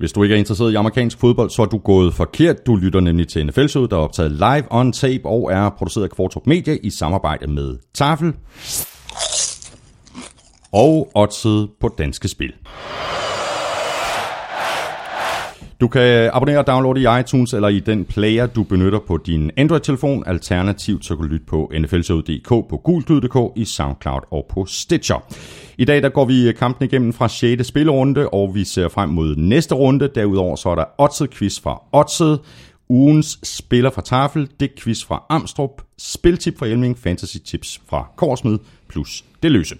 Hvis du ikke er interesseret i amerikansk fodbold, så er du gået forkert. Du lytter nemlig til NFL-showet, der er optaget live on tape og er produceret af Kvartrup Media i samarbejde med Tafel og Odset på Danske Spil. Du kan abonnere og downloade i iTunes eller i den player, du benytter på din Android-telefon. Alternativt så kan du lytte på nflshowet.dk, på gulklyd.dk, i SoundCloud og på Stitcher. I dag der går vi øh, kampen igennem fra 6. spillerunde, og vi ser frem mod næste runde. Derudover så er der Odset quiz fra Odset, ugens spiller fra Tafel, det quiz fra Amstrup, spiltip fra Elming, fantasy tips fra Korsmed, plus det løse.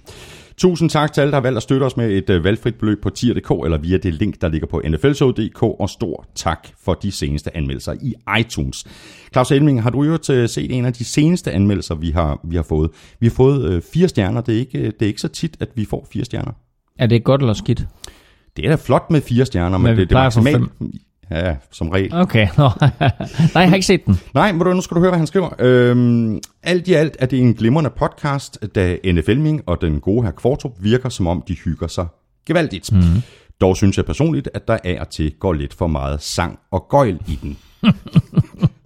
Tusind tak til alle, der har valgt at støtte os med et øh, valgfrit beløb på tier.dk eller via det link, der ligger på nflshow.dk, og stor tak for de seneste anmeldelser i iTunes. Claus Elming, har du jo set en af de seneste anmeldelser, vi har, vi har fået? Vi har fået øh, fire stjerner. Det er, ikke, det er ikke så tit, at vi får fire stjerner. Er det godt eller skidt? Det er da flot med fire stjerner, men, Men det, det er maksimalt. Ja, som regel. Okay. Nå. Nej, jeg har ikke set den. Nej, må du, nu skal du høre, hvad han skriver. Øhm, alt i alt er det en glimrende podcast, da NFLming og den gode her Kvartrup virker, som om de hygger sig gevaldigt. Mm. Dog synes jeg personligt, at der af og til går lidt for meget sang og gøjl i den.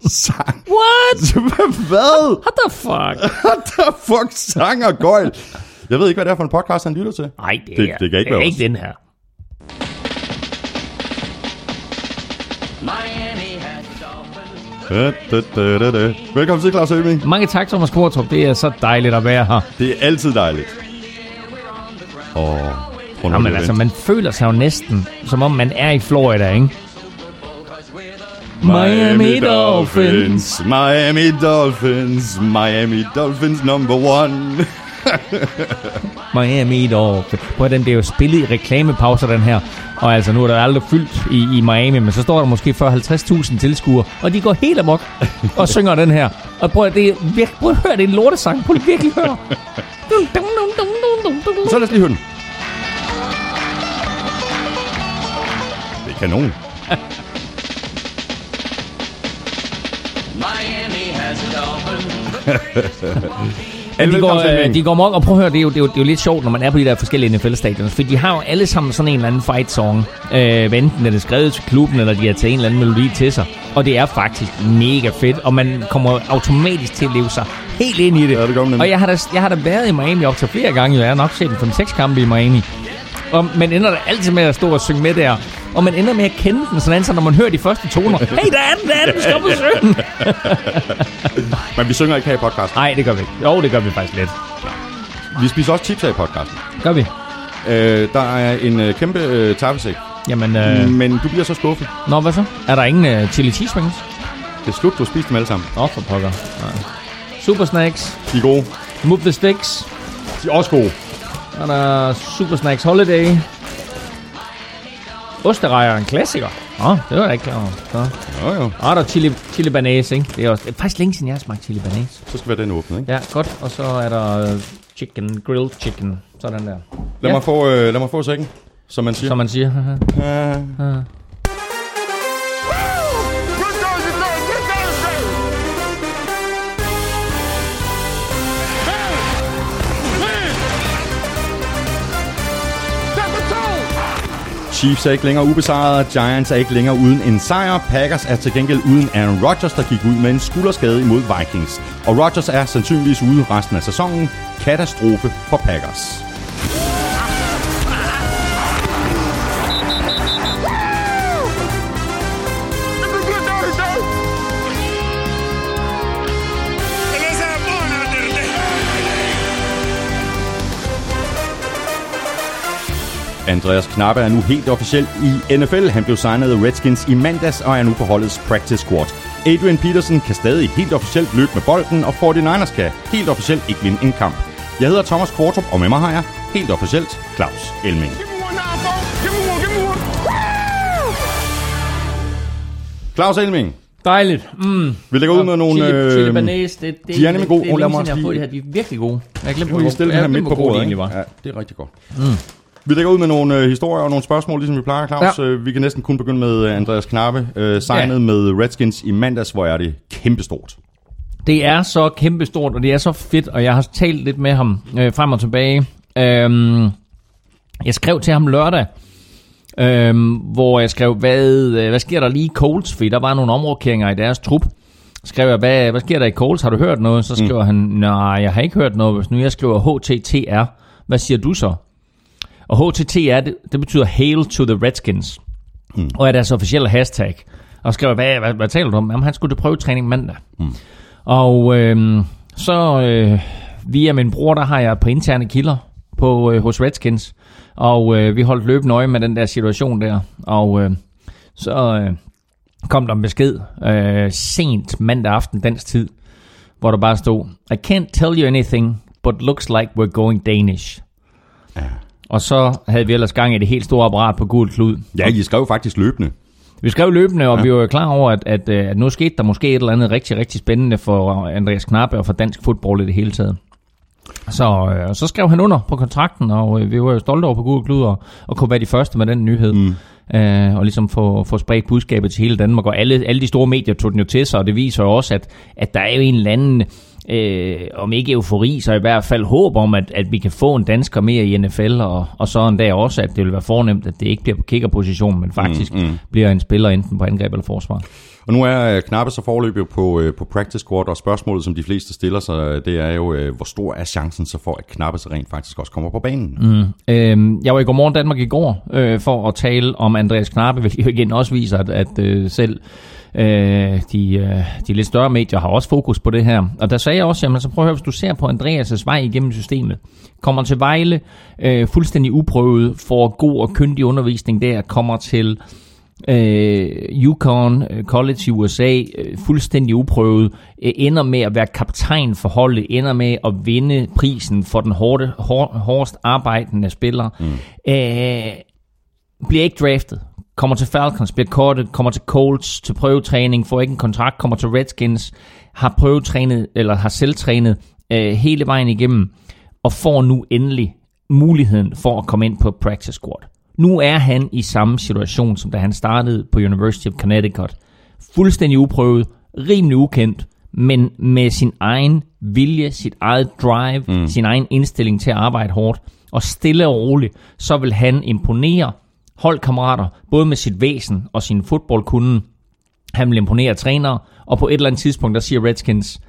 sang? What? hvad? What the fuck? What the fuck? Sang og gøjl? Jeg ved ikke, hvad det er for en podcast, han lytter til. Nej, det, Det- er, det kan ikke det er være ikke os. den her. Da, da, da, da. Velkommen til, Claus Elming. Mange tak, Thomas Kortrup. Det er så dejligt at være her. Det er altid dejligt. Åh, oh, prøv lige at altså, man føler sig jo næsten, som om man er i Florida, ikke? Miami Dolphins. Miami Dolphins. Miami Dolphins number one. Miami Dolphins. Prøv at den bliver jo spillet i reklamepauser, den her. Og altså, nu er der aldrig fyldt i, i Miami, men så står der måske 40-50.000 tilskuere, og de går helt amok og synger den her. Og prøv at, det er virkelig, prøv at høre, det er en lortesang. Prøv at virkelig høre. Så lad os lige høre den. Det er kanon. Miami has dolphins. Men de Velkommen går, øh, de går mok, og prøv at høre, det er, jo, det, er jo, det er jo lidt sjovt, når man er på de der forskellige NFL-stadioner, for de har jo alle sammen sådan en eller anden fight-song, øh, enten er det skrevet til klubben, eller de har taget en eller anden melodi til sig, og det er faktisk mega fedt, og man kommer automatisk til at leve sig helt ind i det. Ja, det og jeg har, da, jeg har da været i Miami op til flere gange, jeg har nok set en 5-6 kampe i Miami, og man ender da altid med at stå og synge med der. Og man ender med at kende den, sådan så når man hører de første toner. Hey, der er den, der er den, stop og synge. Men vi synger ikke her i podcasten. Nej, det gør vi ikke. Jo, det gør vi faktisk lidt. Vi spiser også chips her i podcasten. Gør vi? Øh, der er en øh, kæmpe øh, taffesæk. Jamen, øh, Men du bliver så skuffet. Nå, hvad så? Er der ingen uh, chili cheese wings? Det er slut, du har spist dem alle sammen. Åh, oh, for pokker. Nej. Super Snacks. De er gode. Move the Sticks. De er også gode. Så er der Super Snacks Holiday. Osterejer, en klassiker. Åh, oh, det var jeg ikke klar over. Så. Jo, jo. Og der er chili, chili banase, ikke? Det er, også, det er faktisk længe siden, jeg har smagt chili banase. Så skal have den åbnet, ikke? Ja, godt. Og så er der øh, chicken, grilled chicken. Sådan der. Lad, Ja. mig få, øh, lad mig få sækken, som man siger. Som man siger. Øh, Chiefs er ikke længere ubesejret, Giants er ikke længere uden en sejr, Packers er til gengæld uden Aaron Rodgers, der gik ud med en skulderskade imod Vikings. Og Rodgers er sandsynligvis ude resten af sæsonen. Katastrofe for Packers. Andreas Knappe er nu helt officielt i NFL. Han blev signet af Redskins i mandags og er nu på holdets practice squad. Adrian Peterson kan stadig helt officielt løbe med bolden, og 49ers kan helt officielt ikke vinde en kamp. Jeg hedder Thomas Kvartrup, og med mig har jeg helt officielt Claus Elming. Claus Elming, Dejligt. Mm. vi lægger ud med nogle... Chili, øh, chili banase, det, det, de er nemlig gode. Det, det er Lad længe siden, jeg har fået det her. De er virkelig gode. Jeg glemte, vi stille den her jeg midt på hvor gode de bordet, egentlig var. Ja, det er rigtig godt. Mm. Vi lægger ud med nogle øh, historier og nogle spørgsmål, ligesom vi plejer, Claus. Ja. Øh, vi kan næsten kun begynde med øh, Andreas Knappe, øh, signet Ja. med Redskins i mandags, hvor er det kæmpestort. Det er så kæmpestort, og det er så fedt, og jeg har talt lidt med ham øh, frem og tilbage. Øhm, jeg skrev til ham lørdag, øhm, hvor jeg skrev, hvad, øh, hvad sker der lige i Colts? Fordi der var nogle omrokeringer i deres trup. Skrev jeg, hvad, hvad sker der i Colts? Har du hørt noget? Så skriver mm. han, nej, jeg har ikke hørt noget. Hvis nu jeg skriver HTTR, hvad siger du så? Og HTTR, det, det betyder Hail to the Redskins. Mm. Og er deres officielle hashtag. Og skrev hvad, hvad, hvad taler du om? Jamen, han skulle til prøvetræning mandag. Mm. Og øhm, så øh, via min bror, der har jeg på interne kilder på, øh, hos Redskins. Og øh, vi holdt løbende øje med den der situation der. Og øh, så øh, kom der en besked øh, sent mandag aften dansk tid, hvor der bare stod, I can't tell you anything, but looks like we're going Danish. Ja. Og så havde vi ellers gang i det helt store apparat på gul klud. Ja, I skrev faktisk løbende. Vi skrev løbende, og Ja. vi var jo klar over, at, at, øh, at nu skete der måske et eller andet rigtig, rigtig spændende for Andreas Knappe og for dansk fodbold i det hele taget. Så, øh, så skrev han under på kontrakten, og øh, vi var jo stolte over på Gode Klud og, og kunne være de første med den nyhed. Mm. Øh, og ligesom få, få spredt budskabet til hele Danmark. Og alle, alle de store medier tog den jo til sig, og det viser jo også, at, at der er jo en eller anden, øh, om ikke eufori, så i hvert fald håb om, at, at vi kan få en dansker mere i NFL, og, og så en dag også, at det vil være fornemt, at det ikke bliver på kickerposition, men faktisk mm, mm. bliver en spiller enten på angreb eller forsvar. Og nu er øh, Knappe så forløbig på, øh, på practice squad, og spørgsmålet, som de fleste stiller sig, øh, det er jo, hvor stor er chancen så for, at Knappe så rent faktisk også kommer på banen? Mm. Øh, jeg var i Godmorgen Danmark i går øh, for at tale om Andreas Knappe, hvilket igen også viser, at, at øh, selv øh, de, øh, de lidt større medier har også fokus på det her. Og der sagde jeg også, jamen så prøv at høre, hvis du ser på Andreas' vej igennem systemet, kommer til Vejle, øh, fuldstændig uprøvet, får god og kyndig undervisning der, kommer til øh, Yukon øh, College i USA, øh, fuldstændig uprøvet, øh, ender med at være kaptajn for holdet, ender med at vinde prisen for den hårde, hår, hårdest arbejdende spiller. Mm. Øh, bliver ikke draftet, kommer til Falcons, bliver kortet, kommer til Colts til prøvetræning, får ikke en kontrakt, kommer til Redskins, har prøvetrænet, eller har selvtrænet øh, hele vejen igennem, og får nu endelig muligheden for at komme ind på practice squad. Nu er han i samme situation, som da han startede på University of Connecticut. Fuldstændig uprøvet, rimelig ukendt, men med sin egen vilje, sit eget drive, mm. sin egen indstilling til at arbejde hårdt, og stille og roligt, så vil han imponere holdkammerater, både med sit væsen og sin fodboldkunde. Han vil imponere trænere, og på et eller andet tidspunkt, der siger Redskins,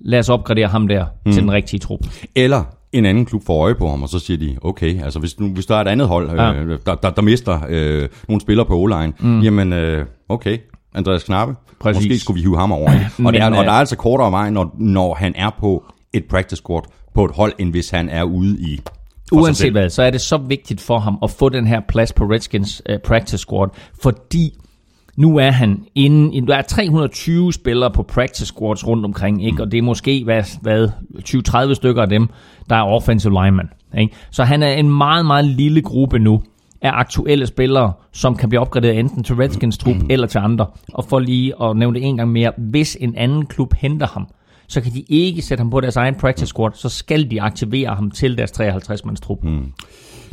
lad os opgradere ham der mm. til den rigtige trup. Eller en anden klub får øje på ham, og så siger de, okay, altså hvis, nu, hvis der er et andet hold, Ja. øh, der, der, der mister øh, nogle spillere på O-line, mm. jamen øh, okay, Andreas Knappe, Præcis. måske skulle vi hive ham over. Ikke? Og, Men, det er, og øh, der er altså kortere vej, når, når han er på et practice squad på et hold, end hvis han er ude i Uanset hvad, så er det så vigtigt for ham at få den her plads på Redskins uh, practice squad, fordi nu er han inden, der er 320 spillere på practice squads rundt omkring, ikke? og det er måske hvad, hvad 20-30 stykker af dem, der er offensive linemen. Ikke? Så han er en meget, meget lille gruppe nu af aktuelle spillere, som kan blive opgraderet enten til Redskins trup eller til andre. Og for lige at nævne det en gang mere, hvis en anden klub henter ham, så kan de ikke sætte ham på deres egen practice squad, så skal de aktivere ham til deres 53-mands trup. Mm.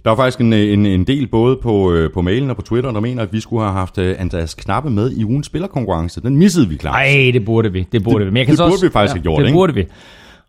Der er faktisk en, en, en del både på, øh, på mailen og på Twitter, der mener, at vi skulle have haft øh, Andreas Knappe med i ugens spillerkonkurrence. Den missede vi klart. Nej, det burde vi. Det burde Det- vi. Men jeg kan det så burde også, vi faktisk have gjort, Det ikke? burde vi.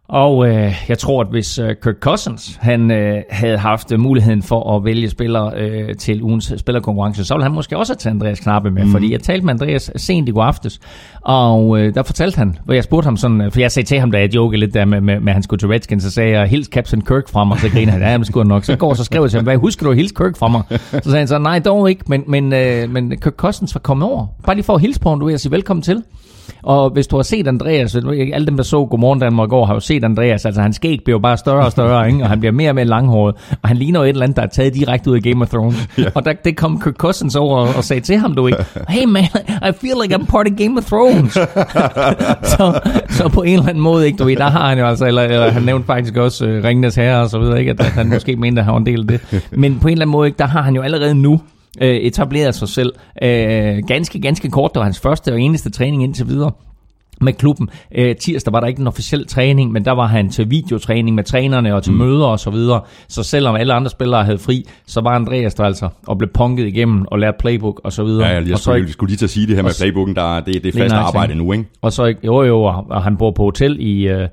Og øh, jeg tror, at hvis øh, Kirk Cousins han øh, havde haft øh, muligheden for at vælge spillere øh, til ugens spillerkonkurrence, så ville han måske også have taget Andreas Knappe med. Mm. Fordi jeg talte med Andreas sent i går aftes, og øh, der fortalte han, hvor jeg spurgte ham sådan, øh, for jeg sagde til ham, da jeg jokede lidt der med, med, med at han skulle til Redskins, så sagde jeg, hils Captain Kirk fra mig, så griner han, ja, men skulle nok. Så går så skrev jeg til ham, hvad husker du at hilse Kirk fra mig? Så sagde han så, nej, dog ikke, men, men, øh, men Kirk Cousins var kommet over. Bare lige for at hilse på ham, du ved, og sige velkommen til. Og hvis du har set Andreas, alle dem, der så Godmorgen Danmark i går, har jo set Andreas, altså hans skæg bliver bare større og større, ikke? og han bliver mere og mere langhåret, og han ligner jo et eller andet, der er taget direkte ud af Game of Thrones. ja. Og der, det kom Kirk Cousins over og, og sagde til ham, du ikke, hey man, I feel like I'm part of Game of Thrones. så, så på en eller anden måde, ikke, du ved, der har han jo altså, eller, eller han nævnte faktisk også uh, Ringenes Herre og så videre, ikke, at, at han måske mente, at han var en del af det. Men på en eller anden måde, ikke, der har han jo allerede nu øh, etableret sig selv øh, ganske, ganske kort. Det var hans første og eneste træning indtil videre med klubben. Øh, tirsdag var der ikke en officiel træning, men der var han til videotræning med trænerne og til mm. møder og så videre. Så selvom alle andre spillere havde fri, så var Andreas der altså og blev punket igennem og lærte playbook og så videre. Ja, jeg, jeg og så skulle, skulle lige til at sige det her med playbooken, der, er- det, det er fast arbejde ikke? nu, ikke? og så, jo jo, og og han bor på hotel i, øh,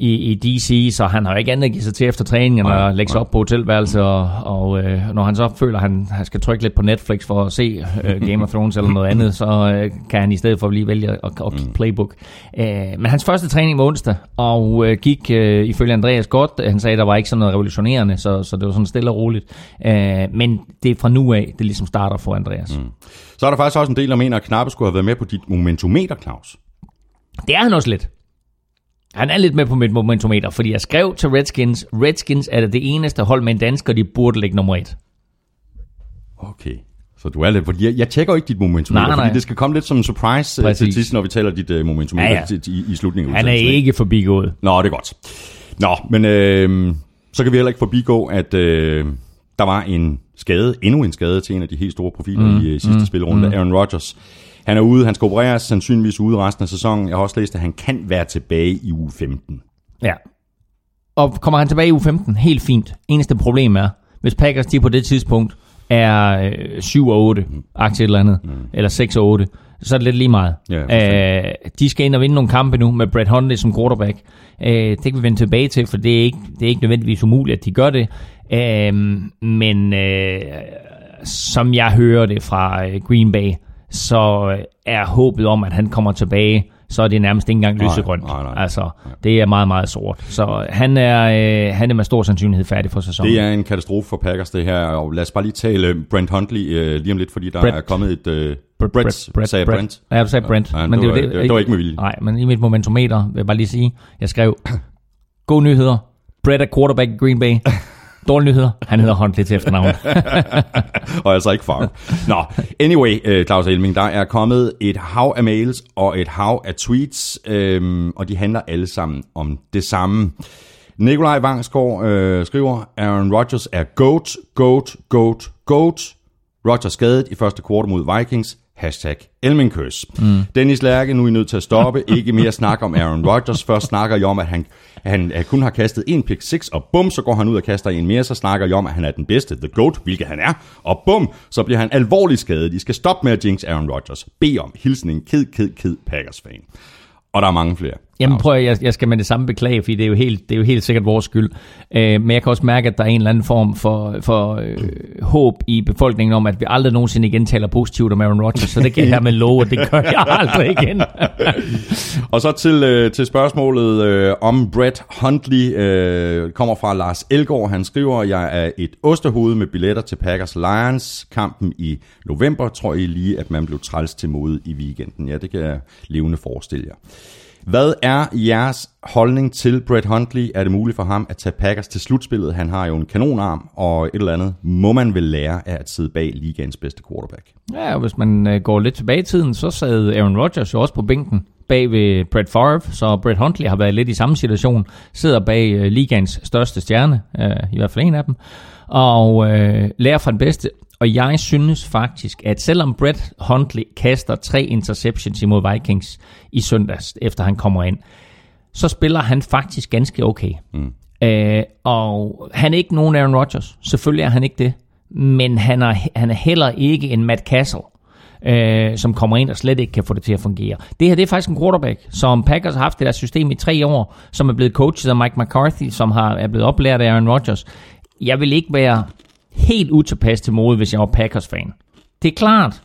i, i DC, så han har ikke andet at give sig til efter træningen, Nej, at lægge sig op på hotelværelse, og, og øh, når han så føler, at han, han skal trykke lidt på Netflix for at se øh, Game of Thrones eller noget andet, så øh, kan han i stedet for lige vælge at, at Mm. kigge playbook. Øh, men hans første træning var onsdag, og øh, gik øh, ifølge Andreas godt. Han sagde, at der var ikke sådan noget revolutionerende, så, så det var sådan stille og roligt. Øh, men det er fra nu af, det ligesom starter for Andreas. Mm. Så er der faktisk også en del, der mener, at Knappe skulle have været med på dit momentometer, Claus. Det er han også lidt. Han er lidt med på mit momentometer, fordi jeg skrev til Redskins, Redskins er det det eneste hold med en dansker, de burde ligge nummer et. Okay. Så du er lidt, fordi jeg, jeg tjekker ikke dit momentometer, Nej, nej. fordi det skal komme lidt som en surprise øh, til Præcis. sidst, når vi taler dit uh, momentometer Ja, ja, ja. I, i slutningen Han er ikke forbigået. Nå, det er godt. Nå, men øh, så kan vi heller ikke forbigå, at øh, der var en skade, endnu en skade til en af de helt store profiler mm, i øh, sidste mm, spillerunde, mm. Aaron Rodgers. Han er ude, han skal opereres, sandsynligvis ude resten af sæsonen. Jeg har også læst, at han kan være tilbage i uge 15. Ja. Og kommer han tilbage i uge 15, helt fint. Eneste problem er, hvis Packers de på det tidspunkt er øh, 7 og 8, aktie et eller andet, mm. eller 6 og 8, så er det lidt lige meget. Ja, øh, de skal ind og vinde nogle kampe nu med Brett Hundley som quarterback. Øh, det kan vi vende tilbage til, for det er ikke, det er ikke nødvendigvis umuligt, at de gør det. Øh, men øh, som jeg hører det fra øh, Green Bay, så øh, er håbet om, at han kommer tilbage, så er det nærmest ikke engang lysegrønt. nej, nej. Altså, det er meget, meget sort. Så han er, øh, han er med stor sandsynlighed færdig for sæsonen. Det er en katastrofe for Packers, det her. Og lad os bare lige tale øh, Brent Huntley øh, lige om lidt, fordi der Brett. er kommet et... Øh, Brett, Brett, Brett, sagde Brent? Ja, du sagde Brent. Ja, men det var- det var ikke med vilje. Nej, men i mit momentometer vil jeg bare lige sige, jeg skrev, gode nyheder, Brett er quarterback i Green Bay. Dårlige nyheder, han hedder Huntley til efternavn. og altså ikke far. Nå, anyway, øh, Claus Elming, der er kommet et hav af mails og et hav af tweets, øhm, og de handler alle sammen om det samme. Nikolaj Vangsgaard øh, skriver, Aaron Rodgers er GOAT, GOAT, GOAT, GOAT. Rodgers skadet i første kvartal mod Vikings. Hashtag Elmingkøs. Mm. Dennis Lærke, nu er I nødt til at stoppe. Ikke mere snak om Aaron Rodgers. Først snakker I om, at han, han, kun har kastet en pick 6, og bum, så går han ud og kaster en mere. Så snakker I om, at han er den bedste, the GOAT, hvilket han er. Og bum, så bliver han alvorligt skadet. I skal stoppe med at jinx Aaron Rodgers. Bed om hilsning, ked, ked, ked, Packers-fan. Og der er mange flere. Jamen prøv at, jeg, jeg skal med det samme beklage, fordi det er jo helt, det er jo helt sikkert vores skyld. Øh, men jeg kan også mærke, at der er en eller anden form for, for øh, håb i befolkningen om, at vi aldrig nogensinde igen taler positivt om Aaron Rodgers. Så det kan jeg hermed love, at det gør jeg aldrig igen. Og så til, øh, til spørgsmålet øh, om Brett Huntley øh, kommer fra Lars Elgaard. Han skriver, jeg er et ostehoved med billetter til Packers Lions. Kampen i november tror I lige, at man blev træls til mode i weekenden. Ja, det kan jeg levende forestille jer. Hvad er jeres holdning til Brett Huntley? Er det muligt for ham at tage Packers til slutspillet? Han har jo en kanonarm og et eller andet. Må man vel lære af at sidde bag ligaens bedste quarterback? Ja, og hvis man øh, går lidt tilbage i tiden, så sad Aaron Rodgers jo også på bænken bag ved Brett Favre, så Brett Huntley har været lidt i samme situation, sidder bag øh, ligaens største stjerne, øh, i hvert fald en af dem, og lærer fra den bedste. Og jeg synes faktisk, at selvom Brett Huntley kaster tre interceptions imod Vikings i søndags, efter han kommer ind, så spiller han faktisk ganske okay. Mm. Øh, og han er ikke nogen Aaron Rodgers. Selvfølgelig er han ikke det. Men han er, han er heller ikke en Matt Castle, øh, som kommer ind og slet ikke kan få det til at fungere. Det her det er faktisk en quarterback, som Packers har haft det der system i tre år, som er blevet coachet af Mike McCarthy, som har, er blevet oplært af Aaron Rodgers. Jeg vil ikke være helt utilpas til mode, hvis jeg var Packers-fan. Det er klart,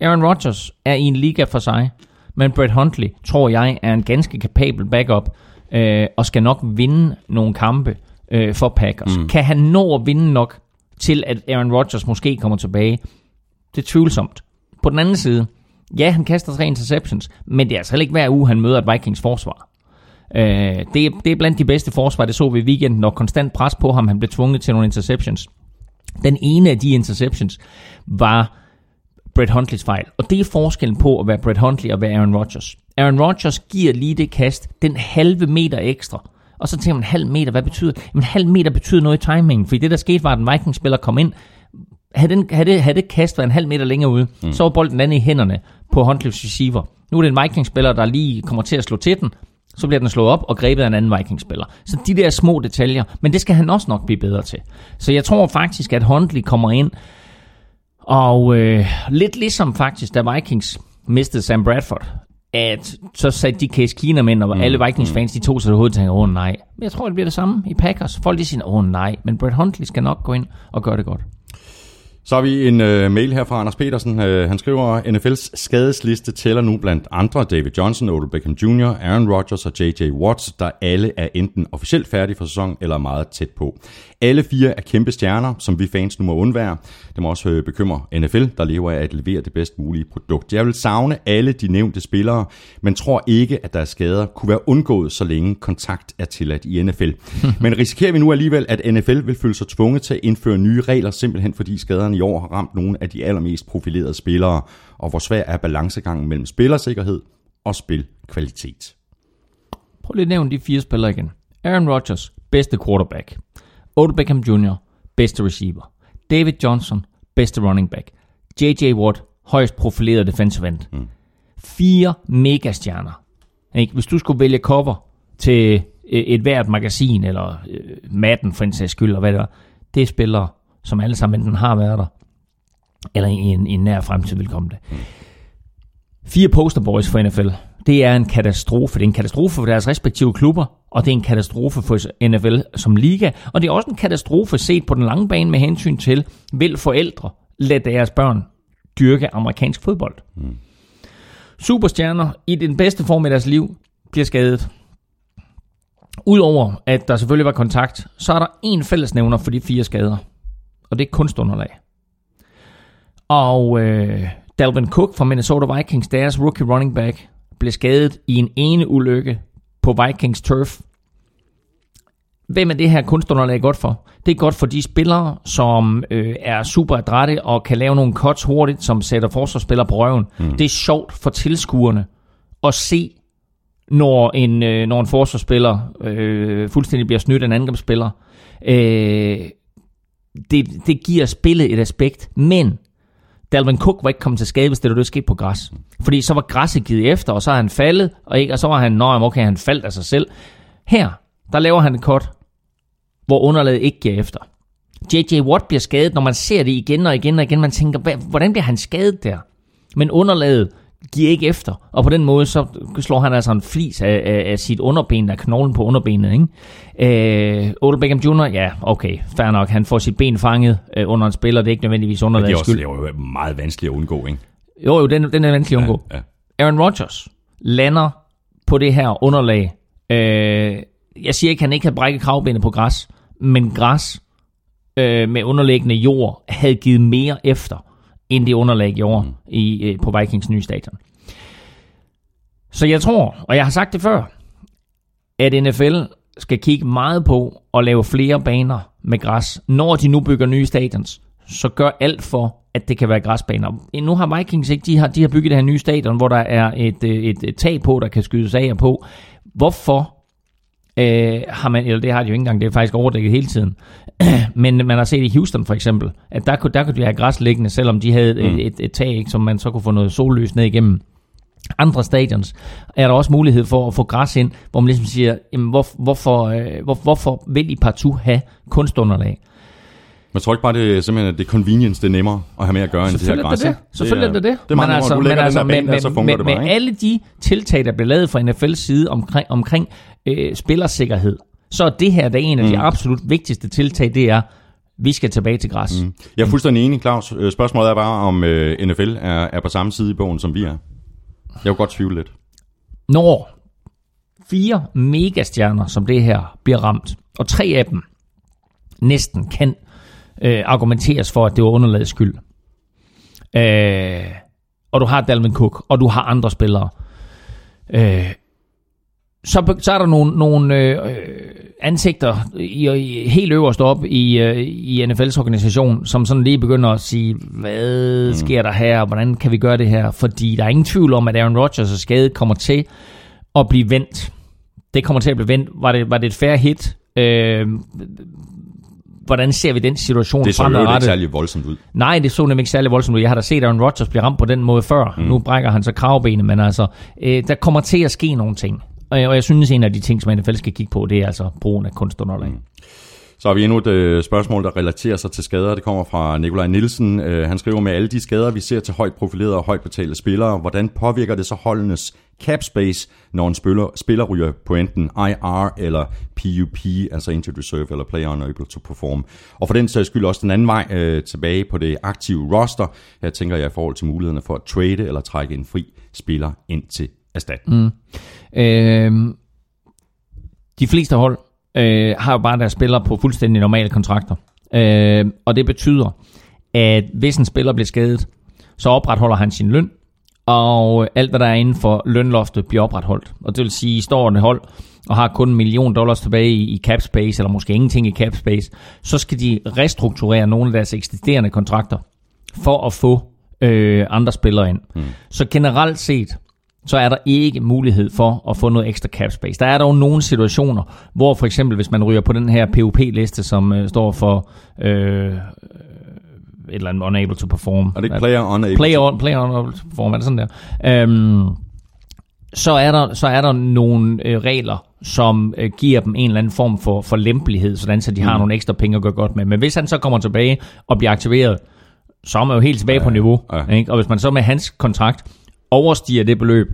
Aaron Rodgers er i en liga for sig, men Brett Huntley, tror jeg, er en ganske kapabel backup, øh, og skal nok vinde nogle kampe øh, for Packers. Mm. Kan han nå at vinde nok til, at Aaron Rodgers måske kommer tilbage? Det er tvivlsomt. På den anden side, ja, han kaster tre interceptions, men det er altså heller ikke hver uge, han møder et Vikings forsvar. Øh, det, er, det er blandt de bedste forsvar, det så vi i weekenden, når konstant pres på ham, han blev tvunget til nogle interceptions. Den ene af de interceptions var Brett Huntleys fejl. Og det er forskellen på at være Brett Huntley og være Aaron Rodgers. Aaron Rodgers giver lige det kast, den halve meter ekstra. Og så tænker man, halv meter, hvad betyder det? Jamen, en halv meter betyder noget i timingen, fordi det der skete var, at en Vikings-spiller kom ind, havde, den, havde, det, havde det kast været en halv meter længere ude, mm. så var bolden landet i hænderne på Huntleys receiver. Nu er det en Vikings-spiller, der lige kommer til at slå til den, så bliver den slået op og grebet af en anden Vikings-spiller. Så de der små detaljer, men det skal han også nok blive bedre til. Så jeg tror faktisk, at Huntley kommer ind, og øh, lidt ligesom faktisk, da Vikings mistede Sam Bradford, at så satte de Case Keenum ind, og mm. alle Vikings-fans, de tog sig til hovedet og tænkte, åh nej. Men jeg tror, det bliver det samme i Packers. Folk de siger, åh nej, men Brett Huntley skal nok gå ind og gøre det godt. Så har vi en øh, mail her fra Anders Petersen. Øh, han skriver, NFL's skadesliste tæller nu blandt andre David Johnson, Odell Beckham Jr., Aaron Rodgers og J.J. Watts, der alle er enten officielt færdige for sæsonen eller meget tæt på. Alle fire er kæmpe stjerner, som vi fans nu må undvære. Det må også øh, bekymre NFL, der lever af at levere det bedst mulige produkt. Jeg vil savne alle de nævnte spillere, men tror ikke, at deres skader kunne være undgået, så længe kontakt er tilladt i NFL. men risikerer vi nu alligevel, at NFL vil føle sig tvunget til at indføre nye regler, simpelthen fordi skaderne i år har ramt nogle af de allermest profilerede spillere, og hvor svær er balancegangen mellem spillersikkerhed og spilkvalitet. Prøv lige at nævne de fire spillere igen. Aaron Rodgers, bedste quarterback. Odell Beckham Jr., bedste receiver. David Johnson, bedste running back. J.J. Watt, højst profileret defensive end. Mm. Fire megastjerner. Ikke? Hvis du skulle vælge cover til øh, et hvert magasin, eller øh, Madden for en sags skyld, eller hvad det var, det er spillere, som alle sammen enten har været der, eller i en, i en nær fremtid vil komme det. Fire posterboys for NFL. Det er en katastrofe. Det er en katastrofe for deres respektive klubber, og det er en katastrofe for NFL som liga, og det er også en katastrofe set på den lange bane med hensyn til, vil forældre lade deres børn dyrke amerikansk fodbold. Mm. Superstjerner i den bedste form i deres liv bliver skadet. Udover at der selvfølgelig var kontakt, så er der en fællesnævner for de fire skader, og det er kunstunderlag. Og øh, Dalvin Cook fra Minnesota Vikings, deres rookie running back, blev skadet i en ene ulykke på Vikings turf. Hvem er det her kunstunderlag godt for? Det er godt for de spillere, som øh, er super adrette og kan lave nogle cuts hurtigt, som sætter forsvarsspillere på røven. Mm. Det er sjovt for tilskuerne at se, når en, øh, når en forsvarsspiller øh, fuldstændig bliver snydt af en angrebsspiller. Øh, det, det giver spillet et aspekt, men Dalvin Cook var ikke kommet til skade, hvis det var det skete på græs. Fordi så var græsset givet efter, og så er han faldet, og, ikke, og så var han, nå, okay, han faldt af sig selv. Her, der laver han et cut, hvor underlaget ikke giver efter. J.J. Watt bliver skadet, når man ser det igen og igen og igen. Man tænker, hvordan bliver han skadet der? Men underlaget giver ikke efter. Og på den måde, så slår han altså en flis af, af, af sit underben, af knoglen på underbenet. Ikke? Øh, Odell Beckham Jr., ja, okay, fair nok. Han får sit ben fanget øh, under en spiller. Det er ikke nødvendigvis Men det er også skyld. jo meget vanskeligt at undgå, ikke? Jo, jo, den, den er vanskelig at undgå. Ja, ja. Aaron Rodgers lander på det her underlag. Øh, jeg siger ikke, at han ikke havde brækket kravbenet på græs, men græs øh, med underliggende jord havde givet mere efter, end det underlag gjorde mm. i, øh, på Vikings nye stadion. Så jeg tror, og jeg har sagt det før, at NFL skal kigge meget på at lave flere baner med græs. Når de nu bygger nye stadions, så gør alt for, at det kan være græsbaner. Nu har Vikings ikke, de har, de har bygget det her nye stadion, hvor der er et, øh, et, et tag på, der kan skydes af og på. Hvorfor øh, har man, eller det har de jo ikke engang, det er faktisk overdækket hele tiden. Men man har set i Houston for eksempel, at der kunne, der kunne de have græs liggende, selvom de havde Mm. et, et, tag, ikke, som man så kunne få noget sollys ned igennem. Andre stadions er der også mulighed for at få græs ind, hvor man ligesom siger, jamen hvor, hvorfor, øh, hvor, hvorfor vil I partout have kunstunderlag? Man tror ikke bare, det er simpelthen at det er convenience, det er nemmere at have med at gøre, end det her er græs. det det. Selvfølgelig er det det. Det er meget men altså, du lægger altså, den der med, bane, og så fungerer med, det bare, med alle de tiltag, der bliver lavet fra NFL's side omkring, omkring øh, spillersikkerhed, så er det her, der er en af de Mm. absolut vigtigste tiltag, det er, vi skal tilbage til græs. Mm. Jeg er fuldstændig enig, Claus. Øh, Spørgsmålet er bare, om øh, NFL er, er på samme side i bogen, som vi er. Jeg vil godt tvivle lidt. Når fire megastjerner som det her bliver ramt, og tre af dem næsten kan øh, argumenteres for, at det var underlagets skyld. Øh, og du har Dalvin Cook, og du har andre spillere. Øh, så, så er der nogle, nogle øh, ansigter i, i, helt øverst op i, øh, i NFL's organisation, som sådan lige begynder at sige, hvad sker der her, hvordan kan vi gøre det her? Fordi der er ingen tvivl om, at Aaron Rodgers' skade kommer til at blive vendt. Det kommer til at blive vendt. Var det, var det et fair hit? Øh, hvordan ser vi den situation Det så jo ikke særlig voldsomt ud. Nej, det så nemlig ikke særlig voldsomt ud. Jeg har da set Aaron Rodgers blive ramt på den måde før. Mm. Nu brækker han så kravbenet, men altså, øh, der kommer til at ske nogle ting. Og jeg, og jeg synes, en af de ting, som NFL skal kigge på, det er altså brugen af kunstunderlag. Mm. Så har vi endnu et øh, spørgsmål, der relaterer sig til skader. Det kommer fra Nikolaj Nielsen. Øh, han skriver med alle de skader, vi ser til højt profilerede og højt betalte spillere. Hvordan påvirker det så holdenes cap space, når en spiller, spiller ryger på enten IR eller PUP, altså injured reserve eller player unable to perform. Og for den sags skyld også den anden vej øh, tilbage på det aktive roster. Her tænker jeg i forhold til mulighederne for at trade eller trække en fri spiller ind til erstatning. Mm. Øh, de fleste hold øh, har jo bare deres spillere på fuldstændig normale kontrakter. Øh, og det betyder, at hvis en spiller bliver skadet, så opretholder han sin løn, og alt hvad der er inden for lønloftet bliver opretholdt. Og det vil sige, at står et hold og har kun en million dollars tilbage i, i cap space, eller måske ingenting i cap space, så skal de restrukturere nogle af deres eksisterende kontrakter for at få øh, andre spillere ind. Mm. Så generelt set, så er der ikke mulighed for at få noget ekstra cap space. Der er dog nogle situationer, hvor for eksempel, hvis man ryger på den her PUP-liste, som øh, står for øh, et eller andet unable to perform. Er det ikke player unable? Player, on, player unable to perform, er det sådan der? Øhm, så er der, så er der nogle øh, regler, som øh, giver dem en eller anden form for, for lempelighed, sådan så de har mm. nogle ekstra penge at gøre godt med. Men hvis han så kommer tilbage og bliver aktiveret, så er man jo helt tilbage ja, på niveau. Ja. Ikke? Og hvis man så med hans kontrakt overstiger det beløb,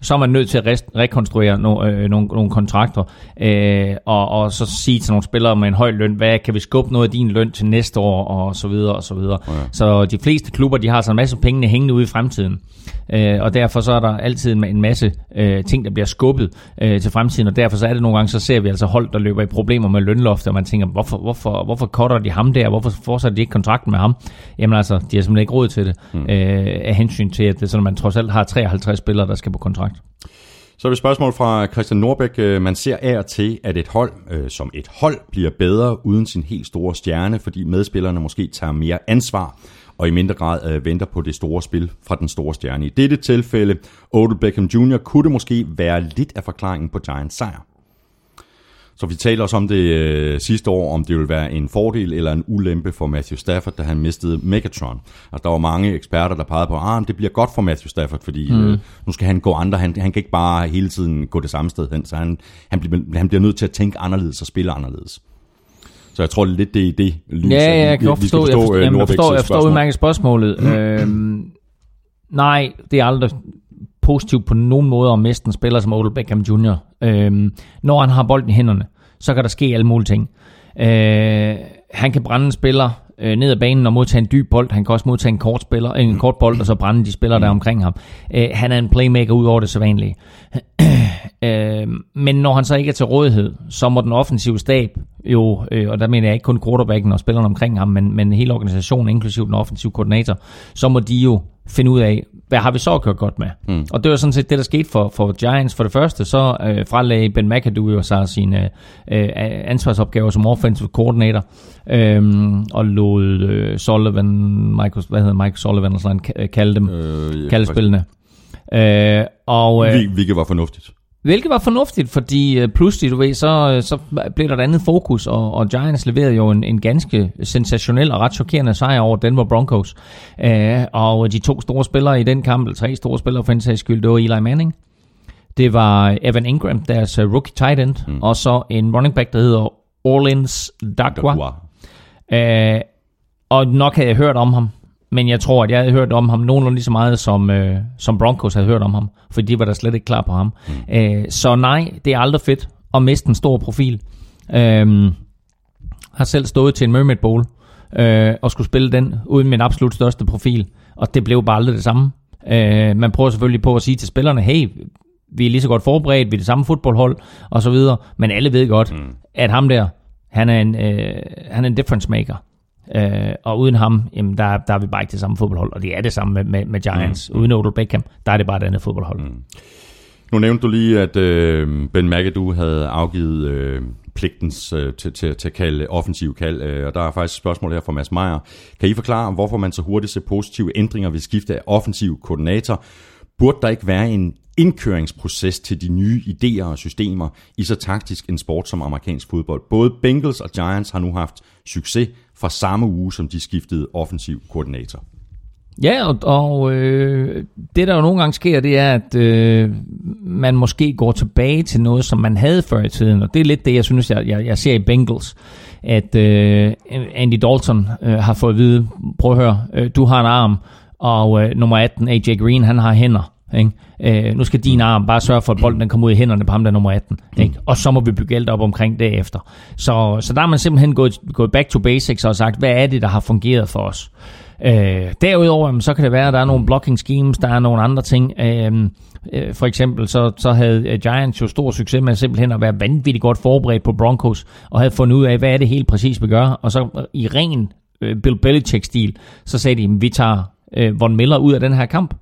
så er man nødt til at re- rekonstruere no, øh, nogle, nogle kontrakter, øh, og, og så sige til nogle spillere med en høj løn, hvad kan vi skubbe noget af din løn til næste år, og så videre, og så videre. Ja. Så de fleste klubber, de har så en masse penge hængende ude i fremtiden, øh, og derfor så er der altid en masse øh, ting, der bliver skubbet øh, til fremtiden, og derfor så er det nogle gange, så ser vi altså hold, der løber i problemer med lønloft, og man tænker, hvorfor, hvorfor, hvorfor cutter de ham der, hvorfor fortsætter de ikke kontrakten med ham? Jamen altså, de har simpelthen ikke råd til det, mm. øh, af hensyn til, at det, sådan, man trods alt har 53 spillere, der skal på kontrakt. Så er det spørgsmål fra Christian Norbæk. Øh, man ser af og til, at et hold øh, som et hold bliver bedre uden sin helt store stjerne, fordi medspillerne måske tager mere ansvar og i mindre grad øh, venter på det store spil fra den store stjerne. I dette tilfælde, Odell Beckham Jr., kunne det måske være lidt af forklaringen på Giants sejr. Så vi talte også om det øh, sidste år, om det ville være en fordel eller en ulempe for Matthew Stafford, da han mistede Megatron. Altså, der var mange eksperter, der pegede på, at ah, det bliver godt for Matthew Stafford, fordi mm. øh, nu skal han gå andre. Han, han kan ikke bare hele tiden gå det samme sted hen, så han, han, bliver, han bliver nødt til at tænke anderledes og spille anderledes. Så jeg tror lidt, det er det lys. Ja, ja, jeg kan forstå, forstå, jeg forstår, jeg forstår, jeg forstår udmærket spørgsmålet. Mm. Øhm, nej, det er aldrig positivt på nogen måde at miste en spiller som Odell Beckham Jr. Øh, når han har bolden i hænderne, så kan der ske alle mulige ting. Øh, han kan brænde en spiller øh, ned ad banen og modtage en dyb bold. Han kan også modtage en kort, spiller, en kort bold og så brænde de spillere der omkring ham. Øh, han er en playmaker ud over det sædvanlige øh, men når han så ikke er til rådighed, så må den offensive stab jo, øh, og der mener jeg ikke kun quarterbacken og spillerne omkring ham, men, men hele organisationen, inklusive den offensive koordinator, så må de jo finde ud af, hvad har vi så gjort godt med? Mm. Og det var sådan set det, der skete for, for Giants. For det første, så øh, fralagde Ben McAdoo jo sig sine øh, ansvarsopgaver som offensive coordinator, øh, og lod øh, Sullivan, Michael, hvad hedder Mike Sullivan, eller sådan, kalde dem, øh, ja, kalde spillene. Øh, og, øh, Hvilket var fornuftigt. Hvilket var fornuftigt, fordi øh, pludselig, du ved, så, øh, så blev der et andet fokus, og, og Giants leverede jo en, en ganske sensationel og ret chokerende sejr over Denver Broncos. Uh, og de to store spillere i den kamp, eller tre store spillere for en sags skyld, det var Eli Manning, det var Evan Ingram, deres rookie tight end, mm. og så en running back, der hedder Orleans Dagwa. Dagwa. Uh, og nok havde jeg hørt om ham, men jeg tror, at jeg havde hørt om ham nogenlunde lige så meget, som, øh, som Broncos havde hørt om ham, for de var da slet ikke klar på ham. Mm. Øh, så nej, det er aldrig fedt at miste en stor profil. Øh, har selv stået til en Mermaid Bowl øh, og skulle spille den uden min absolut største profil, og det blev bare aldrig det samme. Øh, man prøver selvfølgelig på at sige til spillerne, hey, vi er lige så godt forberedt, vi er det samme fodboldhold, og så videre, men alle ved godt, mm. at ham der, han er en, øh, han er en difference maker. Øh, og uden ham, jamen der, der er vi bare ikke det samme fodboldhold, og det er det samme med, med, med Giants. Mm. Uden Odell Beckham, der er det bare et andet fodboldhold. Mm. Nu nævnte du lige, at øh, Ben McAdoo havde afgivet øh, pligtens øh, til, til, til at kalde offensiv kald, øh, og der er faktisk et spørgsmål her fra Mads Meier. Kan I forklare, hvorfor man så hurtigt ser positive ændringer ved skifte af offensiv koordinator? Burde der ikke være en indkøringsproces til de nye idéer og systemer i så taktisk en sport som amerikansk fodbold? Både Bengals og Giants har nu haft succes fra samme uge, som de skiftede offensiv koordinator. Ja, og, og øh, det der jo nogle gange sker, det er, at øh, man måske går tilbage til noget, som man havde før i tiden, og det er lidt det, jeg synes, jeg, jeg, jeg ser i Bengals, at øh, Andy Dalton øh, har fået at vide, prøv at høre, øh, du har en arm, og øh, nummer 18, AJ Green, han har hænder. Ikke? Øh, nu skal din arm bare sørge for, at bolden den kommer ud i hænderne på ham, der er nummer 18. Ikke? Og så må vi bygge alt op omkring det efter. Så, så der er man simpelthen gået, gået back to basics og sagt, hvad er det, der har fungeret for os? Øh, derudover, så kan det være, at der er nogle blocking schemes, der er nogle andre ting. Øh, øh, for eksempel så, så havde øh, Giants jo stor succes med simpelthen at være vanvittigt godt forberedt på Broncos, og havde fundet ud af, hvad er det helt præcis, vi gør. Og så øh, i ren Bill Belichick-stil, så sagde de, at vi tager Von Miller ud af den her kamp.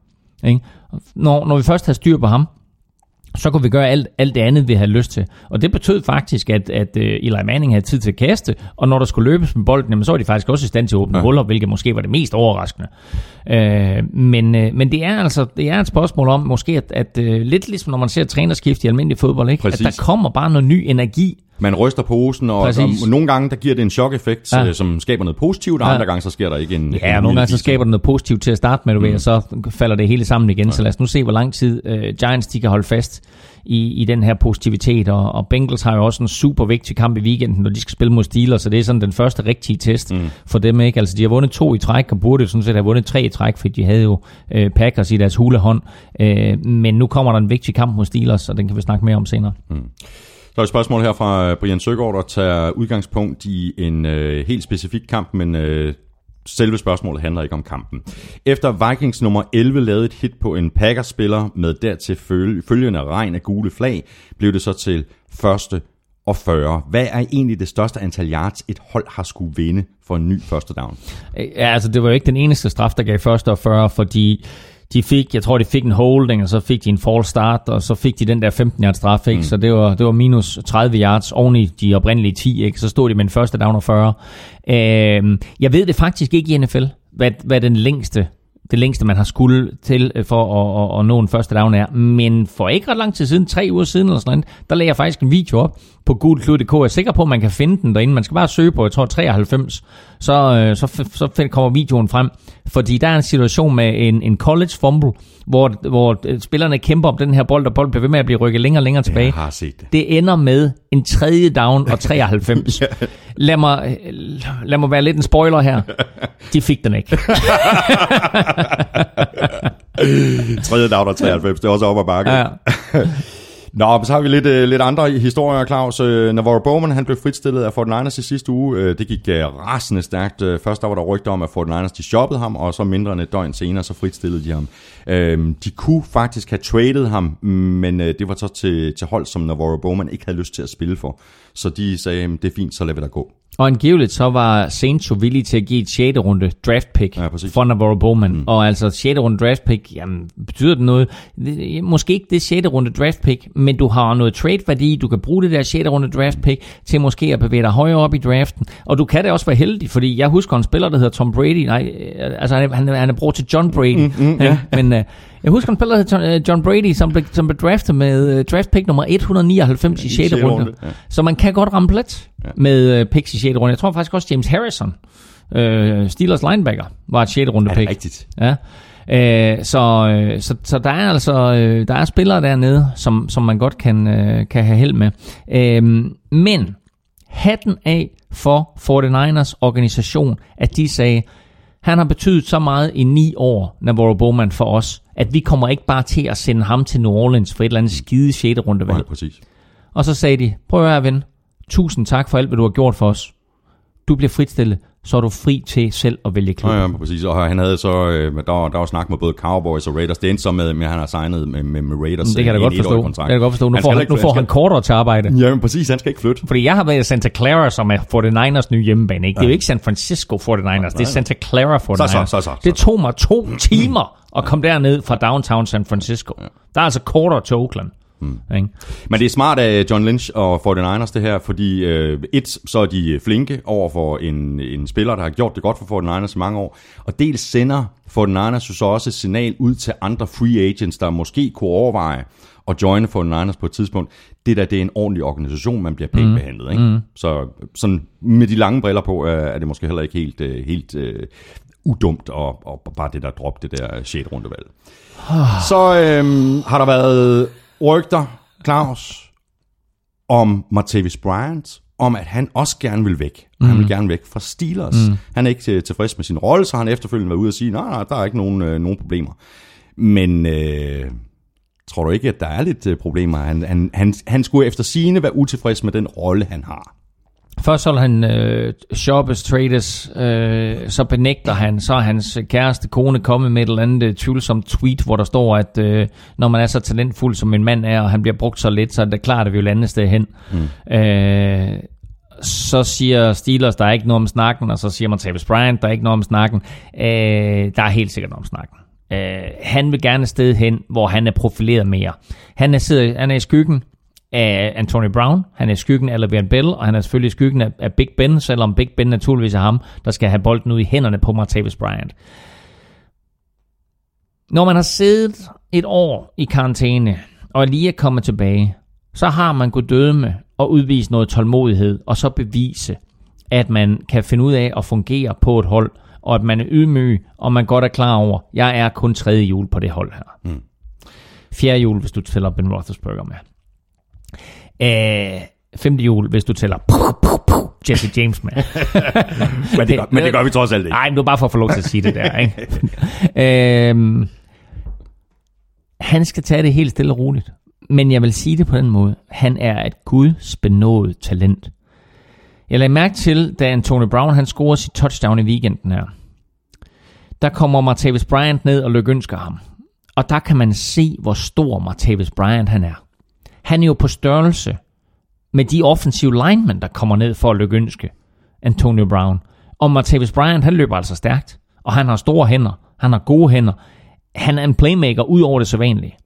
Ikke? Når, når vi først havde styr på ham, så kunne vi gøre alt, alt det andet, vi havde lyst til. Og det betød faktisk, at, at uh, Eli Manning havde tid til at kaste, og når der skulle løbes med bolden, jamen, så var de faktisk også i stand til at åbne ja. huller, hvilket måske var det mest overraskende. Uh, men, uh, men det er altså det er et spørgsmål om, måske at, at uh, lidt ligesom når man ser trænerskift i almindelig fodbold, ikke? at der kommer bare noget ny energi man ryster posen, og, og nogle gange der giver det en chok-effekt, ja. som skaber noget positivt, og ja. andre gange så sker der ikke en Ja, en nogle gange så skaber det noget positivt til at starte med, du mm. ved, og så falder det hele sammen igen. Ja. Så lad os nu se, hvor lang tid uh, Giants de kan holde fast i, i den her positivitet, og, og Bengals har jo også en super vigtig kamp i weekenden, når de skal spille mod Steelers, så det er sådan den første rigtige test mm. for dem, ikke? Altså, de har vundet to i træk, og burde sådan set have vundet tre i træk, fordi de havde jo øh, Packers i deres hulehånd, øh, men nu kommer der en vigtig kamp mod Steelers, og den kan vi snakke mere om senere. Mm. Der er et spørgsmål her fra øh, Brian Søgaard, der tager udgangspunkt i en øh, helt specifik kamp, men øh, selve spørgsmålet handler ikke om kampen. Efter Vikings nummer 11 lavede et hit på en Packers-spiller med dertil følgende regn af gule flag, blev det så til første og 40. Hvad er egentlig det største antal yards, et hold har skulle vinde for en ny første down? Ja, altså det var jo ikke den eneste straf, der gav første og 40, fordi de fik, jeg tror, de fik en holding, og så fik de en false start, og så fik de den der 15 yards straf, ikke? Mm. så det var, det var minus 30 yards oven i de oprindelige 10, ikke? så stod de med en første down og 40. Øh, jeg ved det faktisk ikke i NFL, hvad, hvad den længste det længste, man har skulle til øh, for at, at, at nå en første down er. Men for ikke ret lang tid siden, tre uger siden eller sådan noget, der lagde jeg faktisk en video op på gulklud.dk. Jeg er sikker på, at man kan finde den derinde. Man skal bare søge på, jeg tror 93, så, øh, så, så kommer videoen frem. Fordi der er en situation med en, en college fumble, hvor, hvor øh, spillerne kæmper om den her bold, og bolden bliver ved med at blive rykket længere og længere tilbage. Jeg har set det. Det ender med en tredje down og 93. lad, mig, lad mig være lidt en spoiler her. De fik den ikke. tredje down og 93, det er også op ad bakke. Ja. Nå, så har vi lidt, uh, lidt andre historier, Claus. Uh, Navarro Bowman, han blev fritstillet af 49ers i sidste uge. Uh, det gik uh, rasende stærkt. Uh, først der var der rygter om, at 49ers de shoppede ham, og så mindre end et døgn senere, så fritsstillede de ham. Uh, de kunne faktisk have traded ham, men det var så til, til hold, som Navarro Bowman ikke havde lyst til at spille for. Så de sagde, det er fint, så lader vi der gå. Og angiveligt så var Saints jo villige til at give et 6. runde draft pick ja, for Navarro Bowman. Mm. Og altså 6. runde draft pick, jamen betyder det noget? Måske ikke det 6. runde draft pick, men du har noget trade værdi. Du kan bruge det der 6. runde draft pick til måske at bevæge dig højere op i draften. Og du kan det også være heldig, fordi jeg husker en spiller, der hedder Tom Brady. Nej, altså han, han, han er bror til John Brady. Mm, mm, ja. Men uh, jeg husker en spiller, hedder John Brady, som blev, som blev draftet med uh, draft pick nummer 199 ja, i 6. runde. runde. Ja. Så man kan godt ramme plet ja. med uh, picks i 6. runde. Jeg tror faktisk også James Harrison, uh, Steelers linebacker, var et 6. runde pick. Er rigtigt? Ja. Uh, så, så, så der er altså der er spillere dernede, som, som man godt kan, kan have held med. Uh, men hatten af for 49ers organisation, at de sagde, han har betydet så meget i ni år, Navarro Bowman, for os, at vi kommer ikke bare til at sende ham til New Orleans for et eller andet skide 6. rundevalg. Nej, præcis. Og så sagde de, prøv at høre, ven, tusind tak for alt, hvad du har gjort for os. Du bliver fritstillet så er du fri til selv at vælge klub. Ja, ja, præcis. Og han havde så, øh, der, der var snak med både Cowboys og Raiders. Det endte så med, at han har signet med, med, med Raiders det kan jeg godt forstå. Det kan jeg godt forstå. Nu får, han, nu får han kortere til arbejde. Ja, men præcis. Han skal ikke flytte. Fordi jeg har været i Santa Clara, som er 49ers nye hjemmebane. Ikke? Det er jo ikke San Francisco 49ers, det er Santa Clara 49ers. Så, så, så, så, så. Det tog mig to timer at komme derned fra downtown San Francisco. Der er altså kortere til Oakland. Hmm. Ikke? Men det er smart af John Lynch og 49ers det her, fordi øh, et, så er de flinke over for en, en spiller, der har gjort det godt for 49ers i mange år, og dels sender 49ers jo så også et signal ud til andre free agents, der måske kunne overveje at joine 49ers på et tidspunkt. Det der, det er en ordentlig organisation, man bliver pænt mm. behandlet. Ikke? Mm. Så sådan, med de lange briller på, øh, er det måske heller ikke helt, øh, helt øh, udumt og, og bare det der drop, det der 6. rundevalg. Så øhm, har der været rygter, Claus, om Martavis Bryant, om at han også gerne vil væk. Mm. Han vil gerne væk fra Steelers. Mm. Han er ikke til, tilfreds med sin rolle, så han efterfølgende været ude og sige, nej, nej, der er ikke nogen, øh, nogen problemer. Men øh, tror du ikke, at der er lidt øh, problemer? Han, han, han, han skulle efter sine være utilfreds med den rolle, han har. Først så han øh, shoppes, trades, øh, så benægter han, så er hans kæreste kone kommet med et eller andet øh, tvivlsomt tweet, hvor der står, at øh, når man er så talentfuld som en mand er, og han bliver brugt så lidt, så er det klart, at vi vil andet sted hen. Mm. Øh, så siger Steelers, der er ikke noget om snakken, og så siger man Tavis Bryant, der er ikke noget om snakken. Øh, der er helt sikkert noget om snakken. Øh, han vil gerne et sted hen, hvor han er profileret mere. Han er, sidder, han er i skyggen af Anthony Brown, han er skyggen af Le'Veon Bell, og han er selvfølgelig skyggen af, af Big Ben, selvom Big Ben naturligvis er ham, der skal have bolden ud i hænderne på Martavis Bryant. Når man har siddet et år i karantæne, og lige er kommet tilbage, så har man kunnet dømme og udvise noget tålmodighed, og så bevise, at man kan finde ud af at fungere på et hold, og at man er ydmyg, og man godt er klar over, jeg er kun tredje jul på det hold her. Mm. Fjerde jul, hvis du tæller Ben Roethlisberger med. Øh, femte jul, hvis du tæller Jesse James med. men, det gør, men det gør vi trods alt ikke. Nej, men var bare for at få lov til at sige det der. Ikke? øhm, han skal tage det helt stille og roligt. Men jeg vil sige det på den måde. Han er et gudsbenået talent. Jeg lagde mærke til, da Anthony Brown han scorede sit touchdown i weekenden her. Der kommer Martavis Bryant ned og lykønsker ham. Og der kan man se, hvor stor Martavis Bryant han er. Han er jo på størrelse med de offensive linemen, der kommer ned for at lykønske Antonio Brown. Og Martavis Bryant, han løber altså stærkt. Og han har store hænder. Han har gode hænder. Han er en playmaker ud over det sædvanlige.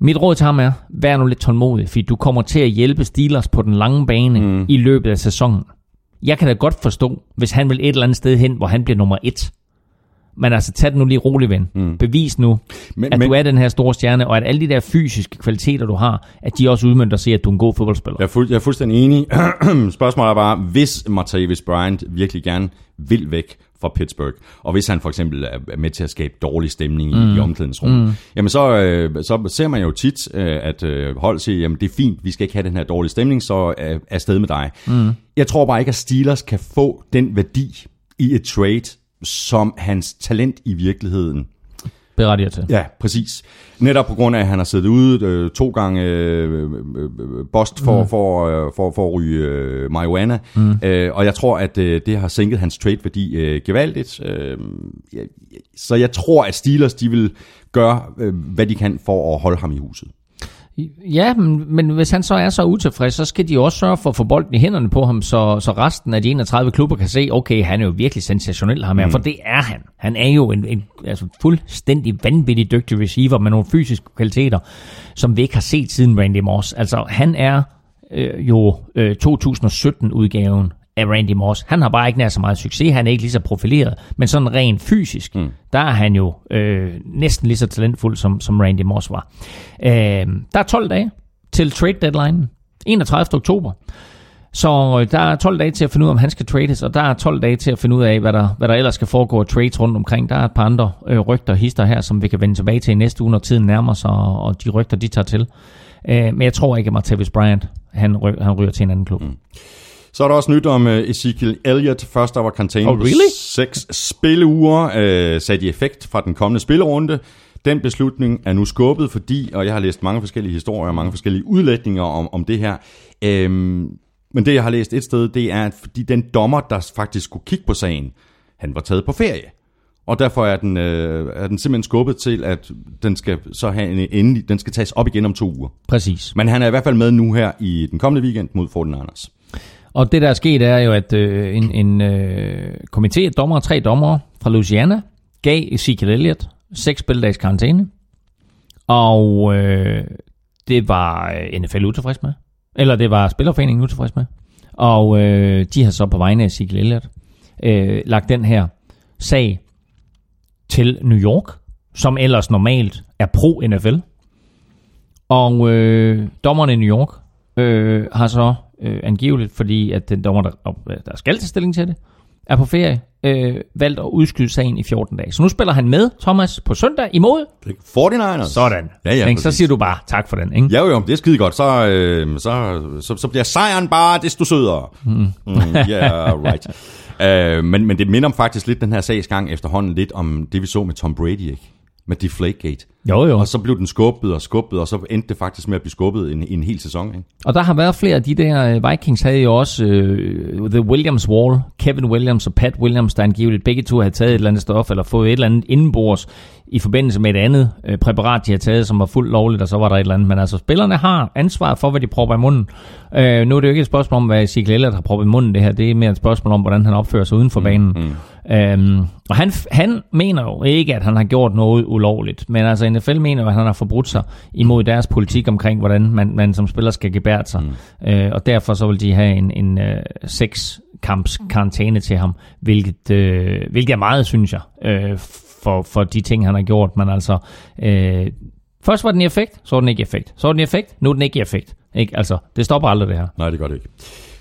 Mit råd til ham er, vær nu lidt tålmodig, fordi du kommer til at hjælpe Steelers på den lange bane mm. i løbet af sæsonen. Jeg kan da godt forstå, hvis han vil et eller andet sted hen, hvor han bliver nummer et. Men altså, tag det nu lige roligt, ven. Mm. Bevis nu, men, at men, du er den her store stjerne, og at alle de der fysiske kvaliteter, du har, at de også udmyndter sig, at du er en god fodboldspiller. Jeg er, fuld, jeg er fuldstændig enig. Spørgsmålet er bare, hvis Martavis Bryant virkelig gerne vil væk fra Pittsburgh, og hvis han for eksempel er med til at skabe dårlig stemning mm. i, i omklædningsrummet, mm. jamen så, øh, så ser man jo tit, øh, at øh, hold siger, jamen det er fint, vi skal ikke have den her dårlige stemning, så øh, er sted med dig. Mm. Jeg tror bare ikke, at Steelers kan få den værdi i et trade, som hans talent i virkeligheden berettiger til. Ja, præcis. Netop på grund af, at han har siddet ude øh, to gange øh, øh, bost for, mm. for, øh, for, for at ryge øh, marijuana. Mm. Øh, og jeg tror, at øh, det har sænket hans trade-værdi øh, gevaldigt. Øh, ja, så jeg tror, at Steelers de vil gøre, øh, hvad de kan for at holde ham i huset. Ja, men, men hvis han så er så utilfreds, så skal de også sørge for at få bolden i hænderne på ham, så, så resten af de 31 klubber kan se, okay, han er jo virkelig sensationel ham her, mm. for det er han. Han er jo en, en altså fuldstændig vanvittig dygtig receiver med nogle fysiske kvaliteter, som vi ikke har set siden Randy Moss. Altså, han er øh, jo øh, 2017-udgaven af Randy Moss. Han har bare ikke nær så meget succes, han er ikke lige så profileret, men sådan rent fysisk, mm. der er han jo øh, næsten lige så talentfuld, som, som Randy Moss var. Øh, der er 12 dage til trade deadline, 31. oktober. Så øh, der er 12 dage til at finde ud af, om han skal trades, og der er 12 dage til at finde ud af, hvad der, hvad der ellers skal foregå af trades rundt omkring. Der er et par andre øh, rygter og hister her, som vi kan vende tilbage til i næste uge, når tiden nærmer sig, og, og de rygter, de tager til. Øh, men jeg tror ikke, at Martavis Bryant, han, ry, han ryger til en anden klub. Mm. Så er der også nyt om uh, Ezekiel Elliott. Først der var karantæne oh, really? seks spilleuger, uh, sat i effekt fra den kommende spillerunde. Den beslutning er nu skubbet, fordi, og jeg har læst mange forskellige historier, mange forskellige udlægninger om, om det her. Øhm, men det, jeg har læst et sted, det er, at fordi den dommer, der faktisk skulle kigge på sagen, han var taget på ferie. Og derfor er den, øh, er den simpelthen skubbet til, at den skal så have en endelig, den skal tages op igen om to uger. Præcis. Men han er i hvert fald med nu her i den kommende weekend mod Fortin Anders. Og det, der er sket, er jo, at øh, en, en øh, komité af dommer, tre dommer fra Louisiana, gav Ezekiel Elliott seks spildags karantæne. Og øh, det var øh, NFL utilfreds med. Eller det var Spillerforeningen utilfreds med. Og øh, de har så på vegne af Ezekiel Elliott øh, lagt den her sag til New York, som ellers normalt er pro-NFL. Og øh, dommerne i New York øh, har så øh, angiveligt, fordi at den dommer, der, der skal tage stilling til det, er på ferie, øh, valgt at udskyde sagen i 14 dage. Så nu spiller han med, Thomas, på søndag imod. 49ers. Sådan. Ja, ja, ikke? Så siger du bare tak for den, ikke? Ja, jo, det er skide godt. Så, øh, så, så, så bliver sejren bare desto sødere. Mm. Mm, yeah, right. uh, men, men det minder faktisk lidt den her sagsgang efterhånden lidt om det, vi så med Tom Brady, ikke? Med Deflategate. Jo, jo. Og så blev den skubbet og skubbet, og så endte det faktisk med at blive skubbet en, en hel sæson, ikke? Og der har været flere af de der, øh, Vikings havde jo også øh, The Williams Wall, Kevin Williams og Pat Williams, der angiveligt begge to havde taget et eller andet stof, eller fået et eller andet indenbords i forbindelse med et andet øh, præparat, de havde taget, som var fuldt lovligt, og så var der et eller andet. Men altså, spillerne har ansvaret for, hvad de propper i munden. Øh, nu er det jo ikke et spørgsmål om, hvad Ezekiel Elliott har proppet i munden det her, det er mere et spørgsmål om, hvordan han opfører sig uden for banen. Mm. Øhm, og han, han mener jo ikke, at han har gjort noget ulovligt, men altså NFL mener jo, at han har forbrudt sig imod deres politik omkring, hvordan man, man som spiller skal gebære sig. Mm. Øh, og derfor så vil de have en, en øh, seks kamps karantæne til ham, hvilket, øh, hvilket er meget, synes jeg, øh, for, for de ting, han har gjort. Men altså, øh, først var den i effekt, så var den ikke i effekt. Så var den i effekt, nu er den ikke i effekt. Ikke? Altså, det stopper aldrig det her. Nej, det gør det ikke.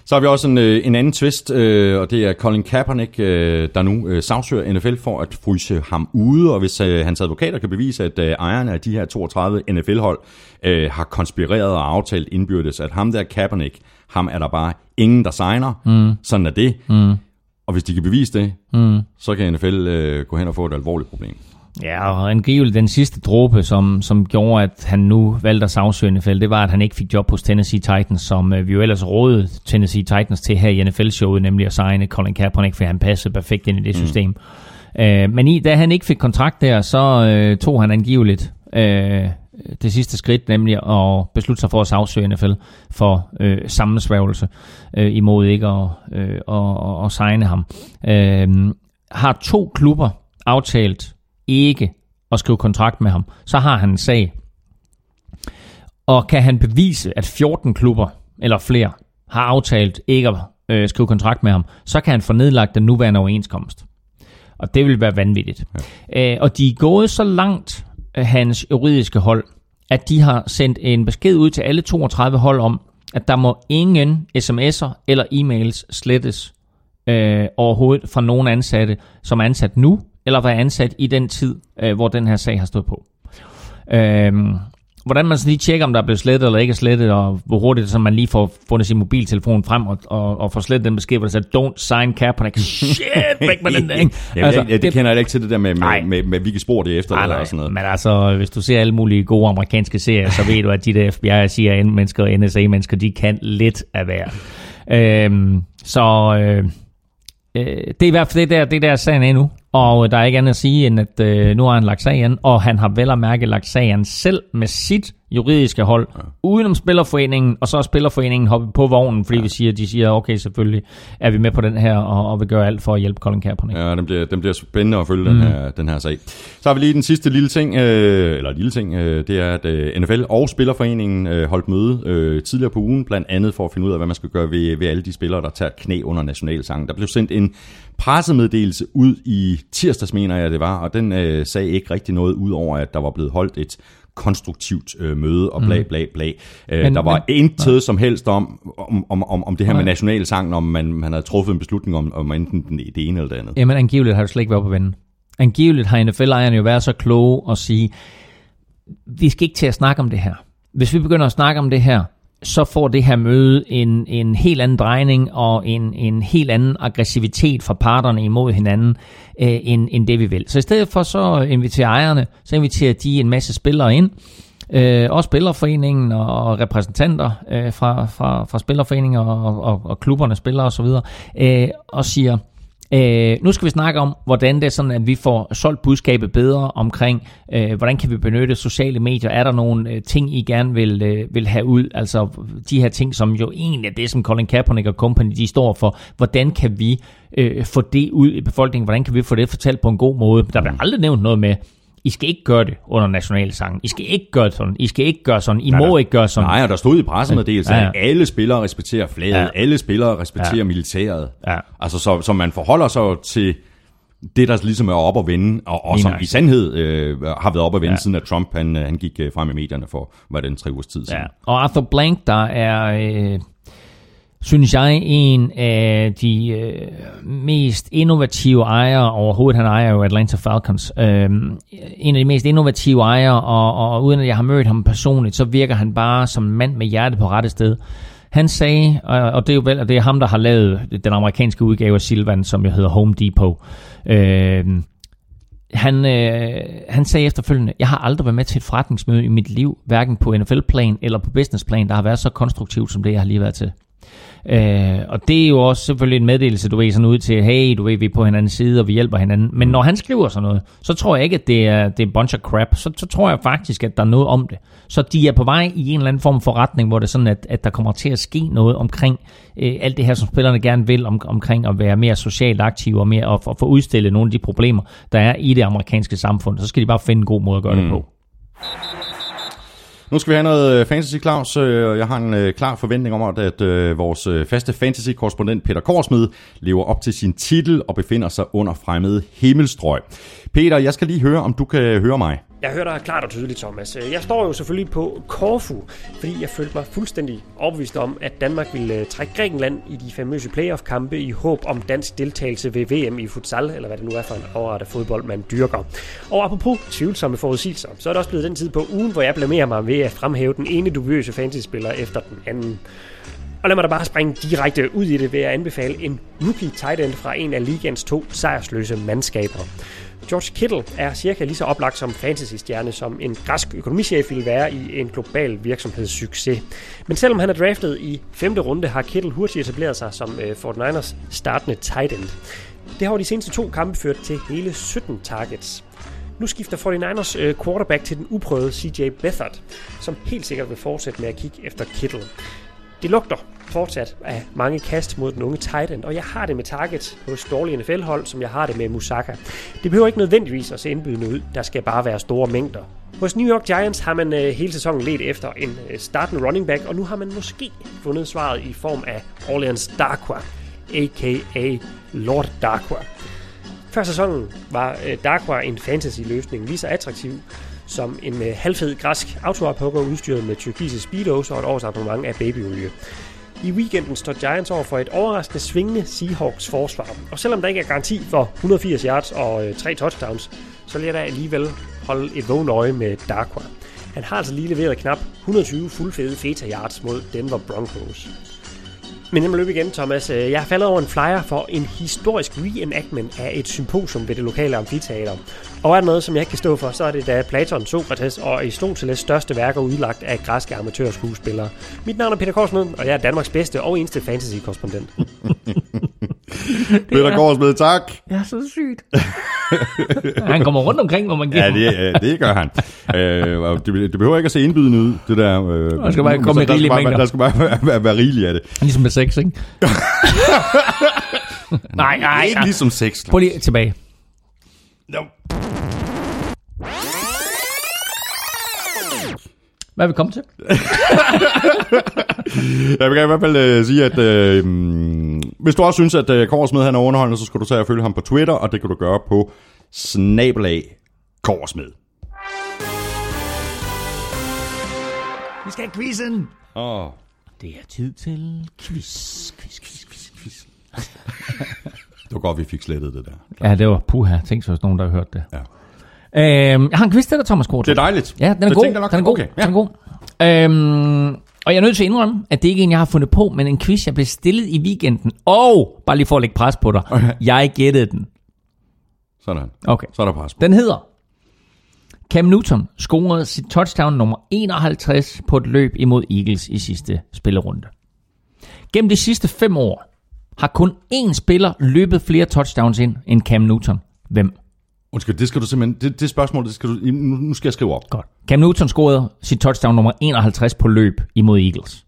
Så har vi også en, øh, en anden twist, øh, og det er Colin Kaepernick, øh, der nu øh, sagsøger NFL for at fryse ham ude, og hvis øh, hans advokater kan bevise, at øh, ejerne af de her 32 NFL-hold øh, har konspireret og aftalt indbyrdes, at ham der Kaepernick, ham er der bare ingen, der signer, mm. sådan er det. Mm. Og hvis de kan bevise det, mm. så kan NFL øh, gå hen og få et alvorligt problem. Ja, og angiveligt den sidste dråbe, som, som gjorde, at han nu valgte at sagsøge NFL, det var, at han ikke fik job hos Tennessee Titans, som øh, vi jo ellers rådede Tennessee Titans til her i NFL-showet, nemlig at signe Colin Kaepernick, for han passede perfekt ind i det system. Mm. Øh, men i, da han ikke fik kontrakt der, så øh, tog han angiveligt øh, det sidste skridt, nemlig at beslutte sig for at sagsøge NFL for øh, sammensværgelse øh, imod ikke at, øh, at, at, at signe ham. Øh, har to klubber aftalt ikke at skrive kontrakt med ham, så har han en sag. Og kan han bevise, at 14 klubber eller flere har aftalt ikke at øh, skrive kontrakt med ham, så kan han få nedlagt den nuværende overenskomst. Og det vil være vanvittigt. Ja. Øh, og de er gået så langt, øh, hans juridiske hold, at de har sendt en besked ud til alle 32 hold om, at der må ingen sms'er eller e-mails slettes øh, overhovedet fra nogen ansatte, som er ansat nu, eller var ansat i den tid, øh, hvor den her sag har stået på. Øhm, hvordan man så lige tjekker, om der er blevet slettet eller ikke er slettet, og hvor hurtigt så man lige får fundet sin mobiltelefon frem og, og, og får slettet den besked, hvor der siger, don't sign Kaepernick. Shit, væk med den der, ikke? Jamen, altså, det, det kender jeg ikke til det der med, med, Nej. med, med, med hvilke spor det er efter Nej, det nej, og sådan noget. men altså, hvis du ser alle mulige gode amerikanske serier, så ved du, at de der FBI og CIA-mennesker og NSA-mennesker, de kan lidt af hver. Øhm, så øh, øh, det er i hvert fald det der, det der sagen er nu. Og øh, der er ikke andet at sige, end at øh, nu har han lagt sagen, og han har vel at mærke lagt sagen selv med sit juridiske hold, ja. udenom Spillerforeningen, og så er Spillerforeningen hoppet på vognen, fordi ja. vi siger, de siger, okay, selvfølgelig er vi med på den her, og, og vil gøre alt for at hjælpe Colin Kaepernick. Ja, den bliver, den bliver spændende at følge mm. den, her, den her sag. Så har vi lige den sidste lille ting, øh, eller lille ting, øh, det er, at øh, NFL og Spillerforeningen øh, holdt møde øh, tidligere på ugen, blandt andet for at finde ud af, hvad man skal gøre ved, ved alle de spillere, der tager knæ under nationalsangen. Der blev sendt en pressemeddelelse ud i tirsdags, mener jeg det var, og den øh, sagde ikke rigtig noget ud over, at der var blevet holdt et konstruktivt øh, møde og bla bla bla. Øh, Men- der var men- intet som helst om, om, om, om, om det her Nej. med nationalsangen, om man, man havde truffet en beslutning om, om enten den- det ene eller det andet. Jamen angiveligt har det slet ikke været på vende. Angiveligt har NFL-ejerne jo været så kloge og sige, vi skal ikke til at snakke om det her. Hvis vi begynder at snakke om det her, så får det her møde en, en helt anden drejning og en, en helt anden aggressivitet fra parterne imod hinanden, øh, end, end det vi vil. Så i stedet for så inviterer ejerne, så inviterer de en masse spillere ind, øh, også Spillerforeningen og repræsentanter øh, fra, fra, fra spillerforeninger og, og, og klubberne, spillere osv., øh, og siger, Øh, nu skal vi snakke om, hvordan det er sådan, at vi får solgt budskabet bedre omkring, øh, hvordan kan vi benytte sociale medier. Er der nogle øh, ting, I gerne vil, øh, vil have ud? Altså de her ting, som jo egentlig er det, som Colin Kaepernick og company, de står for. Hvordan kan vi øh, få det ud i befolkningen? Hvordan kan vi få det fortalt på en god måde? Der bliver aldrig nævnt noget med, i skal ikke gøre det under nationalsangen. I skal ikke gøre sådan. I skal ikke gøre sådan. I må der- ikke gøre sådan. Nej, og der stod i pressemeddelelsen, Ja, ja. at alle spillere respekterer flaget, Ja. alle spillere respekterer Ja. militæret. Ja. Altså, så, så man forholder sig til det, der ligesom er op at vende, og, og som i sandhed øh, har været op at vende, Ja. siden at Trump han, øh, han gik øh, frem i medierne for, hvad er det, en tre ugers tid siden. Ja. Og Arthur Blank, der er, øh, synes jeg, en af de øh, mest innovative ejere overhovedet. Han ejer jo Atlanta Falcons. Øh, en af de mest innovative ejere, og, og uden at jeg har mødt ham personligt, så virker han bare som en mand med hjertet på rette sted. Han sagde, og og det er jo vel, og det er ham, der har lavet den amerikanske udgave af Silvan, som jo hedder Home Depot. Øh, han, øh, han sagde efterfølgende, jeg har aldrig været med til et forretningsmøde i mit liv, hverken på NFL-plan eller på business-plan, der har været så konstruktivt som det, jeg har lige været til. Øh, og det er jo også selvfølgelig en meddelelse, du ved, sådan ud til, hey, du ved, vi er på hinandens side, og vi hjælper hinanden. Men når han skriver sådan noget, så tror jeg ikke, at det er, det er bunch of crap. Så, så tror jeg faktisk, at der er noget om det. Så de er på vej i en eller anden form for retning, hvor det er sådan, at, at der kommer til at ske noget omkring øh, alt det her, som spillerne gerne vil, om, omkring at være mere socialt aktive og mere at, at få udstillet nogle af de problemer, der er i det amerikanske samfund. Så skal de bare finde en god måde at gøre mm. det på. Nu skal vi have noget øh, fantasy, Claus. Øh, jeg har en øh, klar forventning om, at, at vores faste fantasy-korrespondent Peter Korsmed lever op til sin titel og befinder sig under fremmede himmelstrøg. Peter, jeg skal lige høre, om du kan høre mig. Jeg hører dig klart og tydeligt, Thomas. Øh, jeg står jo selvfølgelig på Korfu, fordi jeg følte mig fuldstændig overbevist om, at Danmark ville øh, trække Grækenland i de famøse playoff-kampe i håb om dansk deltagelse ved VM i futsal, eller hvad det nu er for en overrettet fodbold, man dyrker. Og apropos tvivlsomme forudsigelser, så er det også blevet den tid på ugen, hvor jeg blamerer mig ved at fremhæve den ene dubiøse fantasy-spiller efter den anden. Og lad mig da bare springe direkte ud i det ved at anbefale en rookie tight end fra en af ligens to sejrsløse mandskaber. George Kittle er cirka lige så oplagt som fantasy-stjerne, som en græsk økonomichef ville være i en global virksomhedssucces. Men selvom han er draftet i femte runde, har Kittle hurtigt etableret sig som øh, 49ers startende tight end. Det har de seneste to kampe ført til hele 17 targets. Nu skifter 49ers øh, quarterback til den uprøvede CJ Beathard, som helt sikkert vil fortsætte med at kigge efter Kittle. Det lugter fortsat af mange kast mod den unge tight end, og jeg har det med target hos dårlige NFL-hold, som jeg har det med Musaka. Det behøver ikke nødvendigvis at se indbydende ud, der skal bare være store mængder. Hos New York Giants har man øh, hele sæsonen let efter en øh, startende running back, og nu har man måske fundet svaret i form af Orleans Darkwa, a.k.a. Lord Darkwa. Før sæsonen var øh, Darkwa en fantasy-løsning lige så attraktiv som en øh, halvfed græsk autoapokker udstyret med tyrkiske speedos og et års abonnement af babyolie. I weekenden står Giants over for et overraskende svingende Seahawks forsvar. Og selvom der ikke er garanti for 180 yards og øh, 3 touchdowns, så lader jeg da alligevel holde et vågen øje med Darkwa. Han har altså lige leveret knap 120 fuldfede feta yards mod Denver Broncos. Men jeg må løbe igen, Thomas. Øh, jeg har faldet over en flyer for en historisk reenactment af et symposium ved det lokale amfiteater. Og er der noget, som jeg ikke kan stå for, så er det da Platon, Sokrates og Aristoteles største værker udlagt af græske amatørskuespillere. Mit navn er Peter Korsmed, og jeg er Danmarks bedste og eneste fantasy-korrespondent. Peter Korsmed, tak. Ja, så sygt. han kommer rundt omkring, hvor man giver Ja, det, ja, det gør han. øh, og det, det behøver ikke at se indbydende ud, det der. Øh, Der skal bare komme så med der rigelige skal bare, mængder. Der skal bare være, være, være rigeligt af det. Ligesom med sex, ikke? nej, nej, Ikke ligesom sex. Prøv lige tilbage. No. Hvad er vi kommet til? Jeg vil gerne i hvert fald øh, sige, at øh, mm, hvis du også synes, at øh, Korsmed han er underholdende, så skal du tage og følge ham på Twitter, og det kan du gøre på snabelag Korsmed. Vi skal have quizzen. Åh, Det er tid til quiz, quiz, quiz, quiz, quiz. det var godt, vi fik slettet det der. Ja, det var puha. Tænk så, hvis nogen, der har hørt det. Ja. Øhm, jeg har en quiz til dig, Thomas Kort. Det er dejligt. Ja, den er Det god. Den er god. Okay, ja. Den er god. Øhm, og jeg er nødt til at indrømme, at det ikke er en, jeg har fundet på, men en quiz, jeg blev stillet i weekenden. Og, bare lige for at lægge pres på dig, Okay. jeg gættede den. Sådan. Okay. Så er der pres på. Den hedder, Cam Newton scorede sit touchdown nummer 51 på et løb imod Eagles i sidste spillerunde. Gennem de sidste fem år har kun én spiller løbet flere touchdowns ind end Cam Newton. Hvem? Undskyld, det skal du simpelthen... Det, det spørgsmål, det skal du... Nu, nu skal jeg skrive op. Godt. Cam Newton scorede sit touchdown nummer 51 på løb imod Eagles.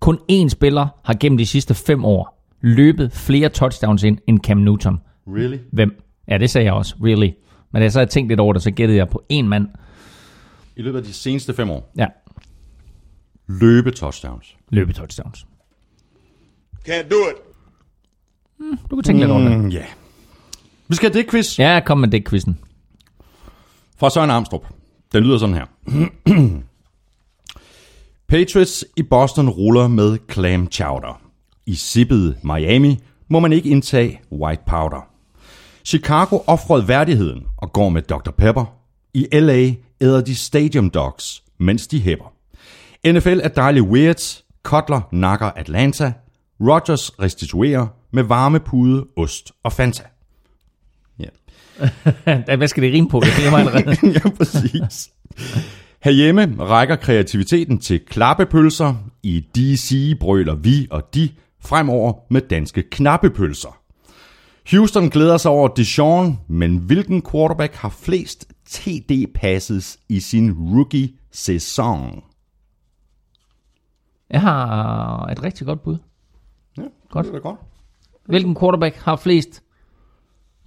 Kun én spiller har gennem de sidste fem år løbet flere touchdowns ind end Cam Newton. Really? Hvem? Ja, det sagde jeg også. Really. Men da jeg så havde tænkt lidt over det, så gættede jeg på en mand. I løbet af de seneste fem år. Ja, Løbe touchdowns. løbe touchdowns. Can't do it. Du kan tænke lidt over det. Mm, ja. Vi skal have det quiz Ja, kom med det quizzen. fra Søren Armstrong. Den lyder sådan her. Patriots i Boston ruller med clam chowder. I sippet Miami må man ikke indtage white powder. Chicago offrede værdigheden og går med Dr. Pepper. I LA æder de stadium dogs, mens de hæpper. NFL er dejlig weird. Cutler nakker Atlanta. Rogers restituerer med varmepude, ost og Fanta. Hvad skal det rime på? Jeg glemmer allerede. ja, præcis. Herhjemme rækker kreativiteten til klappepølser. I DC brøler vi og de fremover med danske knappepølser. Houston glæder sig over Deshaun, men hvilken quarterback har flest TD-passes i sin rookie-sæson? Jeg har et rigtig godt bud. Ja, Godt. Det er da godt. Hvilken quarterback har flest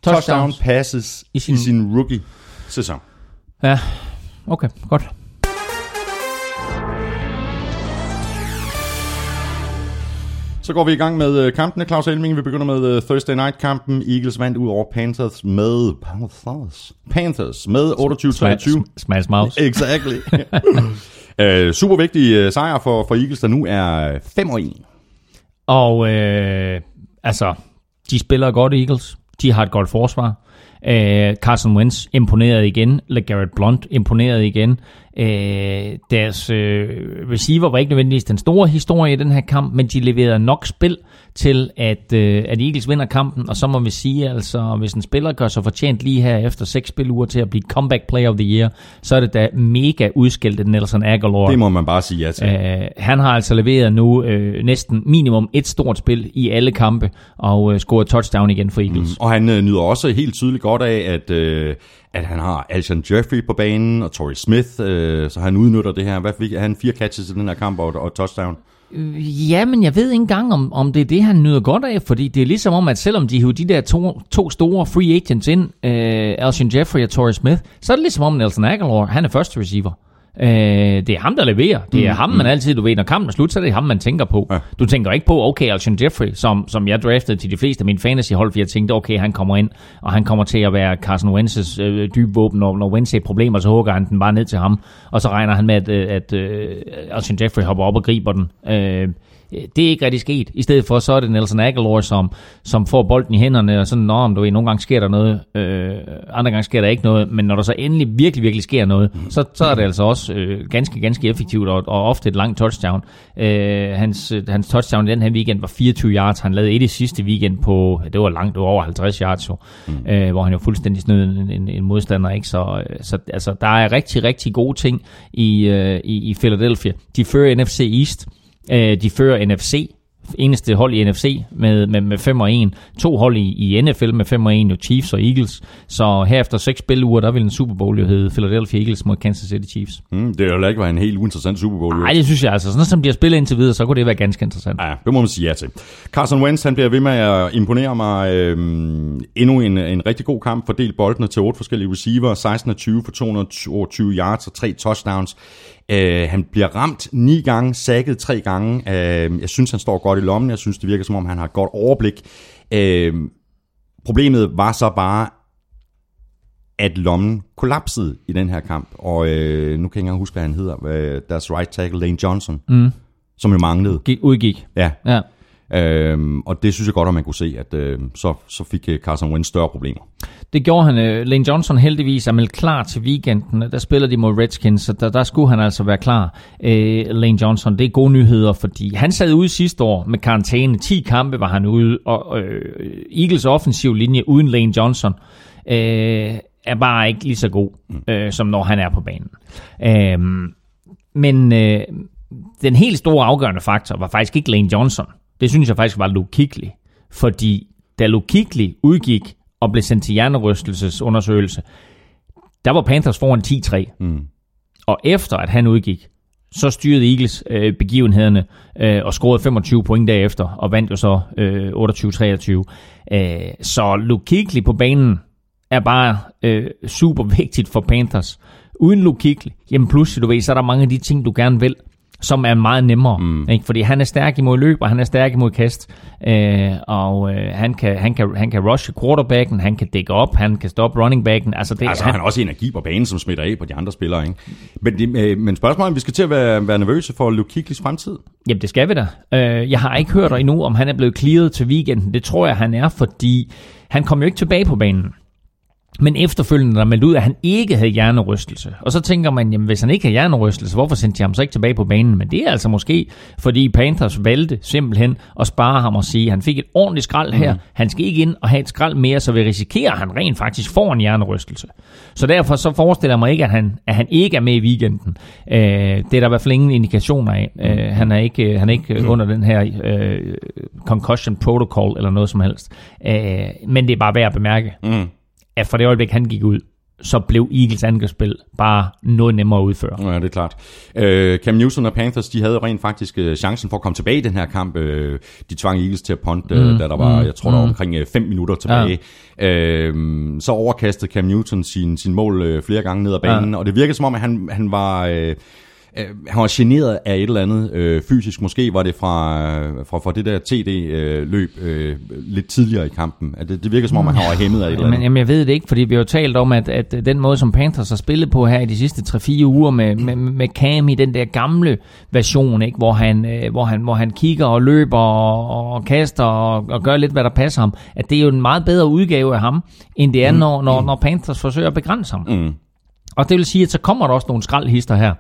Touchdown touchdowns? passes i sin, i sin rookie-sæson. Ja, okay, godt. Så går vi i gang med øh, kampene, Claus Elming. Vi begynder med øh, Thursday Night-kampen. Eagles vandt ud over Panthers med... Panthers? Panthers med 28-23. Smash mouse. Exactly. uh, super vigtig sejr for, for Eagles, der nu er 5 og 1. Og øh, altså, de spiller godt Eagles. De har et godt forsvar. Øh, Carson Wentz imponerede igen. LeGarrette Blunt imponerede igen. Øh, deres øh, receiver var ikke nødvendigvis den store historie i den her kamp, men de leverede nok spil til, at, øh, at Eagles vinder kampen. Og så må vi sige, altså, hvis en spiller gør sig fortjent lige her efter seks spiluger til at blive comeback player of the year, så er det da mega udskilt Nelson Aguilar. Det må man bare sige ja til. Øh, han har altså leveret nu øh, næsten minimum et stort spil i alle kampe og øh, scoret touchdown igen for Eagles. Og han øh, nyder også helt tydeligt godt af, at, øh, at han har Alshon Jeffrey på banen og Torrey Smith, øh, så han udnytter det her. Hvad fik han? Fire catches i den her kamp og, og touchdown. Øh, ja, men jeg ved ikke engang, om, om det er det, han nyder godt af, fordi det er ligesom om, at selvom de hiver de der to, to store free agents ind, øh, Alshon Jeffrey og Torrey Smith, så er det ligesom om Nelson Aguilar, han er første receiver. Øh, det er ham, der leverer. Det er mm, ham, man altid, du ved, når kampen er slut, så er det ham, man tænker på. Ja. Du tænker ikke på, okay, Alshon Jeffrey, som, som jeg draftede til de fleste af mine fantasyhold, fordi jeg tænkte, okay, han kommer ind, og han kommer til at være Carson Wentz's øh, dybe våben, når, når Wentz i problemer, så hugger han den bare ned til ham, og så regner han med, at, øh, at øh, Alshon Jeffrey hopper op og griber den. Øh, det er ikke rigtig sket. I stedet for, så er det Nelson Aguilar, som, som får bolden i hænderne, og sådan, Nå, du ved, nogle gange sker der noget, øh, andre gange sker der ikke noget, men når der så endelig virkelig, virkelig sker noget, så, så er det altså også øh, ganske, ganske effektivt, og, og ofte et langt touchdown. Øh, hans, øh, hans touchdown i den her weekend var 24 yards, han lavede et i sidste weekend på, det var langt, det var over 50 yards jo, mm. øh, hvor han jo fuldstændig snød en, en, en modstander, ikke? Så, øh, så altså, der er rigtig, rigtig gode ting i, øh, i, i Philadelphia. De fører NFC East, Øh, de fører NFC, eneste hold i NFC med, med, med 5 og 1. To hold i, i NFL med 5 og 1, jo Chiefs og Eagles. Så her efter seks spiluger, der vil en Super Bowl jo hedde Philadelphia Eagles mod Kansas City Chiefs. Mm, det er jo ikke være en helt uinteressant Super Bowl. Nej, det synes jeg altså. Sådan som de har spillet indtil videre, så kunne det være ganske interessant. Ja, det må man sige ja til. Carson Wentz, han bliver ved med at imponere mig. Øhm, endnu en, en rigtig god kamp, fordelt boldene til otte forskellige receiver, 16 20 for 222 yards og tre touchdowns. Øh, han bliver ramt ni gange, sækket tre gange. Øh, jeg synes, han står godt i lommen. Jeg synes, det virker som om, han har et godt overblik. Øh, problemet var så bare, at lommen kollapsede i den her kamp. Og øh, nu kan jeg ikke engang huske, hvad han hedder. Øh, deres right tackle, Lane Johnson, mm. som jo manglede. Gik, udgik. Ja, Ja. Øhm, og det synes jeg godt, at man kunne se, at øh, så, så fik øh, Carson Wentz større problemer. Det gjorde han. øh, Lane Johnson heldigvis er meldt klar til weekenden. Der spiller de mod Redskins, så der, der skulle han altså være klar. Øh, Lane Johnson, det er gode nyheder, fordi han sad ude sidste år med karantæne. 10 kampe var han ude, og øh, Eagles offensiv linje uden Lane Johnson øh, er bare ikke lige så god, øh, som når han er på banen. Øh, men øh, den helt store afgørende faktor var faktisk ikke Lane Johnson. Det synes jeg faktisk var Kuechly. Fordi da Kuechly udgik og blev sendt til hjernerystelsesundersøgelse, der var Panthers foran 10-3. Mm. Og efter at han udgik, så styrede Eagles øh, begivenhederne øh, og scorede 25 point derefter, og vandt jo så øh, 28-23. Øh, så Luke Kuechly på banen er bare øh, super vigtigt for Panthers. Uden Luke Kuechly, jamen pludselig, du ved, så er der mange af de ting, du gerne vil, som er meget nemmere. Mm. Ikke? Fordi han er stærk imod løb, og han er stærk imod kast. Øh, og øh, han, kan, han, kan, han kan rushe quarterbacken, han kan dække op, han kan stoppe running backen. Altså, det, Altså, han har også energi på banen, som smitter af på de andre spillere, ikke? Men, det, øh, men spørgsmålet er, om vi skal til at være, være nervøse for Luke Kuechlys fremtid? Jamen, det skal vi da. Øh, jeg har ikke hørt endnu, om han er blevet clearet til weekenden. Det tror jeg, han er, fordi han kom jo ikke tilbage på banen. Men efterfølgende der meldte ud, at han ikke havde hjernerystelse. Og så tænker man, jamen hvis han ikke har hjernerystelse, hvorfor sendte de ham så ikke tilbage på banen? Men det er altså måske, fordi Panthers valgte simpelthen at spare ham og sige, at han fik et ordentligt skrald her. Mm. Han skal ikke ind og have et skrald mere, så vi risikerer, at han rent faktisk får en hjernerystelse. Så derfor så forestiller jeg mig ikke, at han, at han ikke er med i weekenden. Øh, det er der i hvert fald ingen indikationer af. Øh, han er ikke, han er ikke under den her øh, concussion protocol eller noget som helst. Øh, men det er bare værd at bemærke, Mm. At fra det øjeblik, han gik ud, så blev Eagles angrebsspil bare noget nemmere at udføre. Ja, det er klart. Øh, Cam Newton og Panthers, de havde rent faktisk øh, chancen for at komme tilbage i den her kamp. Øh, de tvang Eagles til at punt, øh, Mm, da der var, mm, jeg tror, der var mm. omkring 5 minutter tilbage. Ja. Øh, så overkastede Cam Newton sin, sin mål øh, flere gange ned ad banen, ja. og det virkede som om, at han, han var... Øh, øh, han var generet af et eller andet øh, fysisk. Måske var det fra, øh, fra, fra det der TD-løb øh, lidt tidligere i kampen. At det, det virker som om, at han var hæmmet af et eller andet. jamen, jeg ved det ikke, fordi vi har jo talt om, at, at den måde, som Panthers har spillet på her i de sidste 3-4 uger med, med, med Cam i den der gamle version, ikke? Hvor, han, øh, hvor, han, hvor han kigger og løber og, og kaster og, og gør lidt, hvad der passer ham, at det er jo en meget bedre udgave af ham, end det er, mm. når, når, når Panthers forsøger at begrænse ham. Mm. Og det vil sige, at så kommer der også nogle skraldhister her.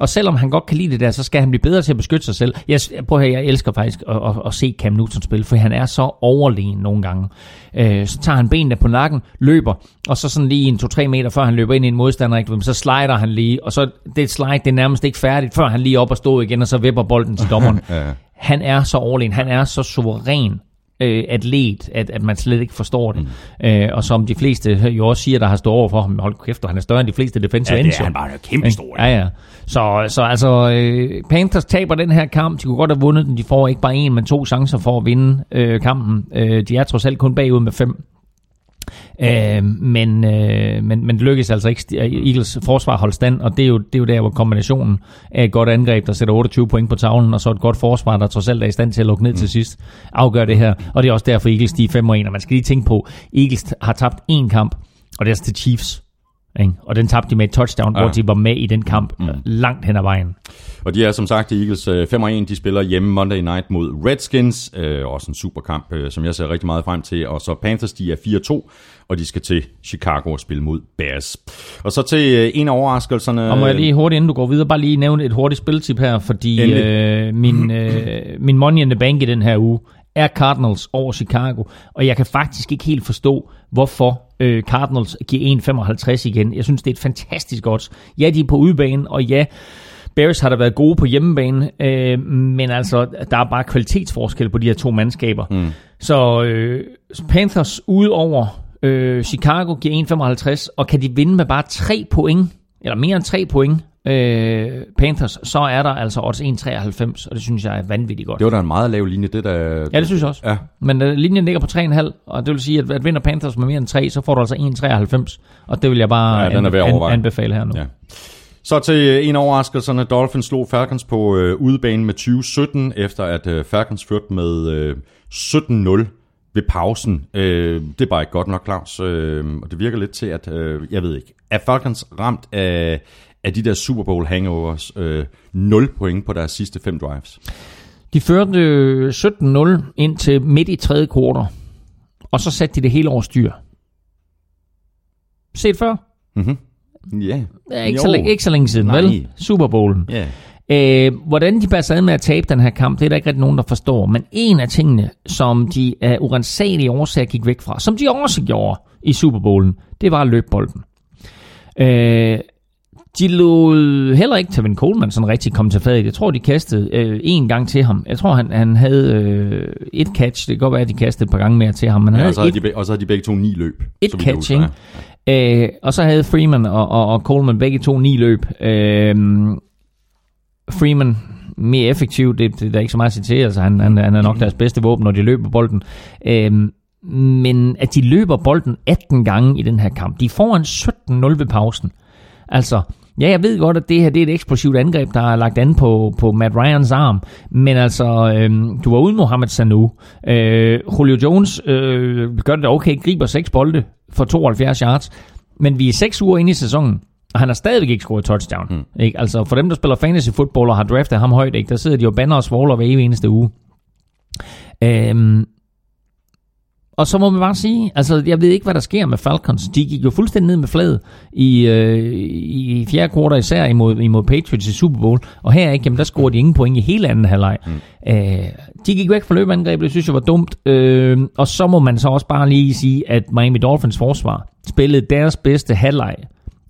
Og selvom han godt kan lide det der, så skal han blive bedre til at beskytte sig selv. Jeg, prøv at høre, jeg elsker faktisk at, at, at se Cam Newton spille, for han er så overlegen nogle gange. Øh, så tager han benene på nakken, løber, og så sådan lige en 2-3 meter, før han løber ind i en modstander, ikke? så slider han lige, og så det slide, det er nærmest ikke færdigt, før han lige op og stå igen, og så vipper bolden til dommeren. Ja. Han er så overlegen, han er så suveræn øh, atlet, at, at man slet ikke forstår det. Mm. Øh, og som de fleste jo også siger, der har stået over for ham, hold kæft, han er større end de fleste defensive Ja, det er han bare kæmpe stor. Ja, ja. Så, så altså, øh, Panthers taber den her kamp. De kunne godt have vundet den. De får ikke bare en, men to chancer for at vinde øh, kampen. Øh, de er trods alt kun bagud med fem. Øh, men, øh, men, men det lykkedes altså ikke. Eagles forsvar holdt stand, og det er, jo, det er jo der, hvor kombinationen af et godt angreb, der sætter 28 point på tavlen, og så et godt forsvar, der trods alt er i stand til at lukke ned mm. til sidst, afgør det her. Og det er også derfor, Eagles de er 5 og 1, og man skal lige tænke på, Eagles har tabt én kamp, og det er altså til Chiefs. Ikke? Og den tabte de med et touchdown, ja. Hvor de var med i den kamp mm. langt hen ad vejen. Og de er som sagt Eagles øh, 5 og 1. De spiller hjemme Monday Night mod Redskins. Øh, også en super kamp, øh, som jeg ser rigtig meget frem til. Og så Panthers, de er 4-2, og de skal til Chicago og spille mod Bears. Og så til øh, en af overraskelserne. Og må jeg lige hurtigt, inden du går videre, bare lige nævne et hurtigt spiltip her, fordi Endelig. øh, min, øh, min money in the bank i den her uge er Cardinals over Chicago, og jeg kan faktisk ikke helt forstå, hvorfor øh, Cardinals giver 1,55 igen. Jeg synes, det er et fantastisk odds. Ja, de er på udebane, og ja, Bears har da været gode på hjemmebane, øh, men altså, der er bare kvalitetsforskel på de her to mandskaber. Mm. Så øh, Panthers ude over øh, Chicago giver 1,55, og kan de vinde med bare 3 point, eller mere end 3 point, øh, Panthers, så er der altså odds 1,93, og det synes jeg er vanvittigt godt. Det var da en meget lav linje, det der... Ja, det synes jeg også. Ja. Men øh, linjen ligger på 3,5, og det vil sige, at, at vinder Panthers med mere end 3, så får du altså 1,93, og det vil jeg bare Ja, den er at overveje. anbefale her nu. Ja. Så til øh, en af overraskelserne. Dolphins slog Falcons på øh, udebane med 2017, efter at øh, Falcons førte med øh, 17-0 ved pausen. Øh, det er bare ikke godt nok, Claus. Øh, og det virker lidt til, at, øh, jeg ved ikke, er Falcons ramt af, af de der Super Bowl hangovers? Øh, 0 point på deres sidste fem drives. De førte øh, 17-0 ind til midt i tredje kvartal, og så satte de det hele over styr. Set før? Mm-hmm. Ja. Ja, ikke, Jo. så, længe- ikke så længe siden, Nej. vel? Super Bowlen. Ja. Øh, hvordan de bare sad med at tabe den her kamp, det er der ikke rigtig nogen, der forstår. Men en af tingene, som de af urensagelige årsager gik væk fra, som de også gjorde i Super Bowlen, det var at løbe bolden. Øh, de lod heller ikke Tevin Coleman sådan rigtig komme til fadet. Jeg tror, de kastede øh, en gang til ham. Jeg tror, han, han havde øh, et catch. Det kan godt være, at de kastede et par gange mere til ham. Men han ja havde og, så havde et, de, og så havde de begge to ni løb. et catch, ikke? Øh, og så havde Freeman og, og, og Coleman begge to ni løb. Øh, Freeman mere effektiv, det, det er der ikke så meget at sige til. Altså, han, han, han er nok deres bedste våben, når de løber bolden. Øh, men at de løber bolden 18 gange i den her kamp. De får en 17-0 ved pausen. Altså, ja, jeg ved godt, at det her det er et eksplosivt angreb, der er lagt an på, på Matt Ryans arm, men altså, øhm, du var uden Mohamed Sanu. Øh, Julio Jones øh, gør det okay, griber 6 bolde for 72 yards, men vi er 6 uger inde i sæsonen, og han har stadigvæk ikke scoret touchdown. Mm. Ikke? Altså, for dem, der spiller fantasy football og har draftet ham højt, ikke? der sidder de jo banner og svogler hver eneste uge. Øhm, og så må man bare sige, altså jeg ved ikke, hvad der sker med Falcons. De gik jo fuldstændig ned med fladet i, øh, i fjerde kvartal især imod, imod Patriots i Super Bowl. Og her ikke, jamen, der scorede de ingen point i hele anden halvleg. Mm. Øh, de gik væk fra løbeangrebet, det synes jeg var dumt. Øh, og så må man så også bare lige sige, at Miami Dolphins forsvar spillede deres bedste halvleg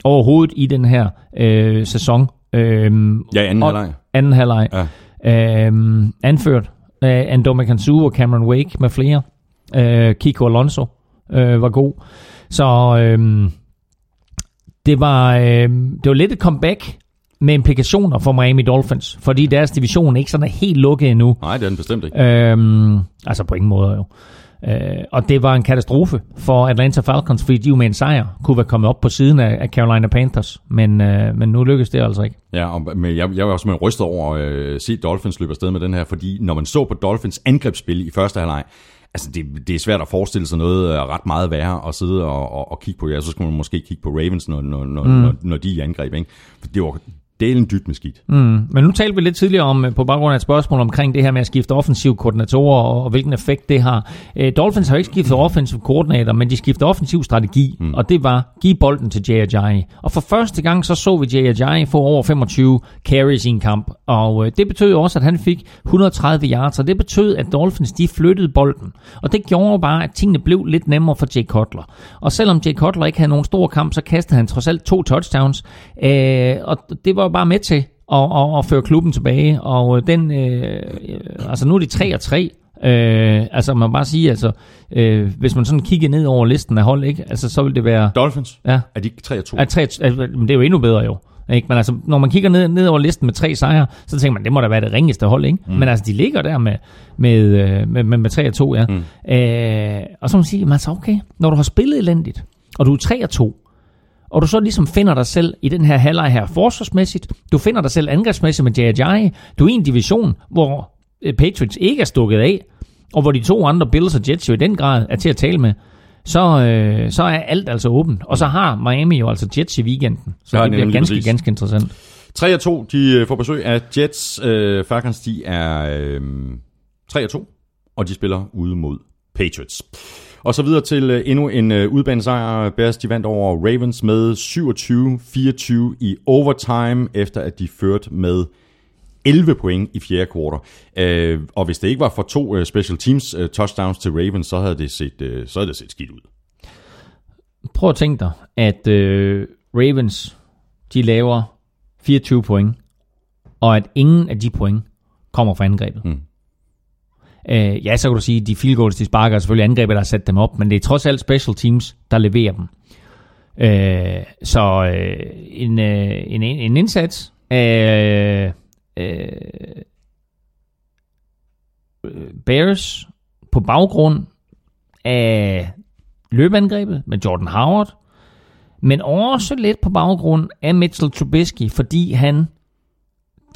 overhovedet i den her øh, sæson. Øh, Ja, anden og- halvleg. Anden halvleg. Ja. Øh, anført af Andoma Kansu og Cameron Wake med flere. Øh, Kiko Alonso øh, var god. Så øh, det, var, øh, det var lidt et comeback med implikationer for Miami Dolphins, fordi deres division ikke sådan er helt lukket endnu. Nej, det er den bestemt ikke. Øhm, altså på ingen måde jo. Øh, og det var en katastrofe for Atlanta Falcons, fordi de jo med en sejr kunne være kommet op på siden af, af Carolina Panthers. Men, øh, men nu lykkedes det altså ikke. Ja, og, men jeg, jeg var simpelthen rystet over at øh, se Dolphins løbe afsted med den her, fordi når man så på Dolphins angrebsspil i første halvleg, altså det, det er svært at forestille sig noget øh, ret meget værre at sidde og, og, og kigge på. Ja, så skulle man måske kigge på Ravens, når, når, når, mm. når, når de er i angreb. Ikke? For det var delen dybt med skidt. Mm. Men nu talte vi lidt tidligere om, øh, på baggrund af et spørgsmål omkring det her med at skifte offensiv koordinatorer og, og hvilken effekt det har. Øh, Dolphins har ikke skiftet offensiv koordinator, men de skifter offensiv strategi, mm. og det var give bolden til Ajayi. Og for første gang så så vi Ajayi få over 25 carries i en kamp, og øh, det betød også, at han fik 130 yards, og det betød, at Dolphins de flyttede bolden. Og det gjorde jo bare, at tingene blev lidt nemmere for Jay Cutler. Og selvom Jay Cutler ikke havde nogen stor kamp, så kastede han trods alt to touchdowns, øh, og det var bare med til at, at, at føre klubben tilbage. Og øh, den, øh, øh, altså nu er de 3 og 3. Øh, altså man bare sige, altså, øh, hvis man sådan kigger ned over listen af hold, ikke? Altså, så vil det være... Dolphins, Ja, er de ikke 3 og 2? at tre, altså, men det er jo endnu bedre jo. Ikke? Men altså, når man kigger ned, ned over listen med tre sejre, så tænker man, det må da være det ringeste hold, ikke? Mm. Men altså, de ligger der med, med, øh, med, med, med 3 og 2, ja. Mm. Øh, og så må man sige, altså okay, når du har spillet elendigt, og du er 3 og 2, og du så ligesom finder dig selv i den her halvleg her forsvarsmæssigt, du finder dig selv angrebsmæssigt med Ajayi, du er i en division, hvor øh, Patriots ikke er stukket af, og hvor de to andre Bills og Jets jo i den grad er til at tale med, så, øh, så er alt altså åbent. Og så har Miami jo altså Jets i weekenden. Så Ja, det bliver ganske, præcis. ganske interessant. 3 og 2, de øh, får besøg af Jets. Øh, Falcons, de er øh, 3 og 2, og de spiller ude mod Patriots. Og så videre til øh, endnu en øh, udbanesejr. Bears, de vandt over Ravens med 27-24 i overtime, efter at de førte med 11 point i fjerde kvartal. Øh, og hvis det ikke var for to øh, special teams touchdowns til Ravens, så havde det set, så havde det set skidt ud. Prøv at tænke dig, at øh, Ravens, de laver 24 point, og at ingen af de point kommer fra angrebet. Mm. Øh, ja, så kan du sige, at de field goals, de sparker, er selvfølgelig angrebet, der har sat dem op, men det er trods alt special teams, der leverer dem. Øh, så øh, en, øh, en, en indsats af øh, øh, Bears på baggrund af løbeangrebet med Jordan Howard, men også lidt på baggrund af Mitchell Trubisky, fordi han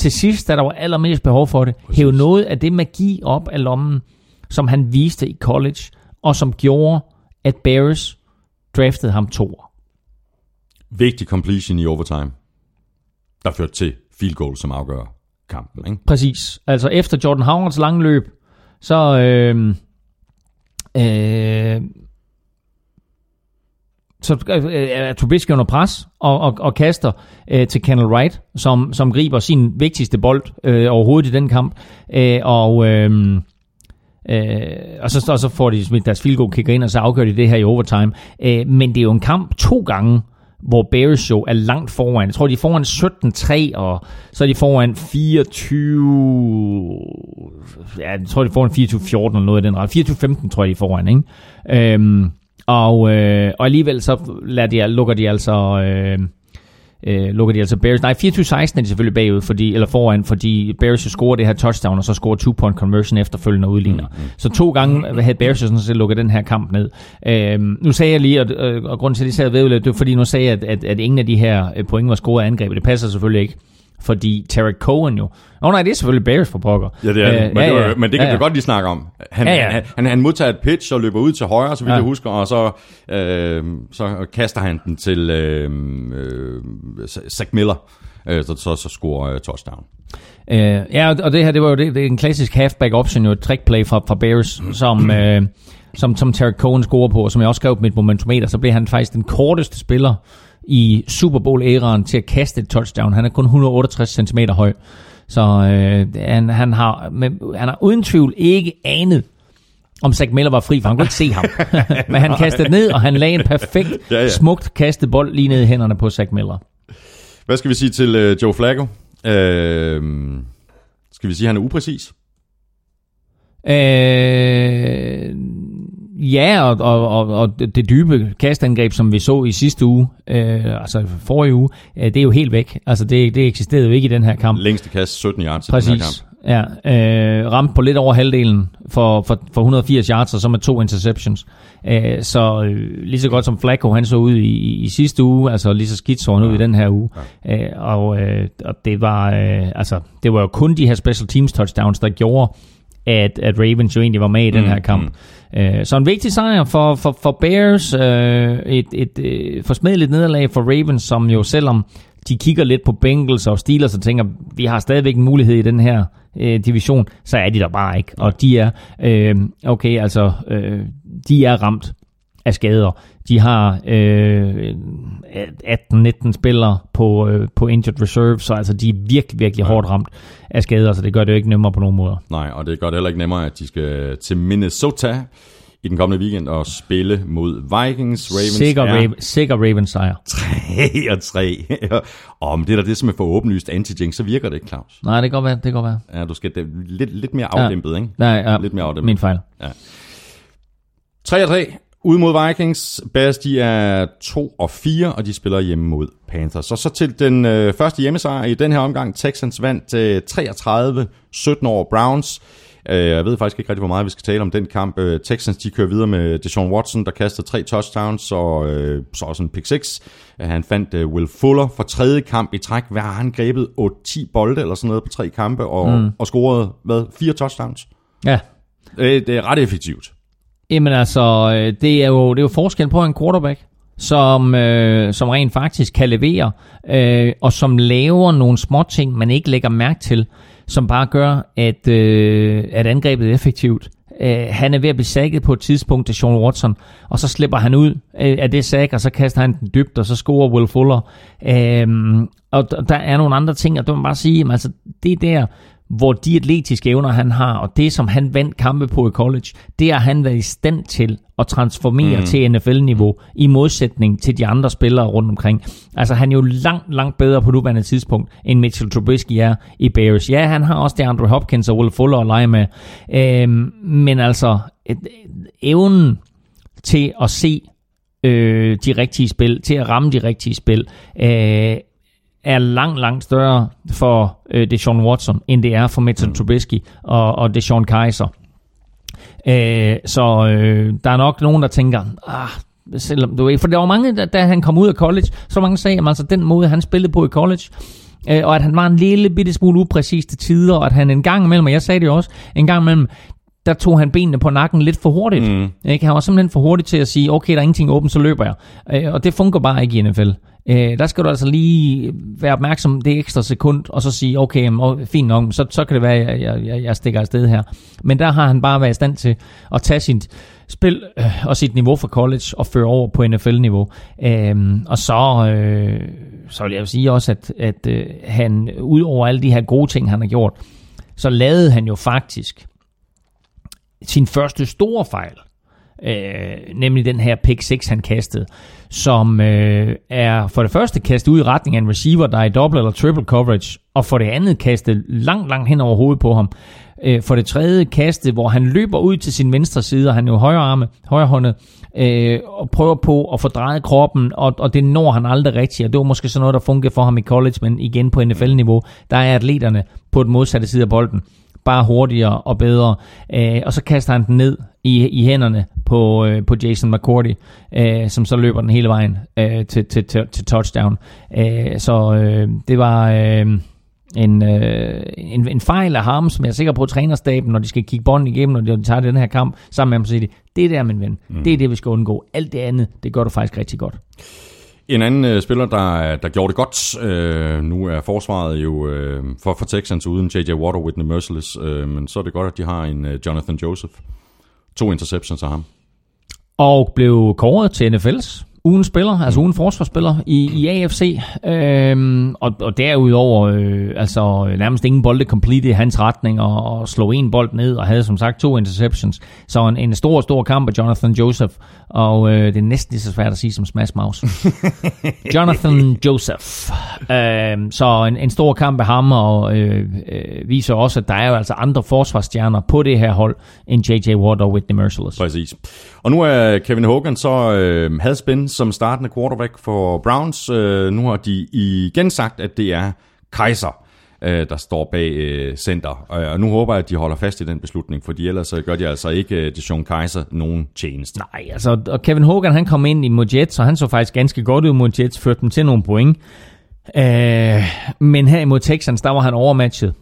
til sidst, da der var allermest behov for det, hævde noget af det magi op af lommen, som han viste i college, og som gjorde, at Bears draftede ham to. Vigtig completion i overtime, der førte til field goal, som afgør kampen. Ikke? Præcis. Altså efter Jordan Howards lange løb, så øh, øh, så øh, øh, er Trubisky under pres og, og, og kaster øh, til Kendall Wright, som, som griber sin vigtigste bold øh, overhovedet i den kamp. Øh, og, øh, øh, og, så, og så får de smidt deres field goal kicker ind, og så afgør de det her i overtime. Øh, men det er jo en kamp to gange, hvor Bears jo er langt foran. Jeg tror, de er foran 17-3, og så er de foran 24... Ja, jeg tror, de er foran 24-14 eller noget i den ret. 24-15 tror jeg, de er foran, ikke? Øhm, og, øh, og alligevel så lader de, lukker de altså øh, øh, lukker de altså Bears. Nej, 24-16 er de selvfølgelig bagud, fordi, eller foran, fordi Bears jo scorer det her touchdown, og så scorer two-point conversion efterfølgende og udligner. Mm, mm. Så to gange havde Bears sådan set lukket den her kamp ned. Øh, nu sagde jeg lige, og, og, og grunden til, at de sagde ved, det var fordi nu sagde jeg, at, at, at ingen af de her øh, point var scoret af angrebet. Det passer selvfølgelig ikke fordi Tarek Cohen jo... Åh oh, nej, det er selvfølgelig Bears for pokker. Ja, det er det. Men, ja, det, var, men det kan ja, ja. vi godt lige snakke om. Han, ja, ja. Han, han, han modtager et pitch og løber ud til højre, så vidt ja. jeg husker, og så, øh, så kaster han den til øh, øh, Zach Miller, øh, så, så, så scorer øh, touchdown. Uh, ja, og det her, det var jo det, det er en klassisk halfback option, jo et trickplay fra, fra Bears, som, uh, som, som Tarek Cohen scorer på, og som jeg også skrev på mit momentometer, så blev han faktisk den korteste spiller i Super Bowl-æraen til at kaste et touchdown. Han er kun 168 cm høj. Så øh, han, han, har, men, han har uden tvivl ikke anet, om Zach Miller var fri, for han kunne ikke se ham. men han kastede ned, og han lagde en perfekt, ja, ja. smukt kastet bold lige ned i hænderne på Zach Miller. Hvad skal vi sige til øh, Joe Flacco? Øh, skal vi sige, at han er upræcis? Øh, Ja, og, og, og, og det dybe kastangreb, som vi så i sidste uge, øh, altså forrige uge, øh, det er jo helt væk. Altså det, det eksisterede jo ikke i den her kamp. Længste kast, 17 yards Præcis. i den her kamp. Ja, øh, ramt på lidt over halvdelen for, for, for 180 yards, og så med to interceptions. Øh, så øh, lige så godt som Flacco, han så ud i, i sidste uge, altså lige så skidt så han ud i den her uge. Ja. Øh, og, øh, og det var øh, altså det var jo kun de her special teams touchdowns, der gjorde, at, at Ravens jo egentlig var med i den mm, her kamp. Mm. Uh, så en vigtig sejr for, for, for Bears, uh, et, et uh, forsmedeligt nederlag for Ravens, som jo selvom de kigger lidt på Bengals og Steelers og tænker, vi har stadigvæk en mulighed i den her øh, division, så er de der bare ikke. Og de er, øh, okay, altså, øh, de er ramt af skader. De har øh, 18-19 spillere på, øh, på injured reserve, så altså de er virkelig, virkelig hårdt ramt af skader, så det gør det jo ikke nemmere på nogen måder. Nej, og det gør det heller ikke nemmere, at de skal til Minnesota i den kommende weekend og spille mod Vikings. Ravens sikker, er Raven, sikker Ravens sejr. 3 og 3. og om det er da det, som er for åbenlyst anti så virker det ikke, Claus. Nej, det kan godt være. Det kan godt være. Ja, du skal det, lidt, lidt mere afdæmpet, ja. ikke? Nej, ja. Lidt mere afdæmpet. Min fejl. Ja. 3 og 3. Ude mod Vikings, Bears de er 2 og 4, og de spiller hjemme mod Panthers. Så så til den øh, første hjemmesejr i den her omgang. Texans vandt øh, 33-17 over Browns. Øh, jeg ved faktisk ikke rigtig, hvor meget vi skal tale om den kamp. Øh, Texans de kører videre med Deshaun Watson, der kastede tre touchdowns, og øh, så også en pick 6. Han fandt øh, Will Fuller for tredje kamp i træk. Hvad har han grebet? 8-10 bolde eller sådan noget på tre kampe, og, mm. og scoret, hvad, fire touchdowns? Ja. Øh, det er ret effektivt. Jamen altså, øh, det er jo, det er jo forskel på en quarterback, som, øh, som rent faktisk kan levere, øh, og som laver nogle små ting, man ikke lægger mærke til, som bare gør, at, øh, at angrebet er effektivt. Øh, han er ved at blive sækket på et tidspunkt til Sean Watson, og så slipper han ud øh, af det sæk, og så kaster han den dybt, og så scorer Will Fuller. Øh, og der er nogle andre ting, og det må bare sige, altså, det der, hvor de atletiske evner, han har, og det, som han vandt kampe på i college, det har han været i stand til at transformere mm. til NFL-niveau, i modsætning til de andre spillere rundt omkring. Altså, han er jo langt, langt bedre på nuværende tidspunkt, end Mitchell Trubisky er i Bears. Ja, han har også det Andre Hopkins og Will Fuller at lege med, øhm, men altså, et, evnen til at se øh, de rigtige spil, til at ramme de rigtige spil, øh, er langt, langt større for øh, Deshaun Watson, end det er for Mitchell Trubisky og, og Deshaun Kaiser. Øh, så øh, der er nok nogen, der tænker, ah, selvom du for der var mange, da, da han kom ud af college, så mange sagde, at altså den måde, han spillede på i college, øh, og at han var en lille bitte smule upræcis til tider, og at han en gang imellem, og jeg sagde det også, en gang imellem, der tog han benene på nakken lidt for hurtigt. Mm. Ikke? Han var simpelthen for hurtig til at sige, okay, der er ingenting åbent, så løber jeg. Øh, og det fungerer bare ikke i NFL. Øh, der skal du altså lige være opmærksom det ekstra sekund, og så sige, okay, fint nok, så, så kan det være, at jeg, jeg, jeg stikker afsted her. Men der har han bare været i stand til at tage sit spil øh, og sit niveau fra college og føre over på NFL-niveau. Øh, og så, øh, så vil jeg sige også, at, at øh, han, ud over alle de her gode ting, han har gjort, så lavede han jo faktisk sin første store fejl øh, nemlig den her pick 6, han kastede, som øh, er for det første kastet ud i retning af en receiver, der er i double eller triple coverage, og for det andet kastet langt, langt hen over hovedet på ham. Øh, for det tredje kastet, hvor han løber ud til sin venstre side, og han er jo højre arme, højre håndet, øh, og prøver på at få drejet kroppen, og, og det når han aldrig rigtigt, og det var måske sådan noget, der fungerede for ham i college, men igen på NFL-niveau, der er atleterne på den modsatte side af bolden bare hurtigere og bedre. Øh, og så kaster han den ned i, i hænderne på, øh, på Jason McCourty, øh, som så løber den hele vejen øh, til, til, til, til touchdown. Øh, så øh, det var... Øh, en, øh, en, en fejl af ham, som jeg er sikker på, at trænerstaben, når de skal kigge bånden igennem, når de tager den her kamp sammen med ham, så siger de, det er der, min ven. Mm. Det er det, vi skal undgå. Alt det andet, det gør du faktisk rigtig godt. En anden øh, spiller, der, der gjorde det godt, øh, nu er forsvaret jo øh, for, for Texans uden J.J. Watt og Whitney Merciless, øh, men så er det godt, at de har en øh, Jonathan Joseph. To interceptions af ham. Og blev kåret til NFL's ugen spiller, altså ugen forsvarsspiller i, i AFC. Øhm, og, og derudover øh, altså nærmest ingen bolde complete i hans retning og, og slå en bold ned og havde som sagt to interceptions. Så en, en stor, stor kamp af Jonathan Joseph. Og øh, det er næsten lige så svært at sige som Smash Mouse. Jonathan Joseph. Øhm, så en, en stor kamp af ham og øh, øh, viser også, at der er jo altså andre forsvarsstjerner på det her hold end J.J. Watt og Whitney Merciless. Præcis. Og nu er Kevin Hogan så øh, hadspin som startende quarterback for Browns. Øh, nu har de igen sagt, at det er Kaiser, øh, der står bag øh, center. Øh, og nu håber jeg, at de holder fast i den beslutning, fordi ellers øh, gør de altså ikke øh, Deshaun Kaiser nogen tjeneste. Nej, altså, og Kevin Hogan han kom ind i mod Jets, og han så faktisk ganske godt ud mod Jets, førte dem til nogle point. Øh, men her imod Texans, der var han overmatchet.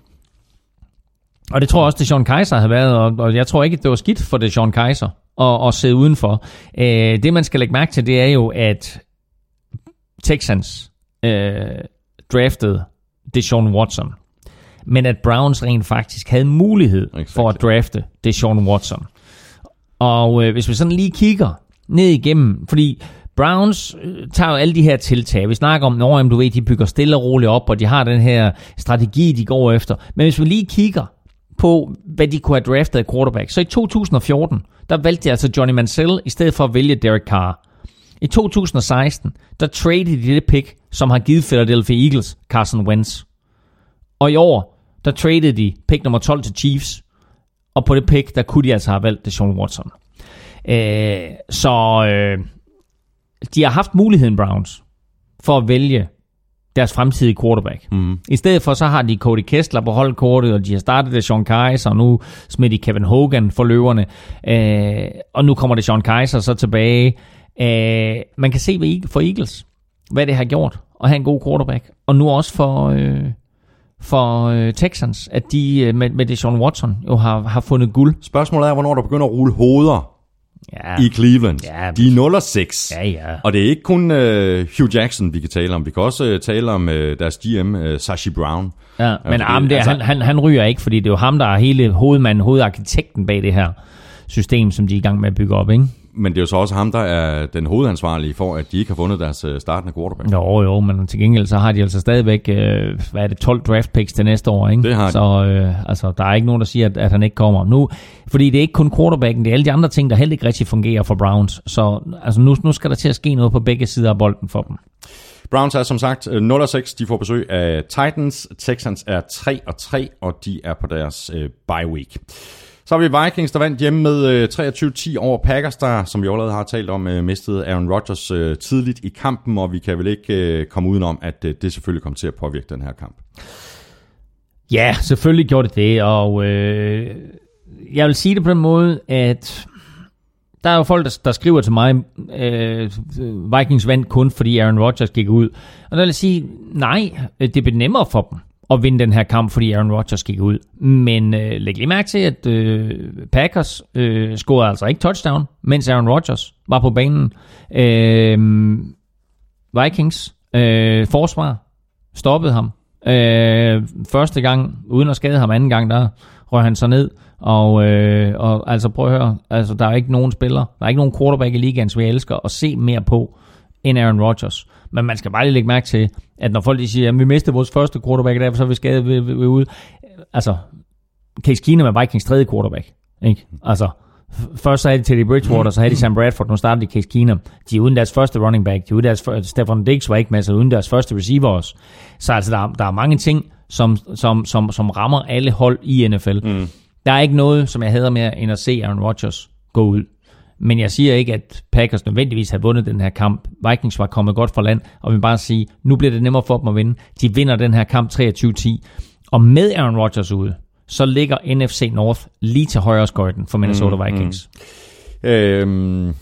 Og det tror jeg også, det Sean Kaiser havde været, og, og jeg tror ikke, det var skidt for det Sean Kaiser at, at sidde udenfor. Øh, det man skal lægge mærke til, det er jo, at Texans øh, draftede Deshaun Watson, men at Browns rent faktisk havde mulighed exactly. for at drafte Deshaun Watson. Og øh, hvis vi sådan lige kigger ned igennem, fordi Browns øh, tager jo alle de her tiltag. Vi snakker om, når du ved, de bygger stille og roligt op, og de har den her strategi, de går efter. Men hvis vi lige kigger på, hvad de kunne have draftet af quarterback. Så i 2014, der valgte de altså Johnny Manziel i stedet for at vælge Derek Carr. I 2016, der traded de det pick, som har givet Philadelphia Eagles Carson Wentz. Og i år, der traded de pick nummer 12 til Chiefs. Og på det pick, der kunne de altså have valgt Deshaun Watson. Øh, så øh, de har haft muligheden, Browns, for at vælge deres fremtidige quarterback. Mm. I stedet for, så har de Cody Kessler på holdkortet, og de har startet det Sean Kaiser, og nu smidt de Kevin Hogan for løverne. Øh, og nu kommer det Sean Kaiser så tilbage. Øh, man kan se for Eagles, hvad det har gjort at have en god quarterback. Og nu også for, øh, for øh, Texans, at de øh, med, med det Sean Watson jo har, har fundet guld. Spørgsmålet er, hvornår der begynder at rulle hoveder ja. i Cleveland. Ja, de er 0-6. Ja, ja. Og det er ikke kun uh, Hugh Jackson, vi kan tale om. Vi kan også uh, tale om uh, deres GM, uh, Sashi Brown. Ja, men altså, det, altså, han, han, han ryger ikke, fordi det er jo ham, der er hele hovedmanden, hovedarkitekten bag det her system, som de er i gang med at bygge op, ikke? Men det er jo så også ham, der er den hovedansvarlige for, at de ikke har fundet deres øh, startende quarterback. Jo, jo, men til gengæld så har de altså stadigvæk, øh, hvad er det, 12 draft picks til næste år, ikke? Det har de. Så øh, altså, der er ikke nogen, der siger, at, at han ikke kommer. Nu, fordi det er ikke kun quarterbacken, det er alle de andre ting, der heller ikke rigtig fungerer for Browns. Så altså, nu, nu skal der til at ske noget på begge sider af bolden for dem. Browns er som sagt 0-6, øh, de får besøg af Titans. Texans er 3-3, og de er på deres øh, bye week. Så har vi Vikings, der vandt hjemme med øh, 23-10 over Packers, der, som vi allerede har talt om, øh, mistede Aaron Rodgers øh, tidligt i kampen, og vi kan vel ikke komme udenom, at det selvfølgelig kom til at påvirke den her kamp. Ja, selvfølgelig gjorde det det, og øh, jeg vil sige det på den måde, at der er jo folk, der, der skriver til mig, øh, Vikings vandt kun, fordi Aaron Rodgers gik ud. Og der vil jeg sige, nej, det blev nemmere for dem at vinde den her kamp, fordi Aaron Rodgers gik ud. Men øh, læg lige mærke til, at øh, Packers øh, scorede altså ikke touchdown, mens Aaron Rodgers var på banen. Øh, Vikings øh, forsvar stoppede ham. Øh, første gang, uden at skade ham anden gang, der røg han sig ned. Og, øh, og altså prøv at høre, altså, der er ikke nogen spiller, der er ikke nogen quarterback i ligaen, som vi elsker at se mere på end Aaron Rodgers. Men man skal bare lige lægge mærke til, at når folk de siger, at vi mistede vores første quarterback, derfor så er vi skadet ved, ved, ved ude. Altså, Case Keenum er Vikings tredje quarterback. Ikke? Altså, først så havde de Teddy Bridgewater, så havde de Sam Bradford, nu startede de Case Keenum. De er uden deres første running back, de er uden deres første, Stefan Diggs var ikke med, så uden deres første receiver også. Så altså, der, der er mange ting, som, som, som, som rammer alle hold i NFL. Mm. Der er ikke noget, som jeg hader mere, end at se Aaron Rodgers gå ud. Men jeg siger ikke, at Packers nødvendigvis har vundet den her kamp. Vikings var kommet godt fra land, og vi vil bare sige, nu bliver det nemmere for dem at vinde. De vinder den her kamp 23-10. Og med Aaron Rodgers ude, så ligger NFC North lige til højre skøjten for Minnesota mm, Vikings. Mm. Øhm,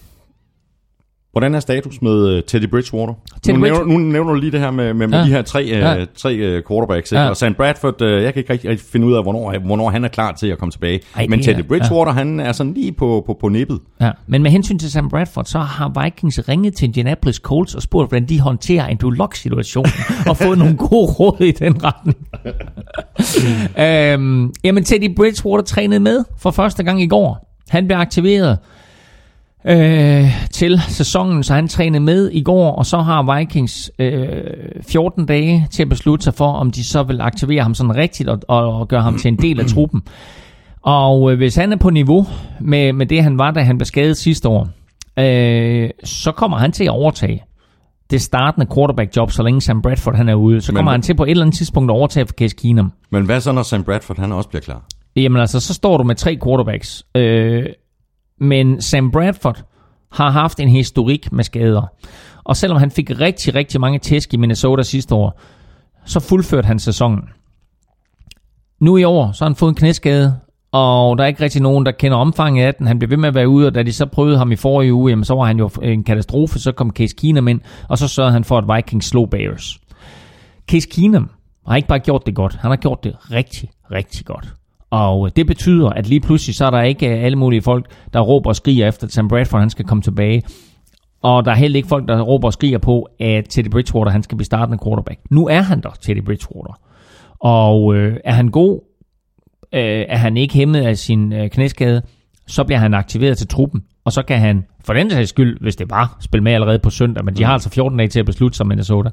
hvordan er status med øh, Teddy Bridgewater? Teddy nu, Bridge- nævner, nu nævner du lige det her med, med, med Ja. de her tre, Ja. ja. tre uh, quarterbacks. Ikke? Ja. Og Sam Bradford, jeg kan ikke rigtig, finde ud af, hvornår, hvornår han er klar til at komme tilbage. Ej, Men Teddy Bridgewater, ja. han er sådan lige på, på, på nippet. Ja, men med hensyn til Sam Bradford, så har Vikings ringet til Indianapolis Colts og spurgt, hvordan de håndterer en Luck-situation, og fået nogle gode råd i den retning. øhm, jamen, Teddy Bridgewater trænede med for første gang i går. Han blev aktiveret øh, til sæsonen, så han trænede med i går, og så har Vikings øh, 14 dage til at beslutte sig for, om de så vil aktivere ham sådan rigtigt og, og, gøre ham til en del af truppen. Og øh, hvis han er på niveau med, med det, han var, da han blev skadet sidste år, øh, så kommer han til at overtage det startende quarterback job, så længe Sam Bradford han er ude. Så Men- kommer han til på et eller andet tidspunkt at overtage for Case Keenum. Men hvad så, når Sam Bradford han også bliver klar? Jamen altså, så står du med tre quarterbacks. Øh, men Sam Bradford har haft en historik med skader. Og selvom han fik rigtig, rigtig mange tæsk i Minnesota sidste år, så fuldførte han sæsonen. Nu i år, så har han fået en knæskade, og der er ikke rigtig nogen, der kender omfanget af den. Han blev ved med at være ude, og da de så prøvede ham i forrige uge, jamen, så var han jo en katastrofe. Så kom Case Keenum ind, og så sørgede han for, at Vikings slog Bears. Case Keenum har ikke bare gjort det godt, han har gjort det rigtig, rigtig godt. Og det betyder, at lige pludselig så er der ikke øh, alle mulige folk, der råber og skriger efter, at Sam Bradford han skal komme tilbage. Og der er heller ikke folk, der råber og skriger på, at Teddy Bridgewater han skal blive startende quarterback. Nu er han der, Teddy Bridgewater. Og øh, er han god, øh, er han ikke hæmmet af sin øh, knæskade, så bliver han aktiveret til truppen. Og så kan han, for den sags skyld, hvis det var, spille med allerede på søndag. Men de har altså 14 dage til at beslutte sig, Minnesota.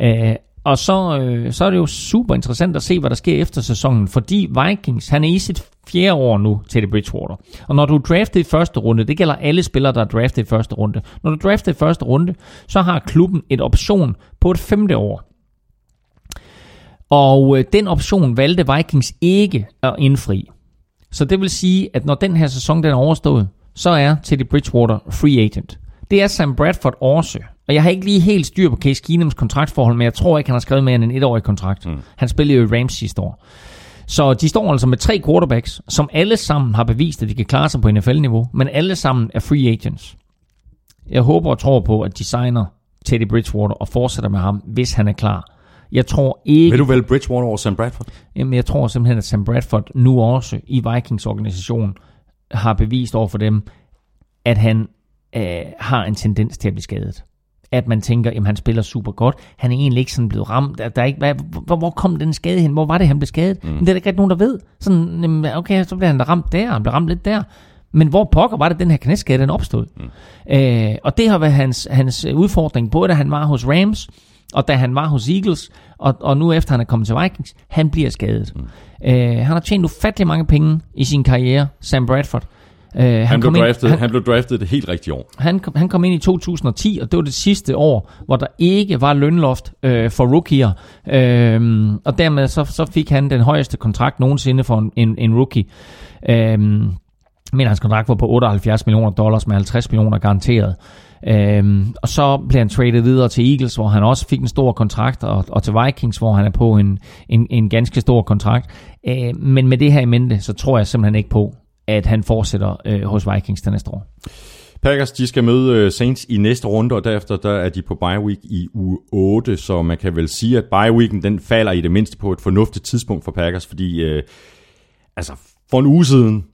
Øh, og så, øh, så er det jo super interessant at se, hvad der sker efter sæsonen, fordi Vikings, han er i sit fjerde år nu til det Bridgewater. Og når du er draftet i første runde, det gælder alle spillere, der er draftet i første runde. Når du er draftet i første runde, så har klubben et option på et femte år. Og øh, den option valgte Vikings ikke at indfri. Så det vil sige, at når den her sæson den er overstået, så er Teddy Bridgewater free agent. Det er Sam Bradford også. Og jeg har ikke lige helt styr på Case Keenums kontraktforhold, men jeg tror ikke, han har skrevet mere end en etårig kontrakt. Mm. Han spillede jo i Rams sidste år. Så de står altså med tre quarterbacks, som alle sammen har bevist, at de kan klare sig på NFL-niveau, men alle sammen er free agents. Jeg håber og tror på, at de signer Teddy Bridgewater og fortsætter med ham, hvis han er klar. Jeg tror ikke... Vil du vælge Bridgewater over Sam Bradford? Jamen, jeg tror simpelthen, at Sam Bradford nu også i Vikings organisation har bevist over for dem, at han øh, har en tendens til at blive skadet. At man tænker, at han spiller super godt. Han er egentlig ikke sådan blevet ramt. Der, er ikke, hvad, hvor, hvor kom den skade hen? Hvor var det, han blev skadet? Mm. Men det er der ikke nogen, der ved. Sådan, jamen, okay, så bliver han ramt der, han blev ramt lidt der. Men hvor pokker var det, den her knæskade, den opstod? Mm. Øh, og det har været hans, hans udfordring, både da han var hos Rams, og da han var hos Eagles, og, og nu efter han er kommet til Vikings, han bliver skadet. Mm. Øh, han har tjent ufattelig mange penge i sin karriere, Sam Bradford. Øh, han, Han, blev ind- draftet, han, han blev draftet det helt rigtige år. han, kom, han kom ind i 2010, og det var det sidste år, hvor der ikke var lønloft øh, for rookier. Øh, og dermed så, så fik han den højeste kontrakt nogensinde for en, en, en rookie. Øh, men hans kontrakt var på 78 millioner dollars med 50 millioner garanteret. Øhm, og så blev han traded videre til Eagles, hvor han også fik en stor kontrakt, og, og til Vikings, hvor han er på en, en, en ganske stor kontrakt. Øh, men med det her i mente, så tror jeg simpelthen ikke på, at han fortsætter øh, hos Vikings til næste år. Packers, de skal møde øh, Saints i næste runde, og derefter der er de på bye week i uge 8, så man kan vel sige, at bye weeken den falder i det mindste på et fornuftigt tidspunkt for Packers, fordi øh, altså for en uge siden,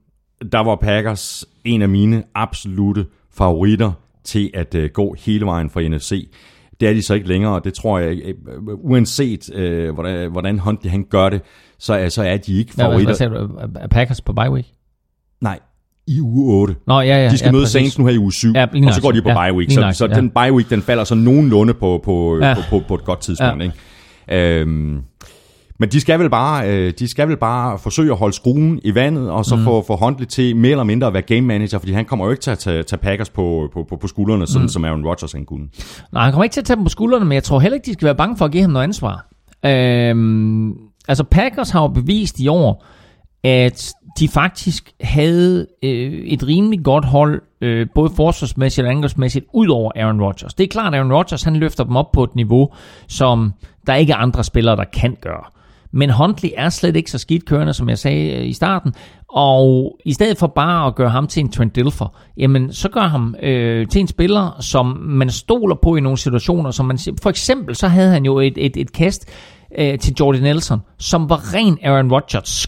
der var Packers en af mine absolute favoritter til at øh, gå hele vejen fra NFC. Det er de så ikke længere, og det tror jeg, øh, uanset øh, hvordan, hvordan Huntley han gør det, så er, så er de ikke Hvad, hvad, favoritter. hvad sagde du? Er Packers på bye week? Nej, i uge 8. Nå, ja, ja. De skal ja, møde præcis. Saints nu her i uge 7, Ja, og så går de på nøjagtigt. bye week. Så, så ja. den bye week, den falder så nogenlunde på, på, Ja. ja. på, på, på et godt tidspunkt. Ja. Ja. Ikke? Øhm, men de skal, vel bare, øh, de skal vel bare forsøge at holde skruen i vandet, og så mm. få, få Huntley til mere eller mindre at være game manager, fordi han kommer jo ikke til at tage, tage Packers på, på, på, på skuldrene, sådan mm. som Aaron Rodgers han kunne. Nej, han kommer ikke til at tage dem på skuldrene, men jeg tror heller ikke, de skal være bange for at give ham noget ansvar. Øhm, Altså Packers har jo bevist i år, at de faktisk havde øh, et rimelig godt hold, øh, både forsvarsmæssigt og angrebsmæssigt, ud over Aaron Rodgers. Det er klart, at Aaron Rodgers han løfter dem op på et niveau, som der ikke er andre spillere, der kan gøre. Men Huntley er slet ikke så skidt kørende, som jeg sagde øh, i starten. Og i stedet for bare at gøre ham til en Trent Dilfer, jamen så gør ham øh, til en spiller, som man stoler på i nogle situationer. Som man, for eksempel så havde han jo et, et, et kast øh, til Jordan Nelson, som var ren Aaron Rodgers.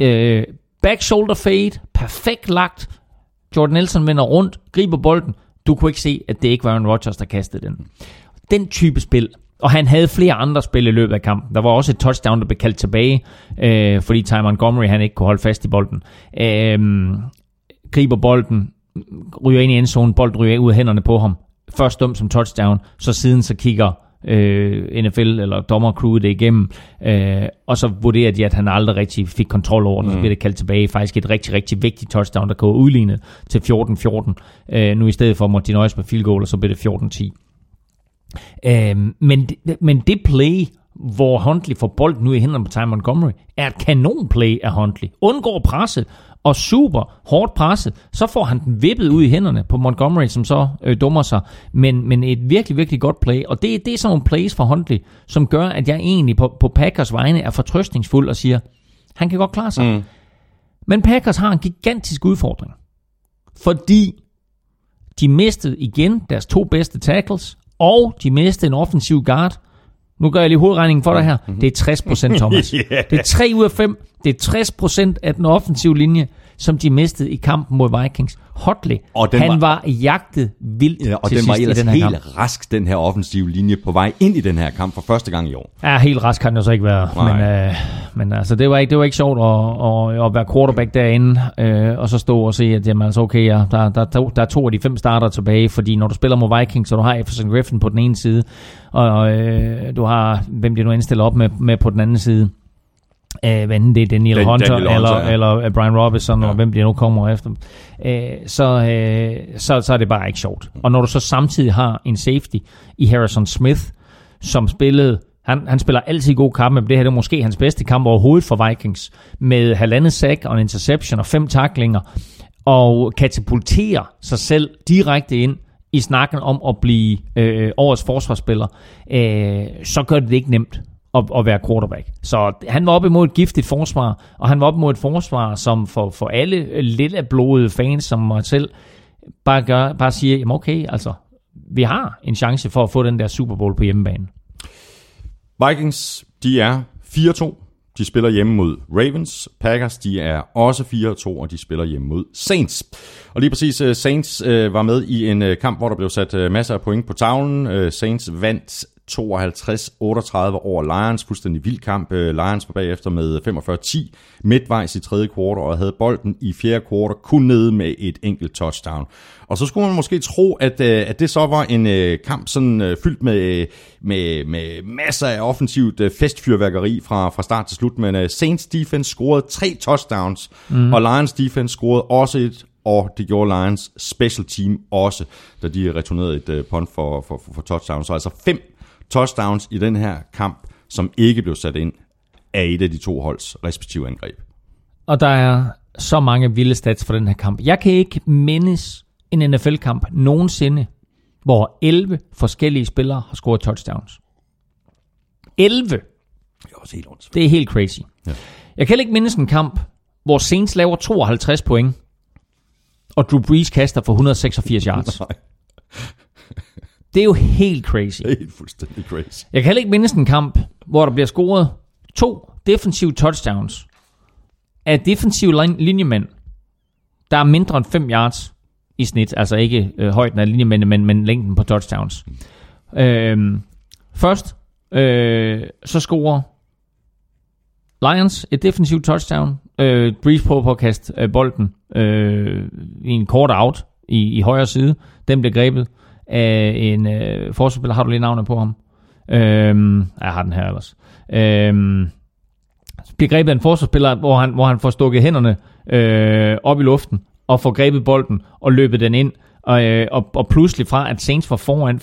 Øh, back shoulder fade, perfekt lagt. Jordan Nelson vender rundt, griber bolden. Du kunne ikke se, at det ikke var Aaron Rodgers, der kastede den. Den type spil. Og han havde flere andre spil i løbet af kampen. Der var også et touchdown, der blev kaldt tilbage, øh, fordi Ty Montgomery han ikke kunne holde fast i bolden. Øh, griber bolden, ryger ind i endzonen, bolden ryger ud af hænderne på ham. Først dømt som touchdown, så siden så kigger øh, NFL eller dommercrewet det igennem, øh, og så vurderer de, at han aldrig rigtig fik kontrol over den, så bliver det kaldt tilbage. Faktisk et rigtig, rigtig vigtigt touchdown, der kunne udlignet til 14-14. Øh, nu i stedet for måtte de nøjes med field goal, og så blev det 14-10. Øh, men, men det play, hvor Huntley får bolden nu i hænderne på Ty Montgomery, er et kanonplay af Huntley. Undgår presset, og super hårdt presset, så får han den vippet ud i hænderne på Montgomery, som så øh, dummer sig. Men, men et virkelig, virkelig godt play. Og det, det er sådan nogle plays fra Huntley, som gør, at jeg egentlig på, på Packers vegne er fortrøstningsfuld og siger, han kan godt klare sig. Mm. Men Packers har en gigantisk udfordring. Fordi de mistede igen deres to bedste tackles, og de mistede en offensiv guard. Nu gør jeg lige hovedregningen for dig her. Det er 60 procent, Thomas. Yeah. Det er 3 ud af 5. Det er 60 procent af den offensive linje, som de mistede i kampen mod Vikings. Hotley, Og den han var- var, jagtet vildt Ja, og til den var sidst ellers i den her helt kamp. rask, den her offensive linje, på vej ind i den her kamp for første gang i år. Ja, helt rask kan den jo så ikke være. Nej. Men, øh, men altså, det var ikke, det var ikke sjovt at, at, at være quarterback derinde, øh, og så stå og se, at jamen, altså, okay, ja, der, der, der, der er to af de fem starter tilbage, fordi når du spiller mod Vikings, så du har Jefferson Griffin på den ene side, og øh, du har, hvem de nu indstiller op med, med på den anden side. Øh, hvad enten det er Daniel Dan- Hunter, Daniel eller, Hunter, ja. eller øh, Brian Robinson, ja. Ja. og hvem de nu kommer efter. Øh, så, øh, så, så er det bare ikke sjovt. Og når du så samtidig har en safety i Harrison Smith, som spillede han, han spiller altid gode kampe, men det her det er måske hans bedste kamp overhovedet for Vikings, med halvandet sack og en interception og fem taklinger, og katapulterer sig selv direkte ind i snakken om at blive øh, årets forsvarsspiller, øh, så gør det det ikke nemt at, at være quarterback. Så han var op imod et giftigt forsvar, og han var op imod et forsvar, som for, for alle lidt af blodede fans som mig selv, bare, gør, bare siger, jamen okay, altså, vi har en chance for at få den der Super Bowl på hjemmebane. Vikings, de er 4-2. De spiller hjemme mod Ravens. Packers, de er også 4-2, og de spiller hjemme mod Saints. Og lige præcis, øh, Saints øh, var med i en øh, kamp, hvor der blev sat masser af point på tavlen. Saints vandt 52-38 over Lions. Fuldstændig vild kamp. Uh, Lions var bagefter med 45-10 midtvejs i tredje kvartal, og havde bolden i fjerde kvartal kun nede med et enkelt touchdown. Og så skulle man måske tro, at, øh, at det så var en øh, kamp sådan øh, fyldt med, med, med masser af offensivt øh, festfyrværkeri fra, fra start til slut, men øh, Saints defense scorede tre touchdowns, mm. og Lions defense scorede også et, og det gjorde Lions special team også, da de returnerede et øh, punt for, for, for, for touchdowns. Så altså fem touchdowns i den her kamp, som ikke blev sat ind af et af de to holds respektive angreb. Og der er så mange vilde stats for den her kamp. Jeg kan ikke mindes en NFL-kamp nogensinde, hvor 11 forskellige spillere har scoret touchdowns. 11! Det er også helt ondt. Det er helt crazy. Ja. Jeg kan ikke mindes en kamp, hvor Saints laver 52 point, og Drew Brees kaster for 186 yards. Nej, Det er jo helt crazy. helt fuldstændig crazy. Jeg kan heller ikke mindes en kamp, hvor der bliver scoret to defensive touchdowns af defensive lin- linjemænd, der er mindre end 5 yards i snit. Altså ikke øh, højden af linjemændene, men, men længden på touchdowns. Øhm, først, øh, så scorer Lions et defensivt touchdown. Øh, Breeze på på at kaste øh, bolden øh, i en kort out i, i højre side. Den bliver grebet af en øh, forsvarsspiller. Har du lige navnet på ham? Øhm, jeg har den her ellers. Øhm, bliver grebet af en forsvarsspiller, hvor han, hvor han får stukket hænderne øh, op i luften, og får grebet bolden og løbet den ind, og, øh, og, og pludselig fra, at Saints var foran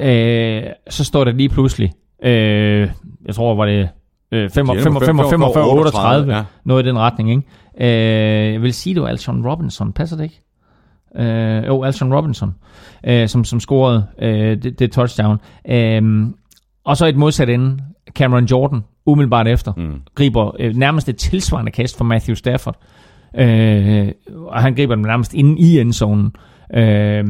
45-10, øh, så står der lige pludselig Øh, jeg tror, var det øh, 45, 45, 45, 45 38, ja. noget i den retning, ikke? Øh, jeg vil sige, det var Alshon Robinson, passer det ikke? Øh, jo, Alshon Robinson, øh, som, som scorede øh, det, det touchdown. Øh, og så et modsat ende, Cameron Jordan, umiddelbart efter, mm. griber øh, nærmest et tilsvarende kast fra Matthew Stafford. Øh, og han griber den nærmest inde i endzonen. Øh,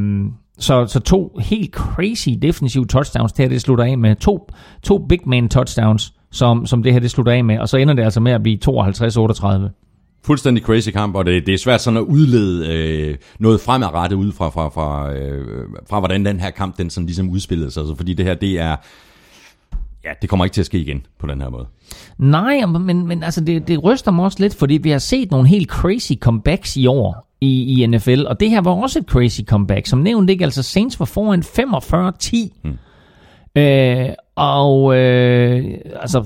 så, så to helt crazy defensive touchdowns, det her det slutter af med. To, to big man touchdowns, som, som det her det slutter af med. Og så ender det altså med at blive 52-38. Fuldstændig crazy kamp, og det, det er svært sådan at udlede øh, noget fremadrettet ud fra, fra, fra, øh, fra, hvordan den her kamp den sådan ligesom udspillede sig. Altså, fordi det her, det er... Ja, det kommer ikke til at ske igen på den her måde. Nej, men, men altså det, det ryster mig også lidt, fordi vi har set nogle helt crazy comebacks i år i, i NFL, og det her var også et crazy comeback. Som nævnt ikke, altså Saints var foran 45-10. Hmm. Øh, og øh, altså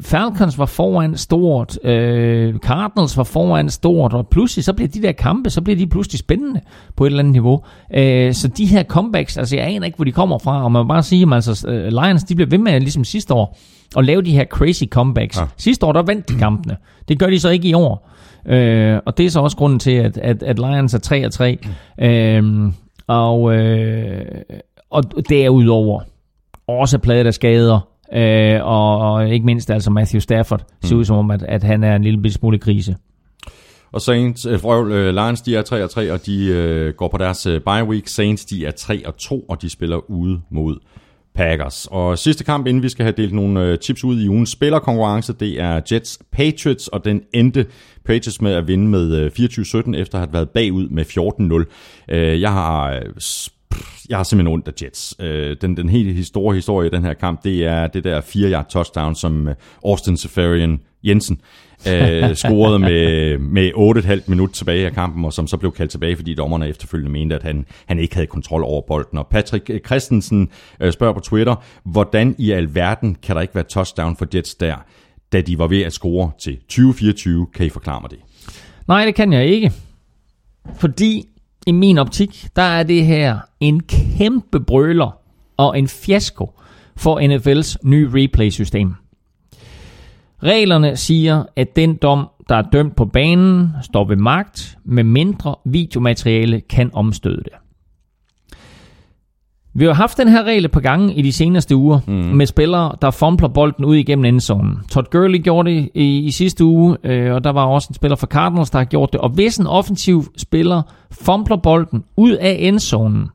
Falcons var foran stort, øh, Cardinals var foran stort, og pludselig så bliver de der kampe, så bliver de pludselig spændende på et eller andet niveau. Øh, så de her comebacks, altså jeg aner ikke, hvor de kommer fra, og man må bare sige, at altså, øh, Lions de bliver ved med, ligesom sidste år, at lave de her crazy comebacks. Ja. Sidste år, der vandt de kampene. Det gør de så ikke i år. Øh, og det er så også grunden til, at, at, at Lions er 3-3. Øh, og, øh, og derudover også pladet af skader, øh, og, og ikke mindst altså Matthew Stafford ser Mm. ud som om, at, at han er en lille smule krise. Og Saints, øh, frøvl, øh, Lions, de er 3 og 3, og de øh, går på deres øh, bye week. Saints, de er 3 og 2, og de spiller ude mod Packers. Og sidste kamp, inden vi skal have delt nogle øh, tips ud i ugens spillerkonkurrence, det er Jets Patriots, og den endte Patriots med at vinde med øh, 24-17, efter at have været bagud med 14-0. Øh, jeg har... pff, jeg har simpelthen ondt af Jets. Øh, den, den helt store historie i den her kamp, det er det der 4-yard touchdown, som øh, Austin Safarian Jensen øh, scorede med, med 8,5 minut tilbage af kampen, og som så blev kaldt tilbage, fordi dommerne efterfølgende mente, at han, han ikke havde kontrol over bolden. Og Patrick øh, Christensen øh, spørger på Twitter, hvordan i alverden kan der ikke være touchdown for Jets der, da de var ved at score til 2024? Kan I forklare mig det? Nej, det kan jeg ikke. Fordi i min optik, der er det her en kæmpe brøler og en fiasko for NFL's nye replay-system. Reglerne siger, at den dom, der er dømt på banen, står ved magt, med mindre videomateriale kan omstøde det. Vi har haft den her regel på gange i de seneste uger, mm. med spillere, der fumbler bolden ud igennem endzonen. Todd Gurley gjorde det i, i sidste uge, øh, og der var også en spiller fra Cardinals, der har gjort det. Og hvis en offensiv spiller fumbler bolden ud af endzonen,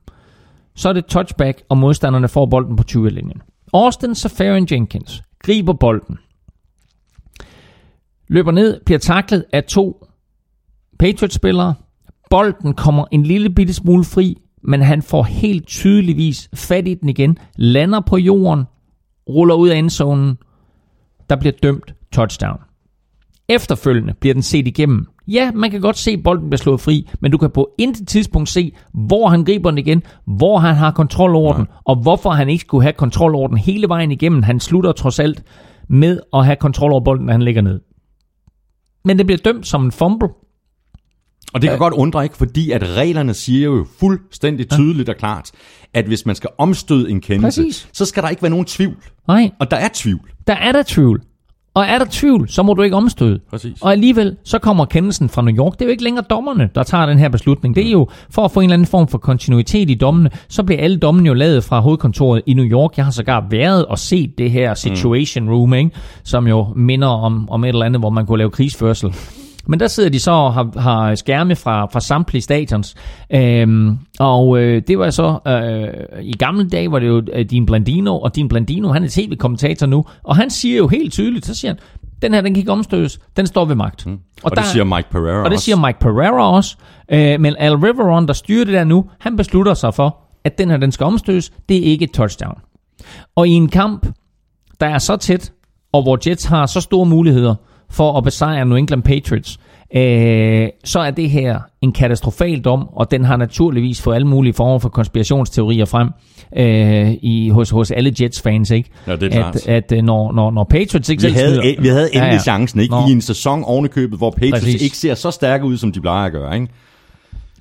så er det touchback, og modstanderne får bolden på 20-linjen. Austin Safarian Jenkins griber bolden, løber ned, bliver taklet af to Patriots-spillere. Bolden kommer en lille bitte smule fri, men han får helt tydeligvis fat i den igen, lander på jorden, ruller ud af endzonen, der bliver dømt touchdown. Efterfølgende bliver den set igennem. Ja, man kan godt se, at bolden bliver slået fri, men du kan på intet tidspunkt se, hvor han griber den igen, hvor han har kontrol over den, og hvorfor han ikke skulle have kontrol over den hele vejen igennem. Han slutter trods alt med at have kontrol over bolden, når han ligger ned. Men det bliver dømt som en fumble. Og det kan godt undre ikke, fordi at reglerne siger jo fuldstændig tydeligt og klart, at hvis man skal omstøde en kendelse, Præcis. så skal der ikke være nogen tvivl. Nej, Og der er tvivl. der er der tvivl. Og er der tvivl, så må du ikke omstøde. Præcis. Og alligevel, så kommer kendelsen fra New York. Det er jo ikke længere dommerne, der tager den her beslutning. Det er jo for at få en eller anden form for kontinuitet i dommene. Så bliver alle dommene jo lavet fra hovedkontoret i New York. Jeg har sågar været og set det her situation room, ikke? som jo minder om, om et eller andet, hvor man kunne lave krigsførsel. Men der sidder de så og har, har skærme fra, fra samtlige stadions. Øhm, og øh, det var så, øh, i gamle dage var det jo øh, Dean Blandino, og Dean Blandino, han er tv-kommentator nu, og han siger jo helt tydeligt, så siger han, den her, den kan ikke omstødes, den står ved magt. Mm. Og, og det siger Mike Pereira Og det også. siger Mike Pereira også. Øh, men Al Riveron, der styrer det der nu, han beslutter sig for, at den her, den skal omstødes. Det er ikke et touchdown. Og i en kamp, der er så tæt, og hvor Jets har så store muligheder for at besejre New England Patriots, øh, så er det her en katastrofal dom, og den har naturligvis fået alle mulige former for konspirationsteorier frem øh, i, hos, hos alle Jets-fans, ikke? Ja, det er klart. At, at øh, når, når, når Patriots ikke Vi havde, smider- vi havde endelig Ja, ja, chancen, ikke? Nå. I en sæson ovenikøbet, hvor Patriots Præcis. ikke ser så stærke ud, som de plejer at gøre, ikke?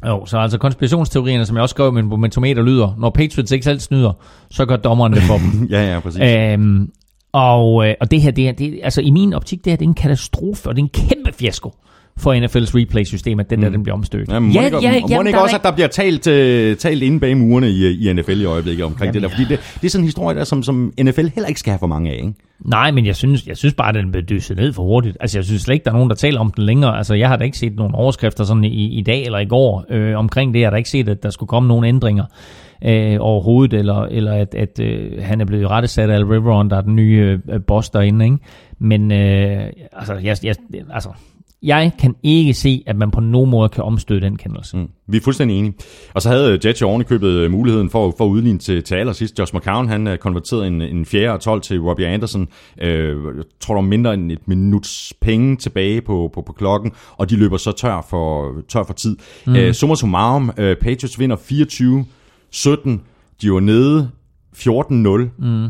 Jo, så altså konspirationsteorierne, som jeg også skrev i min momentometer, lyder, når Patriots ikke selv snyder, så gør dommeren det for dem. ja, ja, præcis. øhm, og, øh, og det her, det er, det, altså i min optik, det her det er en katastrofe, og det er en kæmpe fiasko for NFL's replay-system, at den der, den bliver omstødt. Ja, må ja, ikke, ja, må jamen, ikke der også, at der bliver talt, uh, talt inde bag murene i, i NFL i øjeblikket omkring Jamen, det der? Fordi det, det er sådan en historie, der, som, som NFL heller ikke skal have for mange af, ikke? Nej, men jeg synes, jeg synes bare, at den blev dysset ned for hurtigt. Altså, jeg synes slet ikke, der er nogen, der taler om den længere. Altså, jeg har da ikke set nogen overskrifter sådan i, i dag eller i går øh, omkring det. Jeg har da ikke set, at der skulle komme nogen ændringer øh, overhovedet, eller, eller at, at øh, han er blevet rettesat af Al Riveron, der er den nye øh, boss derinde. Ikke? Men øh, altså, jeg, jeg, altså, jeg kan ikke se, at man på nogen måde kan omstøde den kendelse. Mm. Vi er fuldstændig enige. Og så havde Jets jo ovenikøbet øh, muligheden for, for at udligne til, til allersidst. Josh McCown, han øh, konverterede en, en 4. og 12 til Robbie Anderson. Øh, jeg tror, der var mindre end et minuts penge tilbage på, på, på klokken, og de løber så tør for, tør for tid. Mm. Øh, summa summarum, øh, Patriots vinder 24-17. De var nede 14-0. Mm.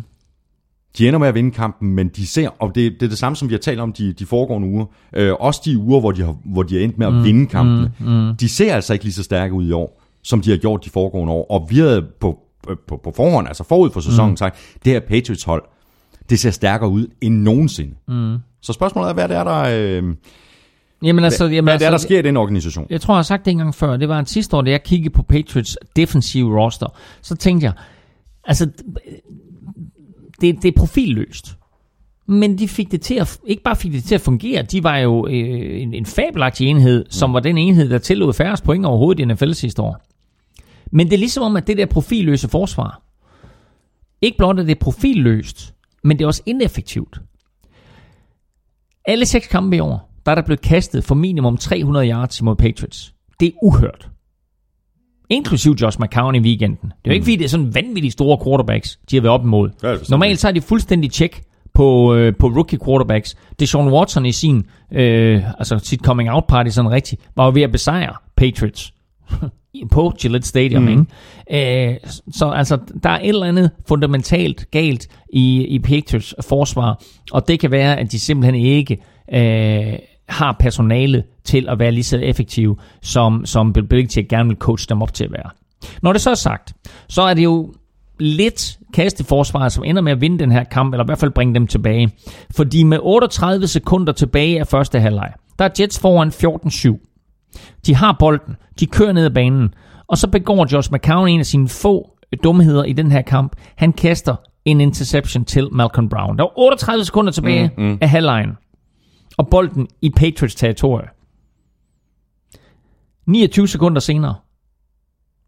De ender med at vinde kampen, men de ser, og det, det er det samme, som vi har talt om de, de foregående uger, øh, også de uger, hvor de har, hvor de har endt med at mm, vinde kampene, mm, mm. de ser altså ikke lige så stærke ud i år, som de har gjort de foregående år, og vi havde på, på, på forhånd, altså forud for sæsonen, mm. sagt, det her Patriots hold, det ser stærkere ud end nogensinde. Mm. Så spørgsmålet er, hvad det er, der, øh, Jamen, altså, jamen, hvad altså, det er, der sker i den organisation? Jeg tror, jeg har sagt det en gang før. Det var en sidste år, da jeg kiggede på Patriots defensive roster. Så tænkte jeg, altså, det, det er profilløst. Men de fik det til at, ikke bare fik det til at fungere, de var jo øh, en, en fabelagtig enhed, som var den enhed, der tillod færrest point overhovedet i NFL sidste år. Men det er ligesom om, at det der profilløse forsvar, ikke blot er det profilløst, men det er også ineffektivt. Alle seks kampe i år, der er der blevet kastet for minimum 300 yards imod Patriots. Det er uhørt. Inklusiv Josh McCown i weekenden. Det er jo ikke, fordi det er sådan vanvittigt store quarterbacks, de har været op imod. Det Normalt så er de fuldstændig tjek på, øh, på rookie quarterbacks. Deshaun Watson i sin, øh, altså sit coming out party sådan rigtigt, var jo ved at besejre Patriots på Gillette Stadium. Mm. Ikke? Øh, så altså, der er et eller andet fundamentalt galt i, i Patriots forsvar, og det kan være, at de simpelthen ikke øh, har personale til at være lige så effektive, som, som Bill Belichick gerne vil coach dem op til at være. Når det så er sagt, så er det jo lidt kasteforsvaret, som ender med at vinde den her kamp, eller i hvert fald bringe dem tilbage. Fordi med 38 sekunder tilbage af første halvleg, der er Jets foran 14-7. De har bolden, de kører ned ad banen, og så begår Josh McCown en af sine få dumheder i den her kamp. Han kaster en interception til Malcolm Brown. Der var 38 sekunder tilbage mm, mm. af halvlejen, og bolden i Patriots territorie. 29 sekunder senere,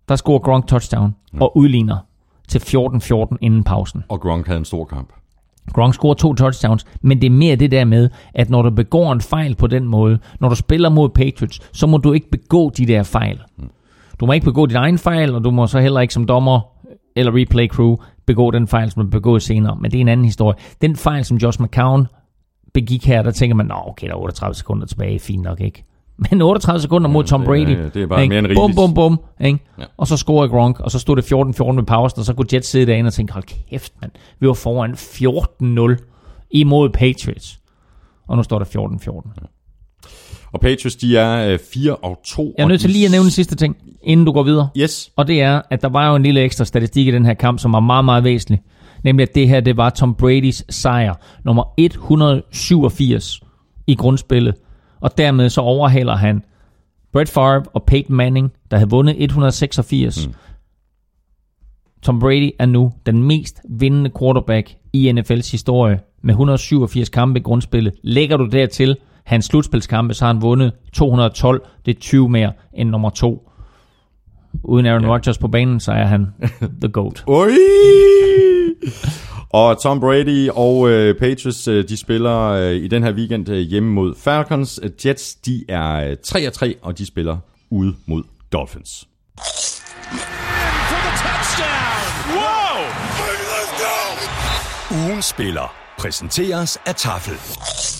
der scorer Gronk touchdown og udligner til 14-14 inden pausen. Og Gronk havde en stor kamp. Gronk scorer to touchdowns, men det er mere det der med, at når du begår en fejl på den måde, når du spiller mod Patriots, så må du ikke begå de der fejl. Du må ikke begå din egen fejl, og du må så heller ikke som dommer eller replay crew begå den fejl, som er begået senere. Men det er en anden historie. Den fejl, som Josh McCown begik her, der tænker man, nå okay, der er 38 sekunder tilbage, fint nok ikke. Men 38 sekunder mod Tom det- Brady. det er bare ikke? mere end Bum, rigeligt. bum, bum. Ikke? Ja. Og så scorer Gronk, og så stod det 14-14 med pausen, og så kunne Jets sidde derinde og tænke, hold kæft, mand. Vi var foran 14-0 imod Patriots. Og nu står der 14-14. Og Patriots, de er øh, 4 og 2. Jeg er nødt til lige at nævne en sidste ting, inden du går videre. Yes. Og det er, at der var jo en lille ekstra statistik i den her kamp, som var meget, meget væsentlig. Nemlig, at det her, det var Tom Bradys sejr. Nummer 187 i grundspillet. Og dermed så overhaler han Brett Favre og Peyton Manning, der havde vundet 186. Mm. Tom Brady er nu den mest vindende quarterback i NFL's historie med 187 kampe i grundspillet. Lægger du dertil hans slutspilskampe, så har han vundet 212. Det er 20 mere end nummer to. Uden Aaron ja. Rodgers på banen, så er han the GOAT. Oi! Og Tom Brady og øh, Patriots, øh, de spiller øh, i den her weekend øh, hjemme mod Falcons. Øh, Jets, de er øh, 3 og 3, og de spiller ude mod Dolphins. go! Ugen spiller præsenteres af Tafel.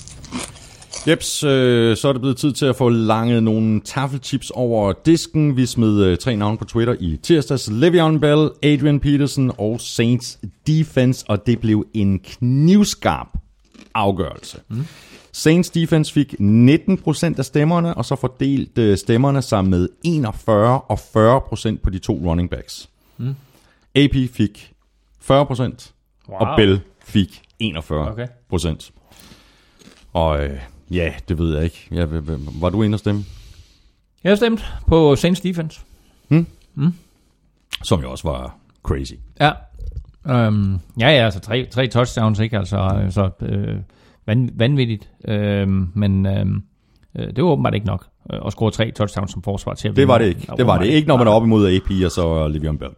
Jeps, øh, så er det blevet tid til at få langet nogle taffelchips over disken. Vi smed øh, tre navne på Twitter i tirsdags. Le'Veon Bell, Adrian Peterson og Saints Defense, og det blev en knivskarp afgørelse. Mm. Saints defense fik 19% af stemmerne, og så fordelte stemmerne sig med 41 og 40% på de to running backs. Mm. AP fik 40%, wow. og Bell fik 41%. Okay. Og øh, ja, det ved jeg ikke. Ja, var du inde og stemme? Jeg har stemt på Saints defense. Som jo også var crazy. Ja. Øhm, ja, ja, altså tre, tre touchdowns, ikke? Altså, altså øh, van, vanvittigt. Øhm, men øhm, øh, det var åbenbart ikke nok øh, at score tre touchdowns som forsvar til at Det var det ikke. Det var det ikke, når man er op imod AP og så Le'Veon Bell.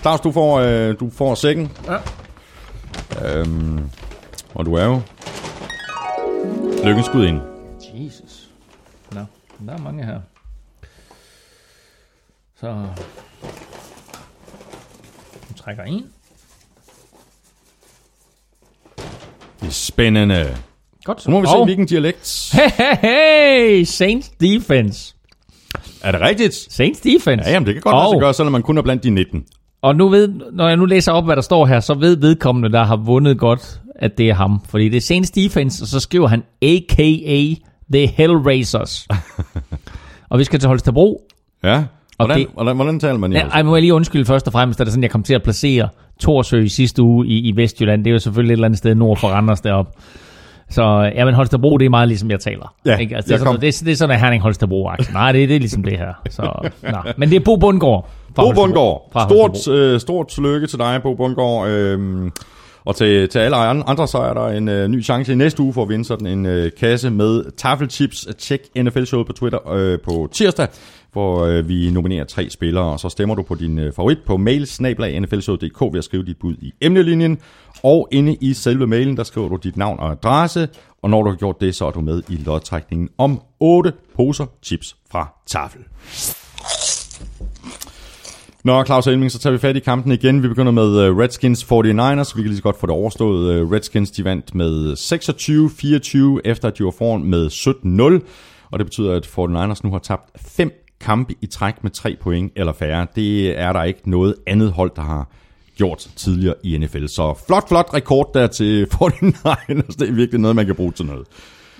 Claus, du får, øh, du får sækken. Ja. Øhm, og du er jo lykkens skud ind. Jesus. Nå, der er mange her. Så... Du trækker en. Det er spændende. Godt. Så må vi se, Og- hvilken dialekt. Hey, hey, hey! Saints defense. Er det rigtigt? Saints defense. Ja, jamen, det kan godt lade sig gøre, selvom man kun er blandt de 19. Og nu ved, når jeg nu læser op, hvad der står her, så ved vedkommende, der har vundet godt, at det er ham. Fordi det er Saints defense, og så skriver han a.k.a. The Hellraisers. og vi skal til Holstebro. Ja. Hvordan, det- hvordan, hvordan taler man i Ja, ej, må jeg lige undskylde først og fremmest, at det sådan, jeg kom til at placere Torsø i sidste uge i, i Vestjylland. Det er jo selvfølgelig et eller andet sted nord for Randers deroppe. Så ja, men Holstebro, det er meget ligesom jeg taler. Ja, ikke? Altså, det, er sådan, det, er, det er sådan, at Herning Holstebro -agtigt. Nej, det, det er ligesom det her. Så, nå. Men det er Bo Bundgaard. Bo. Bundgaard. Stort, øh, stort tillykke til dig, Bo Bundgaard. Øhm, og til, til alle an- andre, så er der en øh, ny chance i næste uge for at vinde sådan en øh, kasse med taffelchips. Tjek NFL-showet på Twitter øh, på tirsdag, hvor øh, vi nominerer tre spillere, og så stemmer du på din øh, favorit på mail nflshowet.dk ved at skrive dit bud i emnelinjen. Og inde i selve mailen, der skriver du dit navn og adresse, og når du har gjort det, så er du med i lodtrækningen om 8 poser chips fra Tafel. Nå, Claus Elming, så tager vi fat i kampen igen. Vi begynder med øh, Redskins 49ers. Vi kan lige så godt få det overstået. Øh, Redskins, de vandt med 26-24, efter at de var foran med 17-0. Og det betyder, at 49ers nu har tabt fem kampe i træk med tre point eller færre. Det er der ikke noget andet hold, der har gjort tidligere i NFL. Så flot, flot rekord der til 49ers. Det er virkelig noget, man kan bruge til noget.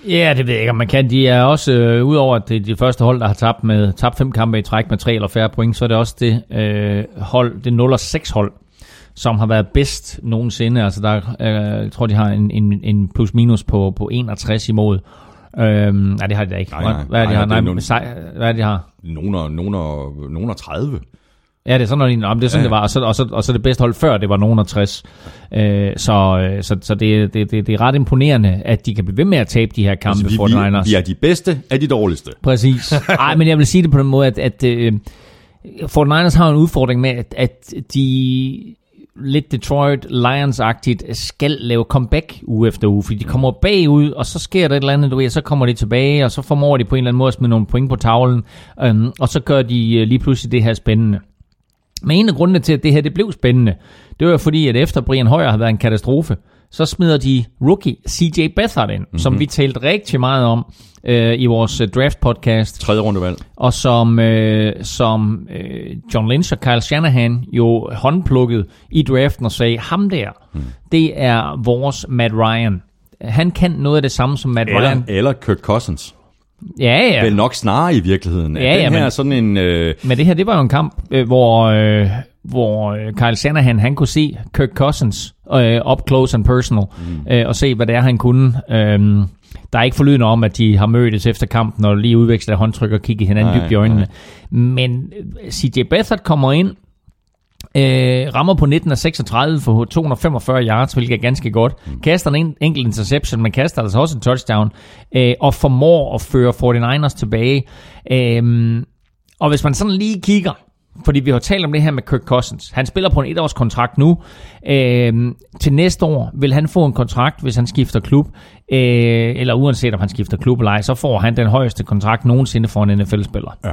Ja, det ved jeg ikke, om man kan. De er også, øh, udover at det er de første hold, der har tabt, med, tabt fem kampe i træk med tre eller færre point, så er det også det øh, hold, det 0 6 hold, som har været bedst nogensinde. Altså der, øh, jeg tror, de har en, en, en plus-minus på, på 61 imod. Øhm, nej, det har de da ikke. Nej, nej. Hvad er det, de Nej, har? Nej, de har? Er, nogen er, nogen er 30. Ja, det er sådan noget, om det er sådan, Ja. det var. Og så, og, så, og så det bedste hold før, det var nogen af 60. Øh, så øh, så, så det, det, det, det er ret imponerende, at de kan blive ved med at tabe de her kampe Altså, vi, for vi, 49ers. vi er de bedste af de dårligste. Præcis. Ej, men jeg vil sige det på den måde, at, at uh, 49ers har en udfordring med, at, at de lidt Detroit Lions-agtigt skal lave comeback uge efter uge, fordi de kommer bagud, og så sker der et eller andet, du ved, så kommer de tilbage, og så formår de på en eller anden måde at smide nogle point på tavlen, um, og så gør de øh, lige pludselig det her spændende. Men en af grundene til, at det her det blev spændende, det var fordi, at efter Brian Hoyer har været en katastrofe, så smider de rookie CJ Beathard ind, mm-hmm. som vi talte rigtig meget om øh, i vores øh, draft podcast, Tredje rundevalg. og som, øh, som øh, John Lynch og Kyle Shanahan jo håndplukkede i draften og sagde, ham der, mm. det er vores Matt Ryan. Han kan noget af det samme som Matt Eller, Ryan. eller Kirk Cousins. Ja, ja. Vel nok snarere i virkeligheden. Ja, den ja, her men- er sådan en... Øh, Men det her, det var jo en kamp, øh, hvor, øh, hvor øh, Kyle Shanahan, han kunne se Kirk Cousins øh, up close and personal, mm. øh, og se, hvad det er, han kunne. Øh, der er ikke forlydende om, at de har mødtes efter kampen, og lige udvekslet håndtryk og kigget hinanden Nej, dybt i øjnene. Men øh, CJ Beathard kommer ind, øh, rammer på 19 af 36 for 245 yards, hvilket er ganske godt. Kaster en enkelt interception, men kaster altså også en touchdown, øh, og formår at føre 49ers tilbage. Øh, og hvis man sådan lige kigger, fordi vi har talt om det her med Kirk Cousins. Han spiller på en etårskontrakt nu. Øh, til næste år vil han få en kontrakt, hvis han skifter klub. Øh, eller uanset om han skifter klub eller ej, så får han den højeste kontrakt nogensinde for en NFL-spiller. Ja.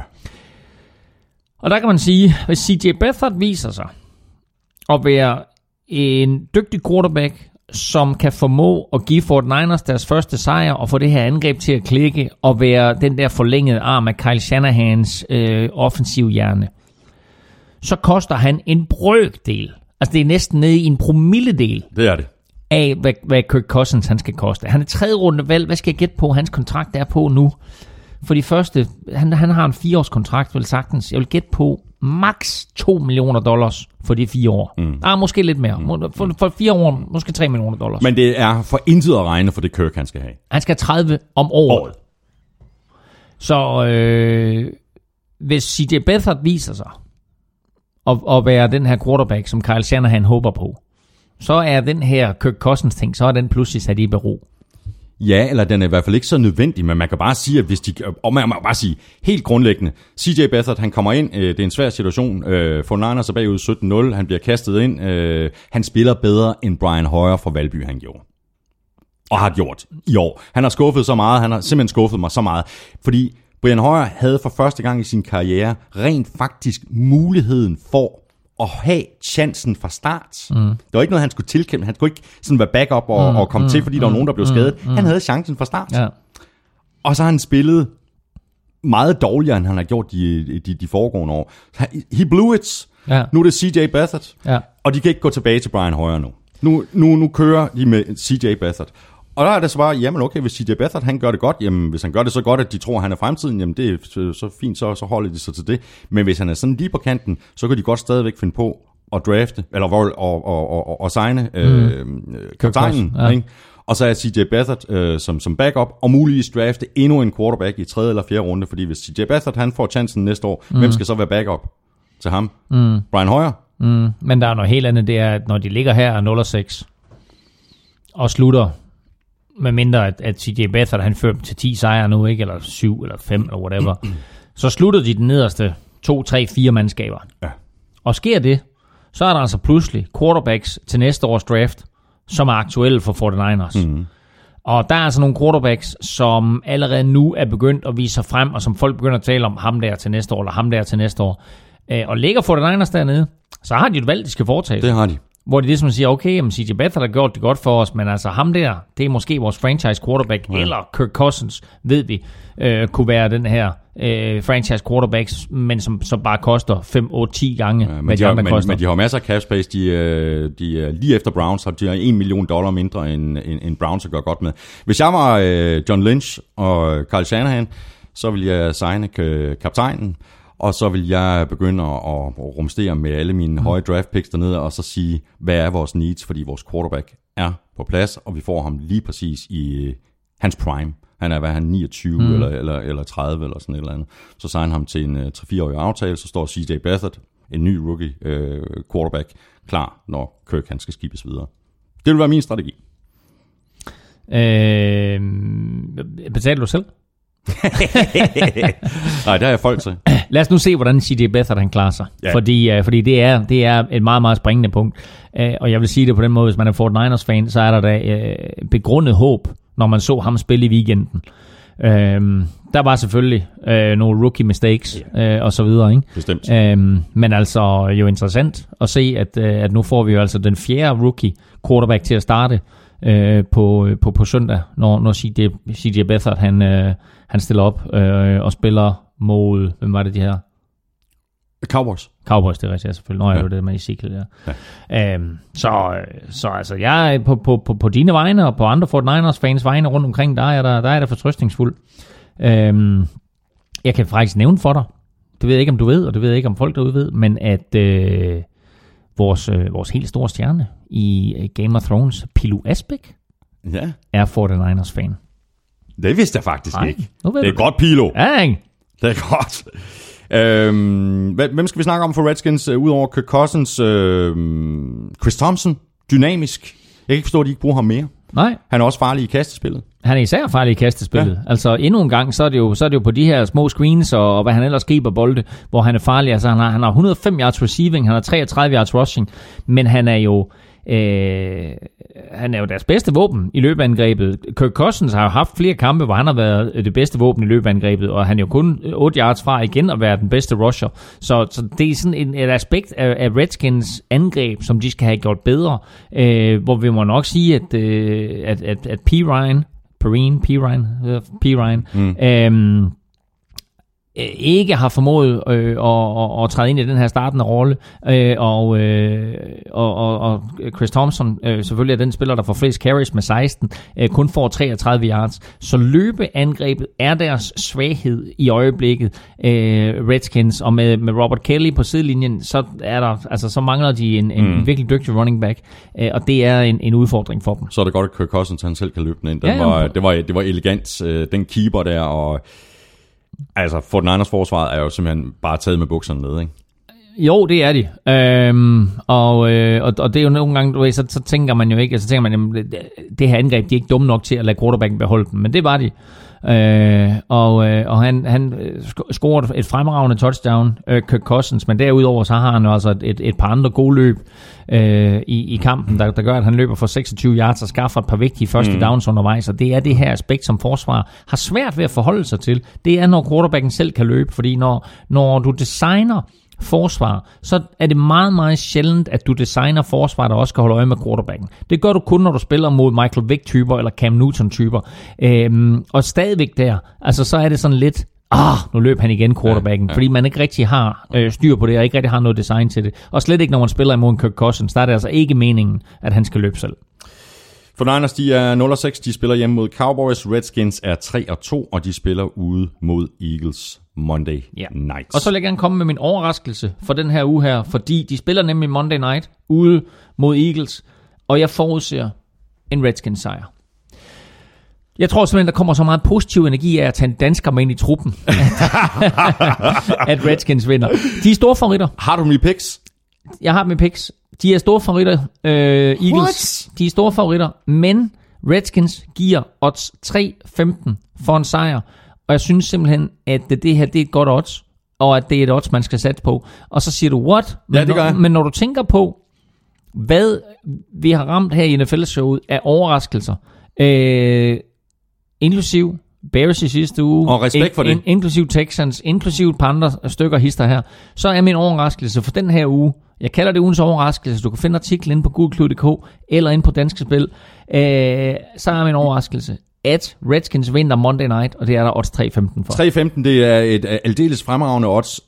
Og der kan man sige, hvis CJ Beathard viser sig at være en dygtig quarterback, som kan formå at give Fort Niners deres første sejr og få det her angreb til at klikke og være den der forlængede arm af Kyle Shanahans øh, offensiv hjerne, så koster han en brøkdel. Altså det er næsten nede i en promilledel det er det. af, hvad, hvad Kirk Cousins han skal koste. Han er tredje runde valg. Hvad skal jeg gætte på, hans kontrakt er på nu? For de første, han, han har en fireårs kontrakt, vel sagtens. Jeg vil gætte på max 2 millioner dollars for de fire år. Mm. Ah, måske lidt mere. Mm. For, for fire år, måske 3 millioner dollars. Men, det er for intet at regne for det Kirk, han skal have. han skal have 30 om året. Året. Så øh, hvis CJ Beathard viser sig at, at være den her quarterback, som Kyle Shanahan håber på, så er den her Kirk Cousins ting, så er den pludselig sat i bero. Ja, eller den er i hvert fald ikke så nødvendig, men man kan bare sige, at hvis de, og man må bare sige, helt grundlæggende, CJ Beathard, han kommer ind, øh, det er en svær situation, øh, for Niners er bagud 17-0, han bliver kastet ind, øh, han spiller bedre end Brian Hoyer fra Valby, han gjorde. Og har gjort i år. Han har skuffet så meget, han har simpelthen skuffet mig så meget, fordi Brian Hoyer havde for første gang i sin karriere rent faktisk muligheden for at have chancen fra start. Mm. Det var ikke noget, han skulle tilkæmpe. Han skulle ikke sådan være backup og, mm, og komme mm, til, fordi der var nogen, der blev skadet. Mm, han havde chancen fra start. Ja. Og så har han spillet meget dårligere, end han har gjort de, de, de foregående år. He blew it. Ja. Nu er det CJ Beathard. Ja. Og de kan ikke gå tilbage til Brian Hoyer nu. Nu, nu, nu kører de med CJ Beathard. Og der er det så bare, jamen okay, hvis CJ Beathard han gør det godt, jamen hvis han gør det så godt, at de tror, at han er fremtiden, jamen det er så, fint, så, så holder de sig til det. Men hvis han er sådan lige på kanten, så kan de godt stadigvæk finde på at drafte, eller og, og, og, og, og signe øh, kaptajnen, Cousins, ja. ikke? Og så er CJ Beathard øh, som, som backup, og muligvis drafte endnu en quarterback i tredje eller fjerde runde, fordi hvis CJ Beathard han får chancen næste år, mm. hvem skal så være backup til ham? Mm. Brian Hoyer? Mm. Men der er noget helt andet, det er, at når de ligger her 0 og 6, og slutter, med mindre at, at CJ Beathard han fører dem til 10 sejre nu, ikke? eller 7 eller 5 eller whatever, så slutter de den nederste 2, 3, 4 mandskaber. Ja. Og sker det, så er der altså pludselig quarterbacks til næste års draft, som er aktuelle for 49ers. Mm. Og der er altså nogle quarterbacks, som allerede nu er begyndt at vise sig frem, og som folk begynder at tale om ham der til næste år, eller ham der til næste år. Øh, Og ligger 49ers dernede, så har de et valg, de skal foretage. Det har de. Hvor de ligesom siger, okay, jamen CJ Beathard har gjort det godt for os, men altså ham der, det er måske vores franchise quarterback, ja. eller Kirk Cousins, ved vi, øh, kunne være den her øh, franchise quarterback, men som, som bare koster 5, 8, 10 gange, ja, men, hvad de de har, men, koster. men de har masser af cap space. De, øh, de er lige efter Browns, har de har 1 million dollar mindre end, end, end Browns at gøre godt med. Hvis jeg var øh, John Lynch og Carl Shanahan, så ville jeg signe kaptajnen, og så vil jeg begynde at, rumstere med alle mine mm. høje draft picks dernede, og så sige, hvad er vores needs, fordi vores quarterback er på plads, og vi får ham lige præcis i øh, hans prime. Han er, hvad han, 29 mm. eller, eller, eller 30 eller sådan et eller andet. Så signer ham til en uh, 3-4-årig aftale, så står CJ Beathard, en ny rookie uh, quarterback, klar, når Kirk han skal skibes videre. Det vil være min strategi. Øh, betaler du selv? Nej, der er folk til. Lad os nu se, hvordan CJ Beathard han klarer sig. Ja. Fordi, uh, fordi det, er, det er et meget, meget springende punkt. Uh, og jeg vil sige det på den måde, hvis man er Fort Niners fan, så er der da uh, begrundet håb, når man så ham spille i weekenden. Uh, der var selvfølgelig uh, nogle rookie mistakes uh, og så videre. Ikke? Bestemt. Øhm, men altså jo interessant at se, at, øh, at nu får vi jo altså den fjerde rookie quarterback til at starte øh, på, på, på søndag, når, når CJ, CJ Beathard han, øh, han stiller op øh, og spiller mod, hvem var det de her? Cowboys. Cowboys, det er rigtigt, selvfølgelig. Nå, ja. Ja. det med Ezekiel, ja. ja. Øhm, så, øh, så altså, jeg på, på, på, på dine vegne og på andre Fort Niners fans vegne rundt omkring, der er der, der er der fortrøstningsfuld. Øhm, jeg kan faktisk nævne for dig, det ved jeg ikke, om du ved, og det ved jeg ikke, om folk derude ved, men at øh, vores, øh, vores helt store stjerne i øh, Game of Thrones, Pilu Asbæk, Ja, er 49ers fan. Det vidste jeg faktisk Nej, ikke. Det er du godt, Pilo. Ikke? Det er godt. Øhm, hvem skal vi snakke om for Redskins, uh, udover Kirk Cousins? Øh, Chris Thompson, dynamisk. Jeg kan ikke forstå, at de ikke bruger ham mere. Nej, Han er også farlig i kastespillet. han er især farlig i kastespillet. Ja. Altså endnu en gang, så er, det jo, så er det jo på de her små screens, og, og hvad han ellers griber bolde, hvor han er farlig. Altså han har, han har 105 yards receiving, han har 33 yards rushing, men han er jo... Øh, han er jo deres bedste våben i løbet af angrebet. Kirk Cousins har jo haft flere kampe, hvor han har været det bedste våben i løbet af angrebet, og han er jo kun 8 yards fra igen at være den bedste rusher. Så, så det er sådan en, et aspekt af, af Redskins angreb, som de skal have gjort bedre, øh, hvor vi må nok sige, at, øh, at, at, at P. Ryan, Perrine, P. Ryan, øh, P. Ryan, mm. øh, ikke har formået øh, at, at, at træde ind i den her startende rolle, øh, og, øh, og, og, Chris Thompson øh, selvfølgelig er den spiller, der får flest carries med 16, øh, kun får 33 yards. Så løbeangrebet er deres svaghed i øjeblikket, øh, Redskins, og med, med Robert Kelly på sidelinjen, så er der, altså så mangler de en, en mm. virkelig dygtig running back, øh, og det er en, en udfordring for dem. Så er det godt, at Kirk Cousins han selv kan løbe den ind. Den Ja, ja. var, det, var, det var elegant, øh, den keeper der, og altså Fort Niners forsvaret er jo simpelthen bare taget med bukserne ned, ikke? Jo, det er de. Øhm, og, øh, og, og det er jo nogle gange, du ved, så, så tænker man jo ikke, så tænker man, jamen, det, det her angreb, de er ikke dumme nok til at lade quarterbacken beholde dem, men det var de. Øh, og øh, og han, han øh, scorede et fremragende touchdown, øh, Kirk Cousins, men derudover så har han jo altså et, et, et par andre gode løb øh, i, i kampen, der, der gør, at han løber for 26 yards og skaffer et par vigtige første mm. downs undervejs, og det er det her aspekt, som forsvar har svært ved at forholde sig til. Det er, når quarterbacken selv kan løbe, fordi når, når du designer forsvar, så er det meget, meget sjældent, at du designer forsvar, der også kan holde øje med quarterbacken. Det gør du kun, når du spiller mod Michael Vick-typer eller Cam Newton-typer. Øhm, og stadigvæk der, altså så er det sådan lidt, ah, nu løb han igen quarterbacken, ja, ja. fordi man ikke rigtig har øh, styr på det, og ikke rigtig har noget design til det. Og slet ikke, når man spiller imod en Kirk Cousins, der er det altså ikke meningen, at han skal løbe selv. For Niners, de er 0-6, de spiller hjemme mod Cowboys, Redskins er 3-2, og de spiller ude mod Eagles Monday Ja. Night. Og så vil jeg gerne komme med min overraskelse for den her uge her, fordi de spiller nemlig Monday Night ude mod Eagles, og jeg forudser en Redskins sejr. Jeg tror simpelthen, der kommer så meget positiv energi af at tage en dansker med ind i truppen, at, at Redskins vinder. De er store favoritter. Har du i picks? Jeg har i picks. De er store favoritter, øh, Eagles. What? De er store favoritter, men Redskins giver odds 3-15 for en sejr. Og jeg synes simpelthen, at det, det her det er et godt odds, og at det er et odds, man skal sætte på. Og så siger du, what? Men, Ja, det gør når, jeg. men når du tænker på, hvad vi har ramt her i NFL-showet af overraskelser, øh, inklusiv Bears i sidste uge, Og respekt for det. inklusiv Texans, inklusiv et par andre stykker hister her, så er min overraskelse for den her uge, jeg kalder det ugens overraskelse, du kan finde artiklen inde på gulklud.dk eller inde på Danske Spil, øh, så er min overraskelse, at Redskins vinder Monday Night, og det er der odds 3-15 for. 3-15, det er et øh, aldeles fremragende odds.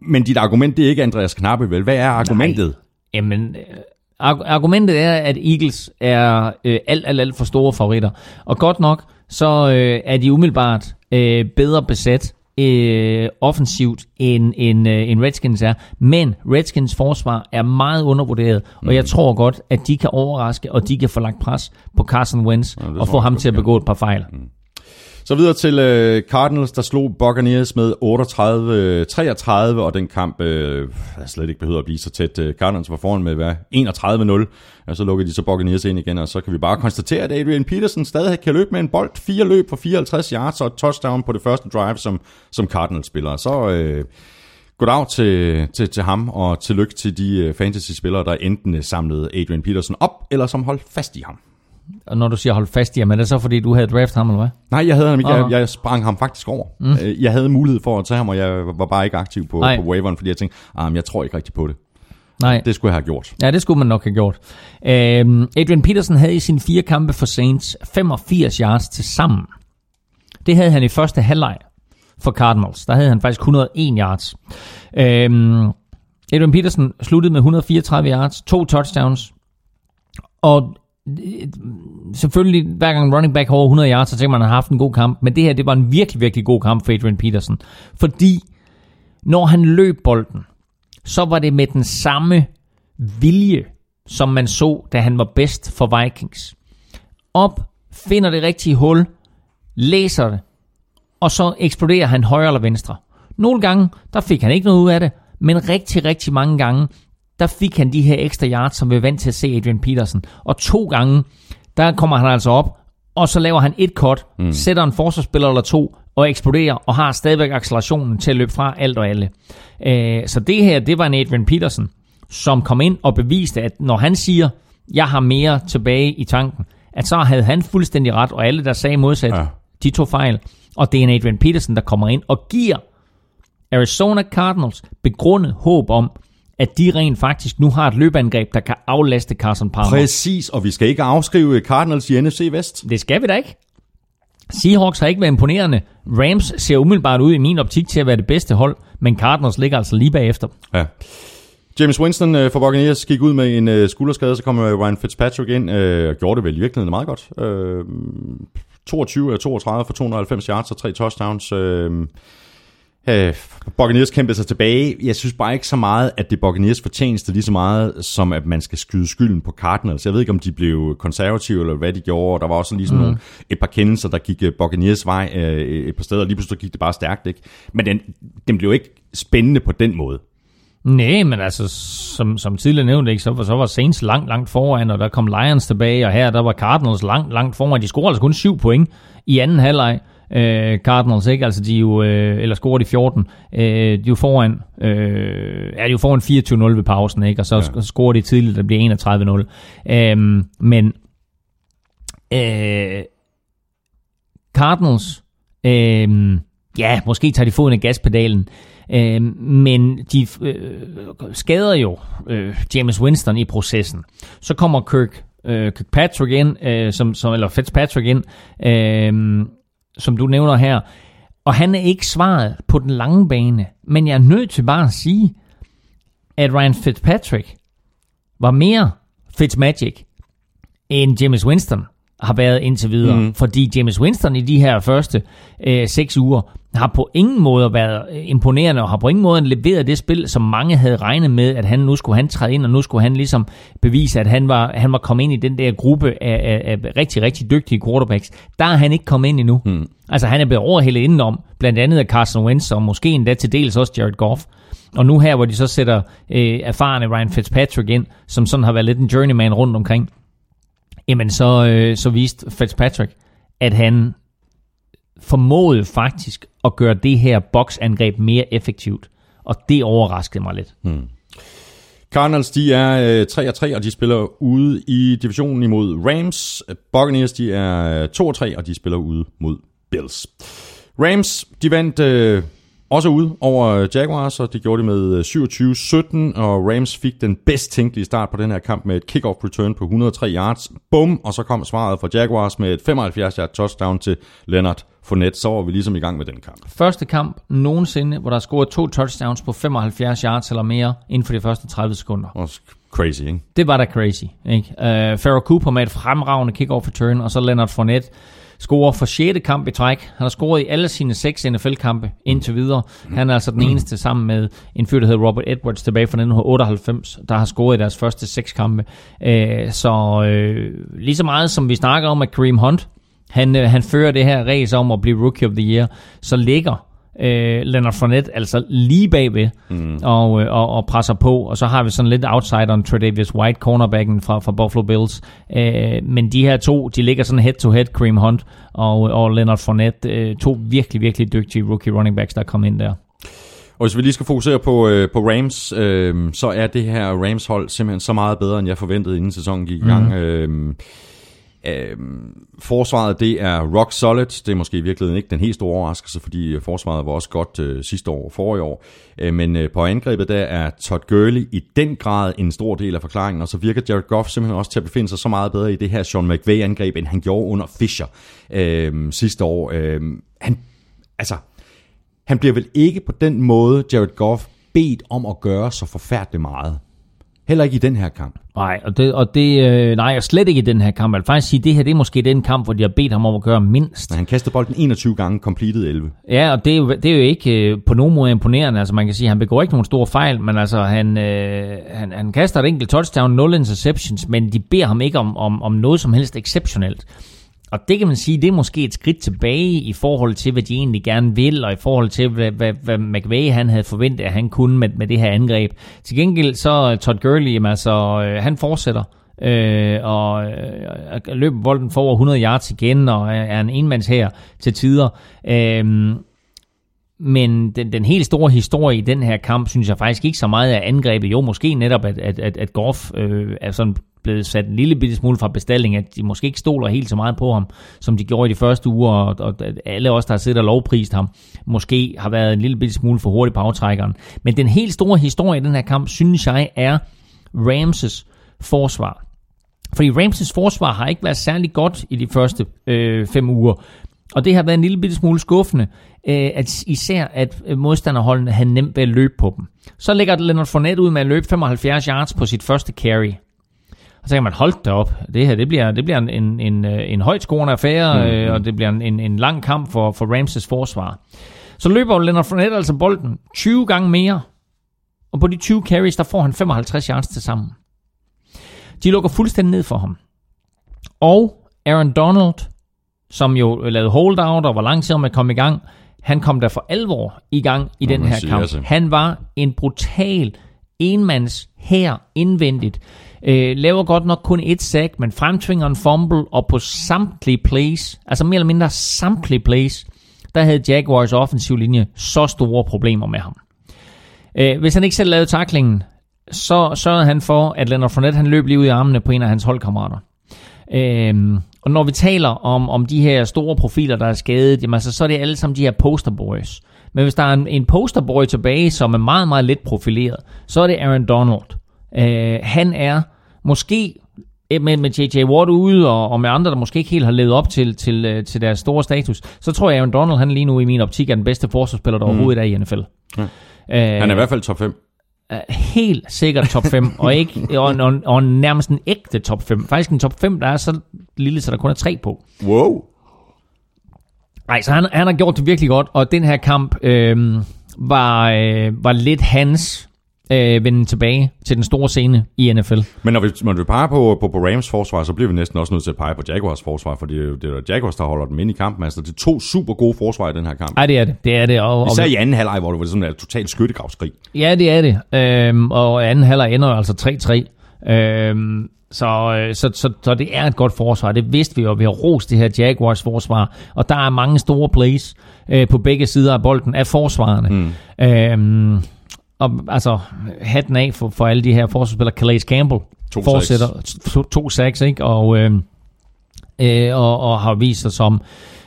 Men dit argument, det er ikke Andreas Knappe, vel? Hvad er argumentet? Jamen, øh, arg- argumentet er, at Eagles er øh, alt, alt, alt for store favoritter. Og godt nok, så øh, er de umiddelbart øh, bedre besat øh, offensivt, end, end, øh, end Redskins er. Men Redskins forsvar er meget undervurderet, og jeg tror godt, at de kan overraske, og de kan få lagt pres på Carson Wentz, det og få ham til at ja. begå et par fejl. Så videre til øh, Cardinals, der slog Buccaneers med 38-33, øh, og den kamp øh, er slet ikke behøver at blive så tæt. Øh, Cardinals var foran med hvad, 31-0, og så lukkede de så Buccaneers ind igen, og så kan vi bare konstatere, at Adrian Peterson stadig kan løbe med en bold. Fire løb for 54 yards og et touchdown på det første drive, som, som Cardinals spiller. Så øh, goddag til, til, til ham, og tillykke til de øh, fantasy-spillere, der enten samlede Adrian Peterson op, eller som holdt fast i ham. Og når du siger hold fast i ham, er det så fordi, du havde draftet ham, eller hvad? Nej, jeg havde ham ikke. Jeg, jeg sprang ham faktisk over. Mm. Jeg havde mulighed for at tage ham, og jeg var bare ikke aktiv på, Nej. på waveren, fordi jeg tænkte, ah, jeg tror ikke rigtig på det. Nej. Det skulle jeg have gjort. Ja, det skulle man nok have gjort. Øhm, Adrian Peterson havde i sine fire kampe for Saints 85 yards til sammen. Det havde han i første halvleg for Cardinals. Der havde han faktisk 101 yards. Øhm, Adrian Peterson sluttede med 134 yards, to touchdowns, og øh, Øh, selvfølgelig hver gang running back har over 100 yards, så tænker man, at han har haft en god kamp. Men det her, det var en virkelig, virkelig god kamp for Adrian Peterson. Fordi når han løb bolden, så var det med den samme vilje, som man så, da han var bedst for Vikings. Op, finder det rigtige hul, læser det, og så eksploderer han højre eller venstre. Nogle gange, der fik han ikke noget ud af det, men rigtig, rigtig mange gange, der fik han de her ekstra yards, som vi er vant til at se Adrian Peterson. Og to gange, der kommer han altså op, og så laver han et cut, mm. sætter en forsvarsspiller eller to, og eksploderer, og har stadigvæk accelerationen til at løbe fra alt og alle. Øh, så det her, det var en Adrian Peterson, som kom ind og beviste, at når han siger, jeg har mere tilbage i tanken, at så havde han fuldstændig ret, og alle, der sagde modsat, Ja. de tog fejl. Og det er en Adrian Peterson, der kommer ind og giver Arizona Cardinals begrundet håb om, at de rent faktisk nu har et løbeangreb, der kan aflaste Carson Palmer. Præcis, og vi skal ikke afskrive Cardinals i NFC Vest. Det skal vi da ikke. Seahawks har ikke været imponerende. Rams ser umiddelbart ud i min optik til at være det bedste hold, men Cardinals ligger altså lige bagefter. Ja. James Winston øh, for Buccaneers gik ud med en øh, skulderskade, så kom øh, Ryan Fitzpatrick ind øh, og gjorde det vel i virkeligheden meget godt. Øh, 22 af 32 for 290 yards og tre touchdowns. Øh, øh, Buccaneers kæmpede sig tilbage. Jeg synes bare ikke så meget, at det er Buccaneers fortjeneste lige så meget, som at man skal skyde skylden på Cardinals. Jeg ved ikke, om de blev konservative, eller hvad de gjorde. Der var også ligesom mm. nogle, et par kendelser, der gik øh, Buccaneers vej øh, et par steder. Lige pludselig gik det bare stærkt. Ikke? Men den, den blev ikke spændende på den måde. Nej, men altså, som, som tidligere nævnt, ikke, så, var, så var Saints langt, langt foran, og der kom Lions tilbage, og her der var Cardinals langt, langt foran. De scorede altså kun syv point i anden halvleg. Øh, Cardinals, ikke? Altså, de er jo, øh, eller scorede de 14. Øh, de er jo foran, øh, er de jo foran 24-0 ved pausen, ikke? Og så ja. scorede de tidligt, der bliver 31-0. Øh, men øh, Cardinals, øh, ja, måske tager de foden af gaspedalen, Øh, men de øh, skader jo øh, James Winston i processen. Så kommer Kirk, øh, Kirkpatrick ind, øh, som, som, eller Fitzpatrick ind, øh, som du nævner her. Og han er ikke svaret på den lange bane. Men jeg er nødt til bare at sige, at Ryan Fitzpatrick var mere Fitzmagic end James Winston har været indtil videre. Mm. Fordi James Winston i de her første øh, seks uger har på ingen måde været imponerende, og har på ingen måde leveret det spil, som mange havde regnet med, at han nu skulle han træde ind, og nu skulle han ligesom bevise, at han var, han var kommet ind i den der gruppe af, af, af rigtig, rigtig dygtige quarterbacks. Der er han ikke kommet ind endnu. Mm. Altså han er blevet overhældet indenom, blandt andet af Carson Wentz, og måske endda til dels også Jared Goff. Og nu her, hvor de så sætter øh, erfarne Ryan Fitzpatrick ind, som sådan har været lidt en journeyman rundt omkring, jamen så, øh, så viste Fitzpatrick, at han formåede faktisk at gøre det her boksangreb mere effektivt. Og det overraskede mig lidt. Hmm. Cardinals, de er øh, 3 3, og de spiller ude i divisionen imod Rams. Buccaneers, de er øh, 2 3, og de spiller ude mod Bills. Rams, de vandt øh, også ude over Jaguars, og det gjorde de med 27-17, øh, og Rams fik den bedst tænkelige start på den her kamp med et kickoff return på 103 yards. Bum, og så kom svaret fra Jaguars med et 75 yard touchdown til Leonard Fournette. Så var vi ligesom i gang med den kamp. Første kamp nogensinde, hvor der er scoret to touchdowns på 75 yards eller mere inden for de første 30 sekunder. Også crazy, ikke? Det var da crazy, ikke? Uh, Farrah Cooper med et fremragende kickoff return, og så Leonard Fournette scorer for 6. kamp i træk. Han har scoret i alle sine 6 NFL-kampe indtil videre. Han er altså den eneste sammen med en fyr, der hedder Robert Edwards tilbage fra 1998, der har scoret i deres første 6 kampe. Øh, så øh, lige så meget som vi snakker om, at Kareem Hunt, han, øh, han fører det her race om at blive Rookie of the Year, så ligger øh, Leonard Fournette altså lige bagved mm. og, øh, og, og presser på. Og så har vi sådan lidt outsideren Tredavious White, cornerbacken fra, fra Buffalo Bills. Øh, men de her to, de ligger sådan head-to-head, Cream Hunt og, og Leonard Fournette. Øh, to virkelig, virkelig dygtige rookie running backs, der er kommet ind der. Og hvis vi lige skal fokusere på, øh, på Rams, øh, så er det her Rams-hold simpelthen så meget bedre, end jeg forventede, inden sæsonen gik i gang. Mm. Øh, Øh, forsvaret, det er rock solid. Det er måske i virkeligheden ikke den helt store overraskelse, fordi øh, forsvaret var også godt øh, sidste år og forrige år. Øh, men øh, på angrebet, der er Todd Gurley i den grad en stor del af forklaringen, og så virker Jared Goff simpelthen også til at befinde sig så meget bedre i det her Sean McVay-angreb, end han gjorde under Fisher øh, sidste år. Øh, han, altså, han bliver vel ikke på den måde, Jared Goff, bedt om at gøre så forfærdeligt meget. Heller ikke i den her kamp. Nej, og det, og det øh, nej, og slet ikke i den her kamp. Jeg vil faktisk sige, at det her det er måske den kamp, hvor de har bedt ham om at gøre mindst. Men han kastede bolden 21 gange, completed 11. Ja, og det er jo, det er jo ikke øh, på nogen måde imponerende. Altså man kan sige, at han begår ikke nogen store fejl, men altså han, øh, han, han kaster et enkelt touchdown, 0 interceptions, men de beder ham ikke om, om, om noget som helst exceptionelt. Og det kan man sige, det er måske et skridt tilbage i forhold til, hvad de egentlig gerne vil, og i forhold til, hvad, hvad, hvad McVay han havde forventet, at han kunne med, med det her angreb. Til gengæld så øh, Todd Gurley, jamen, altså, øh, han fortsætter øh, og øh, løber bolden for over 100 yards igen, og er en enmands her til tider. Øh, men den, den helt store historie i den her kamp, synes jeg faktisk ikke så meget er angrebet. Jo, måske netop, at, at, at, at Goff øh, er sådan blevet sat en lille bitte smule fra bestilling, at de måske ikke stoler helt så meget på ham, som de gjorde i de første uger, og, og alle os, der har siddet og lovprist ham, måske har været en lille bitte smule for hurtigt på aftrækkeren. Men den helt store historie i den her kamp, synes jeg, er Ramses forsvar. Fordi Ramses forsvar har ikke været særlig godt i de første øh, fem uger. Og det har været en lille bitte smule skuffende, øh, at især at øh, modstanderholdene havde nemt ved at løbe på dem. Så lægger Leonard Fournette ud med at løbe 75 yards på sit første carry. Og så kan man holde det op. Det her det bliver, det bliver en, en, en, øh, en højt scorende affære, mm, øh, og det bliver en, en, en lang kamp for, for Ramses forsvar. Så løber Leonard Fournette altså bolden 20 gange mere, og på de 20 carries, der får han 55 yards til sammen. De lukker fuldstændig ned for ham. Og Aaron Donald, som jo lavede holdout og var langsom med at komme i gang, han kom der for alvor i gang i Må den her kamp. altså. Han var en brutal enmands her indvendigt. Øh, laver godt nok kun et sack, men fremtvinger en fumble, og på samtlige plays, altså mere eller mindre samtlige plays, der havde Jaguars offensiv linje så store problemer med ham. Øh, hvis han ikke selv lavede taklingen, så sørgede han for, at Leonard Fournette han løb lige ud i armene på en af hans holdkammerater. Øhm, og når vi taler om, om de her store profiler, der er skadet, jamen altså, så er det alle sammen de her posterboys. Men hvis der er en, en posterboy tilbage, som er meget, meget let profileret, så er det Aaron Donald. Øh, han er måske eh, med, med J.J. Watt ude, og, og med andre, der måske ikke helt har levet op til, til, øh, til deres store status, så tror jeg, Aaron Donald, han lige nu i min optik er den bedste forsvarsspiller, der overhovedet er i NFL. Ja. Øh, Han er i hvert fald top 5. helt sikkert top 5, og, ikke, og, og, og nærmest en ægte top 5. Faktisk en top 5, der er så lille, så der kun er tre på. Wow. Nej, så han, han har gjort det virkelig godt, og den her kamp øh, var, øh, var lidt hans øh, vende tilbage til den store scene i NFL. Men når vi, når vi peger på, på, på Rams forsvar, så bliver vi næsten også nødt til at pege på Jaguars forsvar, for det er jo det er Jaguars, der holder dem ind i kampen. Altså, det er to super gode forsvar i den her kamp. Ej, det er det. Det er det. Og, og, Især i anden halvleg, hvor det var sådan en total skyttegravskrig. Ja, det er det. Øhm, og anden halvleg ender jo altså 3-3. Øhm, så, øh, så, så, så det er et godt forsvar. Det vidste vi jo. Vi har rost det her Jaguars forsvar. Og der er mange store plays øh, på begge sider af bolden af forsvarerne. Mm. Øhm, og altså, hatten af for, for alle de her forsvarsspillere. Calais Campbell To fortsætter to, to sacks, ikke? Og, øh, øh, og, og har vist sig som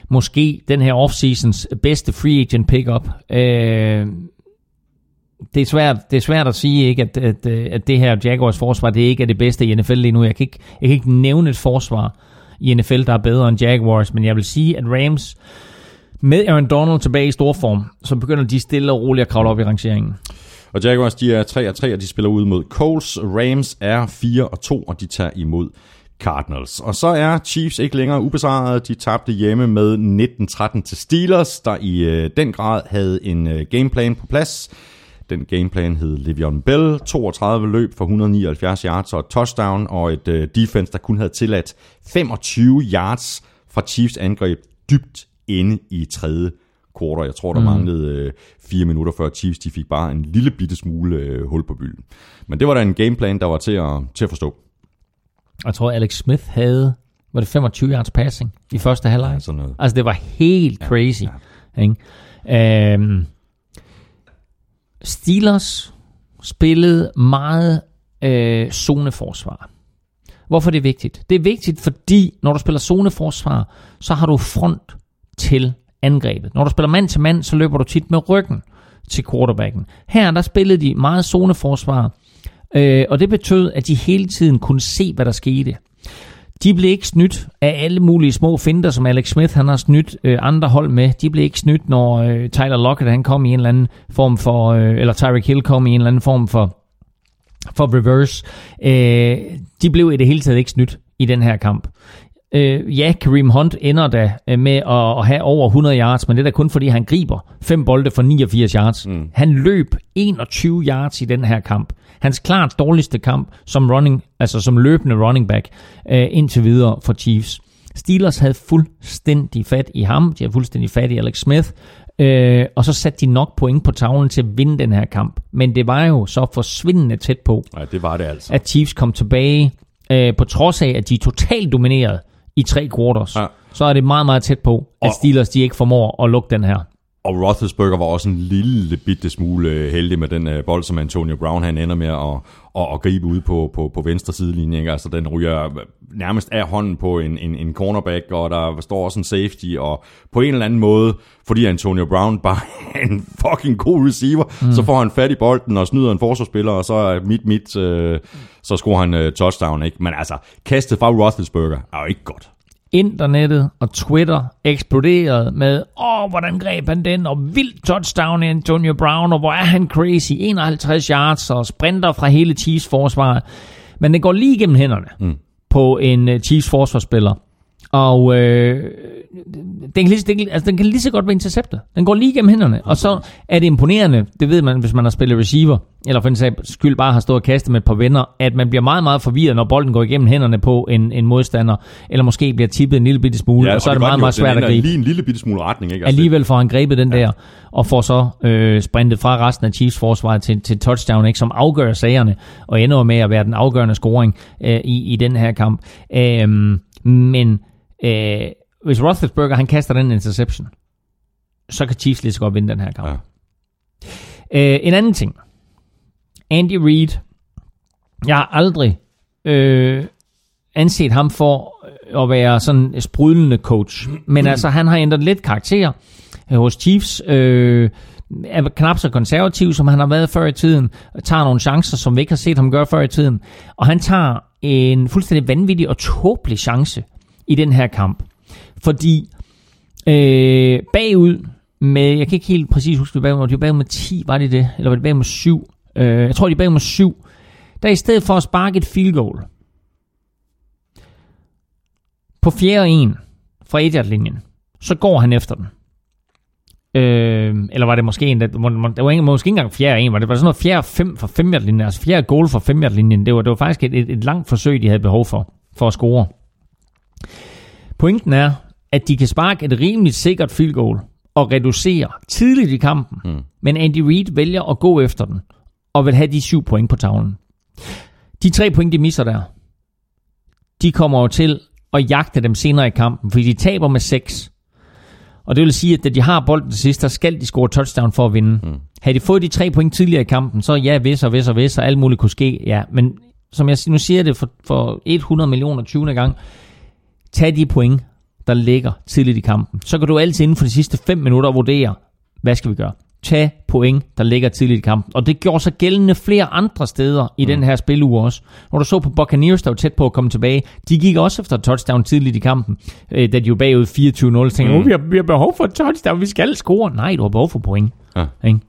måske den her offseasons bedste free agent pickup. Øh, det er svært, det er svært at sige, ikke, at, at, at det her Jaguars forsvar, det ikke er det bedste i NFL lige nu. Jeg kan ikke, jeg kan ikke nævne et forsvar i NFL, der er bedre end Jaguars, men jeg vil sige, at Rams med Aaron Donald tilbage i stor form, så begynder de stille og roligt at kravle op i rangeringen. Og Jaguars, de er 3 og 3, og de spiller ud mod Coles. Rams er 4 og 2, og de tager imod Cardinals. Og så er Chiefs ikke længere ubesejret. De tabte hjemme med 19-13 til Steelers, der i øh, den grad havde en øh, gameplan på plads. Den gameplan hed Le'Veon Bell, 32 løb for 179 yards og et touchdown, og et øh, defense, der kun havde tilladt 25 yards fra Chiefs angreb dybt inde i tredje quarter. Jeg tror, der mm. manglede øh, fire minutter før Chiefs, de fik bare en lille bitte smule øh, hul på bylden. Men det var da en gameplan, der var til at, til at forstå. Jeg tror, Alex Smith havde, var det 25 yards passing i første halvleg? Sådan noget. Altså, det var helt crazy. Ja. Ikke? Øhm, Steelers spillede meget øh, zoneforsvar. Hvorfor er det vigtigt? Det er vigtigt, fordi når du spiller zoneforsvar, så har du front til angrebet. Når du spiller mand til mand, så løber du tit med ryggen til quarterbacken. Her der spillede de meget zoneforsvar, øh, og det betød, at de hele tiden kunne se, hvad der skete. De blev ikke snydt af alle mulige små finder, som Alex Smith han har snydt øh, andre hold med. De blev ikke snydt, når øh, Tyler Lockett han kom i en eller anden form for, øh, eller Tyreek Hill kom i en eller anden form for, for reverse. Øh, de blev i det hele taget ikke snydt i den her kamp. Øh, ja, Kareem Hunt ender da øh, med at, at have over 100 yards, men det er da kun fordi, han griber fem bolde for 89 yards. Mm. Han løb 21 yards i den her kamp. Hans klart dårligste kamp som running, altså som løbende running back øh, indtil videre for Chiefs. Steelers havde fuldstændig fat i ham, de havde fuldstændig fat i Alex Smith, øh, og så satte de nok point på tavlen til at vinde den her kamp. Men det var jo så forsvindende tæt på, Nej, det var det altså. at Chiefs kom tilbage, øh, på trods af, at de totalt domineret i tre quarters. Ja. Så er det meget, meget tæt på, at Og- Steelers de ikke formår at lukke den her. Og Roethlisberger var også en lille bitte smule øh, heldig med den øh, bold, som Antonio Brown han ender med at, at, at gribe ud på, på, på venstre sidelinje. Ikke? Altså den ryger nærmest af hånden på en, en, en cornerback, og der står også en safety, og på en eller anden måde, fordi Antonio Brown bare er en fucking god receiver, mm. så får han fat i bolden og snyder en forsvarsspiller, og så er midt midt, øh, så scorer han øh, touchdown. Ikke? Men altså, kastet fra Roethlisberger er jo ikke godt. Internettet og Twitter eksploderede med, åh, hvordan greb han den, og vildt touchdown i Antonio Brown, og hvor er han crazy, 51 yards, og sprinter fra hele Chiefs forsvar. Men det går lige igennem hænderne mm. på en uh, Chiefs forsvarsspiller. Og øh, den, kan lige, den, altså, den kan lige så godt være interceptet. Den går lige igennem hænderne. Og så er det imponerende, det ved man, hvis man har spillet receiver, eller for en sags skyld bare har stået og kastet med et par venner, at man bliver meget, meget forvirret, når bolden går igennem hænderne på en, en modstander, eller måske bliver tippet en lille bitte smule, ja, og så og er det meget, meget svært at gribe. lige en lille bitte smule retning, ikke? Altså, Alligevel får han grebet den ja. der, og får så øh, sprintet fra resten af Chiefs forsvaret til, til touchdown, ikke, som afgør sagerne, og ender med at være den afgørende scoring øh, i, i den her kamp. Øh, men øh, hvis Roethlisberger han kaster den interception, så kan Chiefs lige så godt vinde den her kamp. Ja. Øh, en anden ting. Andy Reid. Jeg har aldrig øh, anset ham for at være sådan en sprudlende coach. Men altså, han har ændret lidt karakter hos Chiefs. Øh, er knap så konservativ, som han har været før i tiden. Tager nogle chancer, som vi ikke har set ham gøre før i tiden. Og han tager en fuldstændig vanvittig og tåbelig chance i den her kamp. Fordi øh, bagud med, jeg kan ikke helt præcis huske, det var bagud, de var bagud med 10, var det det? Eller var det bagud med 7? Øh, jeg tror, de var bagud med 7. Der i stedet for at sparke et field goal, på fjerde en fra 1 linjen så går han efter den. Øh, eller var det måske en, der, der var ikke, måske ikke engang fjerde en, var det var sådan noget fjerde fem fra 5 linjen altså fjerde goal fra 5 linjen det var, det var faktisk et, et, et langt forsøg, de havde behov for, for at score. Pointen er, at de kan sparke et rimeligt sikkert field goal og reducere tidligt i kampen, mm. men Andy Reid vælger at gå efter den og vil have de syv point på tavlen. De tre point, de misser der, de kommer jo til at jagte dem senere i kampen, fordi de taber med 6. Og det vil sige, at da de har bolden til sidst, så skal de score touchdown for at vinde. Mm. Havde de fået de tre point tidligere i kampen, så ja, hvis og hvis og hvis, og alt muligt kunne ske, ja. Men som jeg nu siger det for, for 100 millioner 20. gang, tag de point, der ligger tidligt i kampen. Så kan du altid inden for de sidste 5 minutter vurdere, hvad skal vi gøre? Tag point, der ligger tidligt i kampen. Og det gjorde sig gældende flere andre steder i mm. den her spiluge også. Når du så på Buccaneers, der var tæt på at komme tilbage, de gik også efter touchdown tidligt i kampen, øh, da de var bagud 24-0. Så tænkte, mm. oh, vi, har, vi har behov for touchdown, vi skal score. Nej, du har behov for point. Ja. Ikke?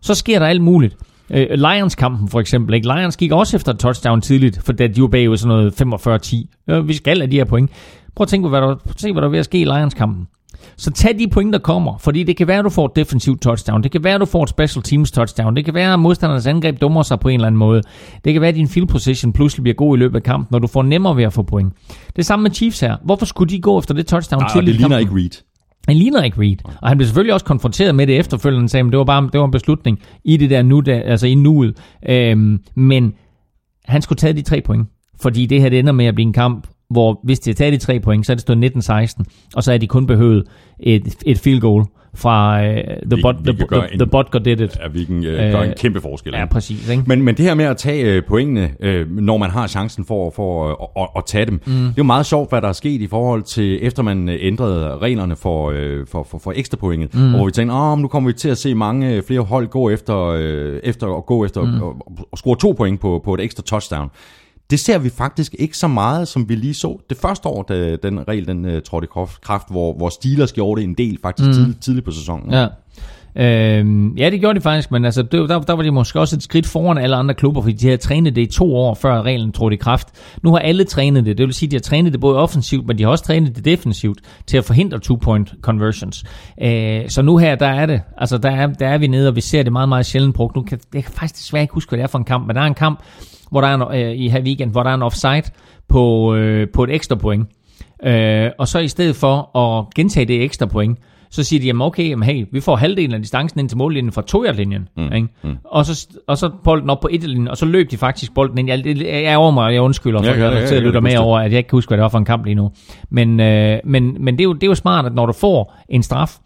Så sker der alt muligt. Øh, Lions-kampen for eksempel. Ikke? Lions gik også efter touchdown tidligt, for da de var bagud sådan noget 45-10. Øh, vi skal have de her point. Prøv at tænke på, hvad der, prøv at tænke, hvad der er ved at ske i Lions-kampen. Så tag de point, der kommer, fordi det kan være, at du får et defensivt touchdown. Det kan være, at du får et special teams touchdown. Det kan være, at modstandernes angreb dummer sig på en eller anden måde. Det kan være, at din field position pludselig bliver god i løbet af kampen, når du får nemmere ved at få point. Det samme med Chiefs her. Hvorfor skulle de gå efter det touchdown Nej, til det ligner ikke Reed. Han ligner ikke Reed. Og han blev selvfølgelig også konfronteret med det efterfølgende, sagde, det var bare det var en beslutning i det der nu, der, altså i nuet. Øhm, men han skulle tage de tre point. Fordi det her det ender med at blive en kamp, hvor hvis de har taget de tre point, så er det stået 19-16, og så er de kun behøvet et, et field goal fra uh, the, vi, bot, vi the, the, en, the Bot Got Did It. Ja, vi kan uh, gøre en kæmpe forskel. Ja, præcis. Ikke? Men, men det her med at tage uh, pointene, uh, når man har chancen for, for uh, at, at tage dem, mm. det er jo meget sjovt, hvad der er sket i forhold til, efter man ændrede reglerne for, uh, for, for, for ekstra pointet, mm. hvor vi tænkte, oh, nu kommer vi til at se mange flere hold gå efter, uh, efter at gå efter mm. og, og score to point på, på et ekstra touchdown. Det ser vi faktisk ikke så meget, som vi lige så det første år, da den regel den, uh, trådte i kraft, hvor, hvor Steelers gjorde det en del faktisk mm. tidligt, tidligt på sæsonen. Ja. Øhm, ja, det gjorde de faktisk, men altså, det, der, der var de måske også et skridt foran alle andre klubber, fordi de havde trænet det i to år, før reglen trådte i kraft. Nu har alle trænet det, det vil sige, at de har trænet det både offensivt, men de har også trænet det defensivt til at forhindre two-point conversions. Øh, så nu her, der er det, altså der er, der er vi nede, og vi ser det meget, meget sjældent brugt. Nu kan, jeg kan faktisk desværre ikke huske, hvad det er for en kamp, men der er en kamp, hvor der er en, øh, i her weekend, hvor der er en offside på, øh, på et ekstra point. Øh, og så i stedet for at gentage det ekstra point, så siger de, jamen okay, jamen hey, vi får halvdelen af distancen ind til mållinjen fra tojerlinjen. Mm. Ikke? Mm. Og, så, og så bolden op på linjen, og så løb de faktisk bolden ind. Jeg, jeg er over mig, jeg undskylder, for ja, ja, ja, jeg lytter med over, at jeg ikke kan huske, hvad det var for en kamp lige nu. Men, øh, men, men det, er jo, det er jo smart, at når du får en straf,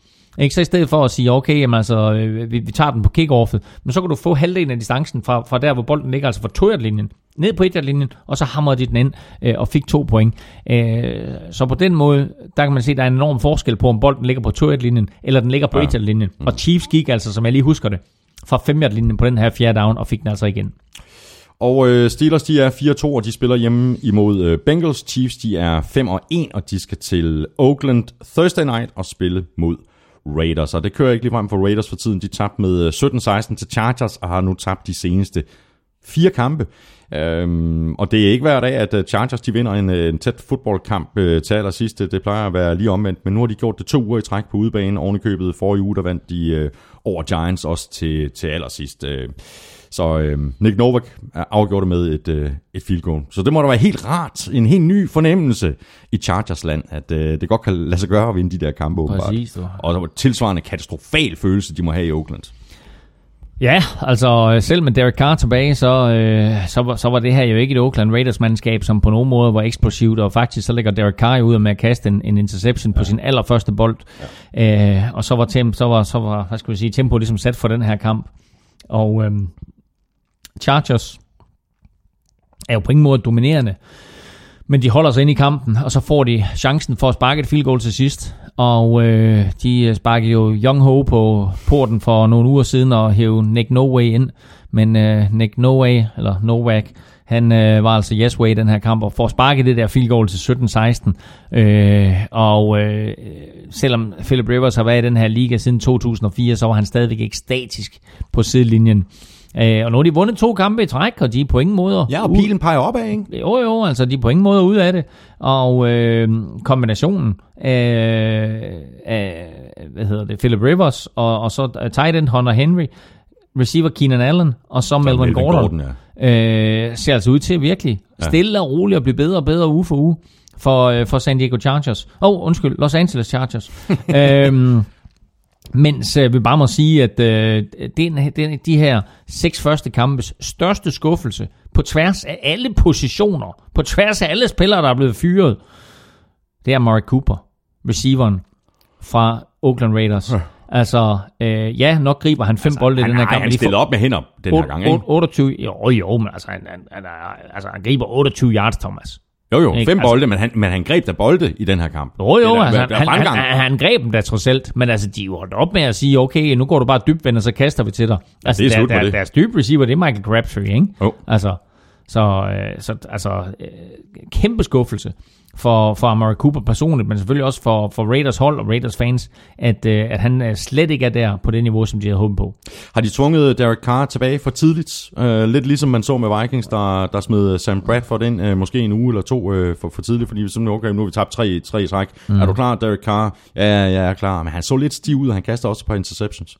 ikke? Så i stedet for at sige, okay, jamen altså, øh, vi, vi tager den på kickoffet, men så kan du få halvdelen af distancen fra, fra der, hvor bolden ligger, altså fra tojerlinjen, ned på etjerlinjen, og så hamrede de den ind øh, og fik to point. Øh, så på den måde, der kan man se, at der er en enorm forskel på, om bolden ligger på tojerlinjen, eller den ligger på ja. etjerlinjen. Mm. Og Chiefs gik altså, som jeg lige husker det, fra femjerlinjen på den her fjerde down, og fik den altså igen. Og øh, Steelers, de er 4-2, og de spiller hjemme imod øh, Bengals. Chiefs, de er 5-1, og de skal til Oakland Thursday night og spille mod Raiders. Og det kører ikke lige frem for Raiders for tiden. De tabte med øh, 17-16 til Chargers, og har nu tabt de seneste fire kampe. Øhm, og det er ikke hver dag, at øh, Chargers de vinder en, øh, en tæt fodboldkamp øh, til allersidst. Det plejer at være lige omvendt, men nu har de gjort det to uger i træk på udebane. Oven i købet forrige uge, der vandt de øh, over Giants også til, til allersidst. Øh, så øh, Nick Novak er afgjort med et, øh, et field goal. Så det må da være helt rart, en helt ny fornemmelse i Chargers land, at øh, det godt kan lade sig gøre at vinde de der kampe. åbenbart. Præcis. Og tilsvarende katastrofal følelse, de må have i Oakland. Ja, altså øh, selv med Derek Carr tilbage, så, øh, så, var, så var det her jo ikke et Oakland Raiders-mandskab, som på nogen måde var eksplosivt, og faktisk så lægger Derek Carr ud med at kaste en, en interception på sin allerførste bold, ja. øh, og så var, temp, så var, så var hvad skal vi sige, tempo ligesom sat for den her kamp. Og øh, Chargers er jo på ingen måde dominerende, men de holder sig ind i kampen, og så får de chancen for at sparke et field goal til sidst. Og øh, de øh, sparkede jo Young Ho på porten for nogle uger siden og hævde Nick Noway ind. Men øh, Nick Noway, eller Novak, han øh, var altså yes way i den her kamp, og får sparket det der field goal til 17-16. Øh, og øh, selvom Philip Rivers har været i den her liga siden 2004, så var han stadigvæk ikke statisk på sidelinjen. Øh, og nu har de vundet to kampe i træk, og de er på ingen måde... Ja, og pilen peger opad, ikke? Jo, jo, altså de er på ingen måde ude af det. Og øh, kombinationen af, af, hvad hedder det, Philip Rivers, og, og så tight end Hunter Henry, receiver Keenan Allen, og så Melvin Melvin Gordon, Gordon, øh, ser altså ud til virkelig stille og roligt at blive bedre og bedre uge for uge for, øh, for San Diego Chargers. Åh, oh, undskyld, Los Angeles Chargers. øhm, mens øh, vi bare må sige, at øh, den, den, de her seks første kampes største skuffelse på tværs af alle positioner, på tværs af alle spillere, der er blevet fyret, det er Mark Cooper, receiveren fra Oakland Raiders. Altså, øh, ja, nok griber han fem altså, bolde i den her kamp. Han, stiller op med hænder den her gang, ikke? 28, jo, jo, men altså, han, han, han, er, altså, han griber 28 yards, Thomas. Jo, jo, Ikke? fem Altså- bolde, men han, men han greb der bolde i den her kamp. Jo, jo, altså, der, der er han, han, han, han greb dem da trods alt, men altså, de holdt op med at sige, okay, nu går du bare dybt, og så kaster vi til dig. Altså, det er der, der, det. Deres dybe receiver, det er Michael Crabtree, ikke? Jo. Altså, så, øh, så altså, øh, kæmpe skuffelse for, for Amari Cooper personligt, men selvfølgelig også for, for Raiders hold og Raiders fans, at, øh, at han øh, slet ikke er der på det niveau, som de havde håbet på. Har de tvunget Derek Carr tilbage for tidligt? Uh, lidt ligesom man så med Vikings, der, der smed Sam Bradford ind, uh, måske en uge eller to uh, for, for tidligt, fordi vi sådan, okay, nu har vi tabt tre, tre i træk. Mm. Er du klar, Derek Carr? Ja, ja, jeg er klar. Men han så lidt stiv ud, og han kaster også et par interceptions.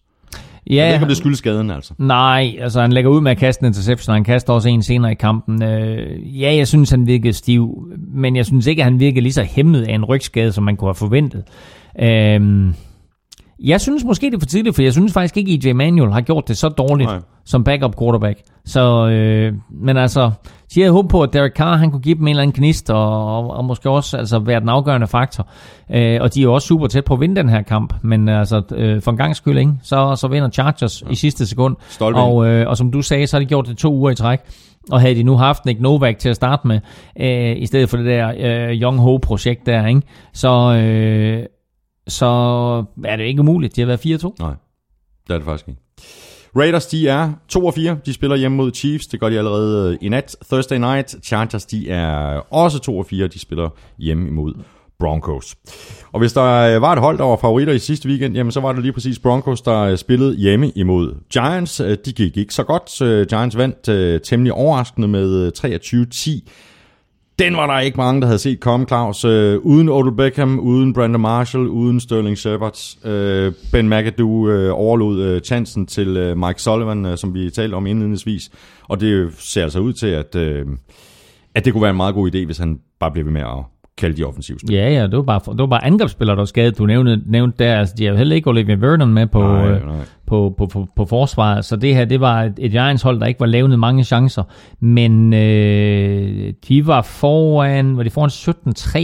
Ja, jeg ved ikke, om det skyldes skaden, altså. Nej, altså han lægger ud med at kaste en interception, og han kaster også en senere i kampen. Øh, ja, jeg synes, han virkede stiv, men jeg synes ikke, at han virkede lige så hæmmet af en rygskade, som man kunne have forventet. Øh, jeg synes måske, det er for tidligt, for jeg synes faktisk ikke, at EJ Manuel har gjort det så dårligt Nej. Nej. som backup quarterback. Så, øh, men altså, så jeg havde håbet på, at Derek Carr han kunne give dem en eller anden knist, og, og, og måske også altså, være den afgørende faktor. Øh, og de er jo også super tæt på at vinde den her kamp, men altså, øh, for en gang skyld, ikke? Så, så vinder Chargers ja. i sidste sekund. Stolpe og, øh, og som du sagde, så har de gjort det to uger i træk. Og havde de nu haft Nick Novak til at starte med, øh, i stedet for det der øh, Young Ho-projekt der, ikke? Så, øh, så er det ikke umuligt. De har været 4-2. Nej, det er det faktisk ikke. Raiders, de er 2 og 4. De spiller hjemme mod Chiefs. Det gør de allerede øh, i nat. Thursday night. Chargers, de er også 2 og 4. De spiller hjemme imod Broncos. Og hvis der øh, var et hold, der var favoritter i sidste weekend, jamen så var det lige præcis Broncos, der øh, spillede hjemme imod Giants. De gik ikke så godt. Giants vandt temmelig overraskende med 23-10. Den var der ikke mange, der havde set komme, Claus. Øh, uden Odell Beckham, uden Brandon Marshall, uden Sterling Shepard. Øh, ben McAdoo øh, overlod øh, chancen til øh, Mike Sullivan, øh, som vi talte om indledningsvis. Og det ser altså ud til, at, øh, at det kunne være en meget god idé, hvis han bare bliver ved med at kalde de offensive spil. Ja, ja, det var bare, det var bare angrebsspillere, der var skadet. Du nævnte, nævnte der, altså de har jo heller ikke Olivia Vernon med på, Nej, øh, nej. På, på, på, på forsvaret. Så det her, det var et, et Giants hold, der ikke var lavet mange chancer. Men øh, de var foran, var de foran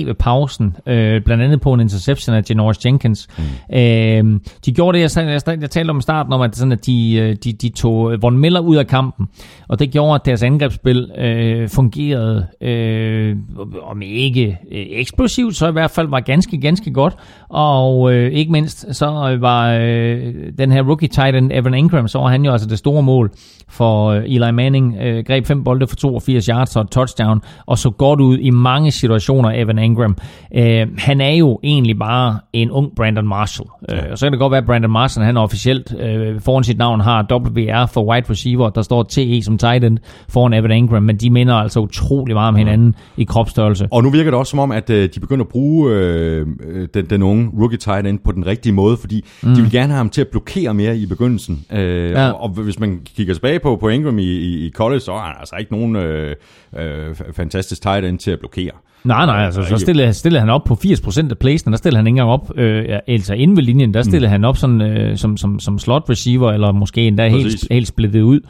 17-3 ved pausen. Øh, blandt andet på en interception af Janoris Jenkins. Mm. Øh, de gjorde det, jeg, jeg, jeg talte om i starten, om at, sådan, at de, øh, de, de tog Von Miller ud af kampen. Og det gjorde, at deres angrebsspil øh, fungerede, øh, om ikke øh, eksplosivt, så i hvert fald var ganske, ganske godt. Og øh, ikke mindst, så var øh, den her rookie tight end Evan Ingram, så var han jo altså det store mål for øh, Eli Manning. Øh, greb fem bolde for 82 yards og et touchdown, og så godt ud i mange situationer, Evan Ingram. Øh, han er jo egentlig bare en ung Brandon Marshall. Øh, og så kan det godt være, at Brandon Marshall, han officielt øh, foran sit navn har WR for wide receiver, der står TE som tight end foran Evan Ingram, men de minder altså utrolig meget om hinanden i kropsstørrelse. Og nu virker det også som om, at øh, de begynder at bruge øh, øh, den, den unge rookie tight end på den rigtige måde, fordi mm. de vil gerne have ham til at blokere mere i begyndelsen. Øh, ja. og, og hvis man kigger tilbage på, på Ingram i, i, i college, så er han altså ikke nogen øh, øh, fantastisk tight end til at blokere. Nej, nej, altså så stillede, stillede han op på 80% af playsene, der stillede han ikke engang op, øh, altså inde ved linjen, der stillede mm. han op sådan, øh, som, som, som slot receiver, eller måske endda helt, Præcis. helt splittet ud.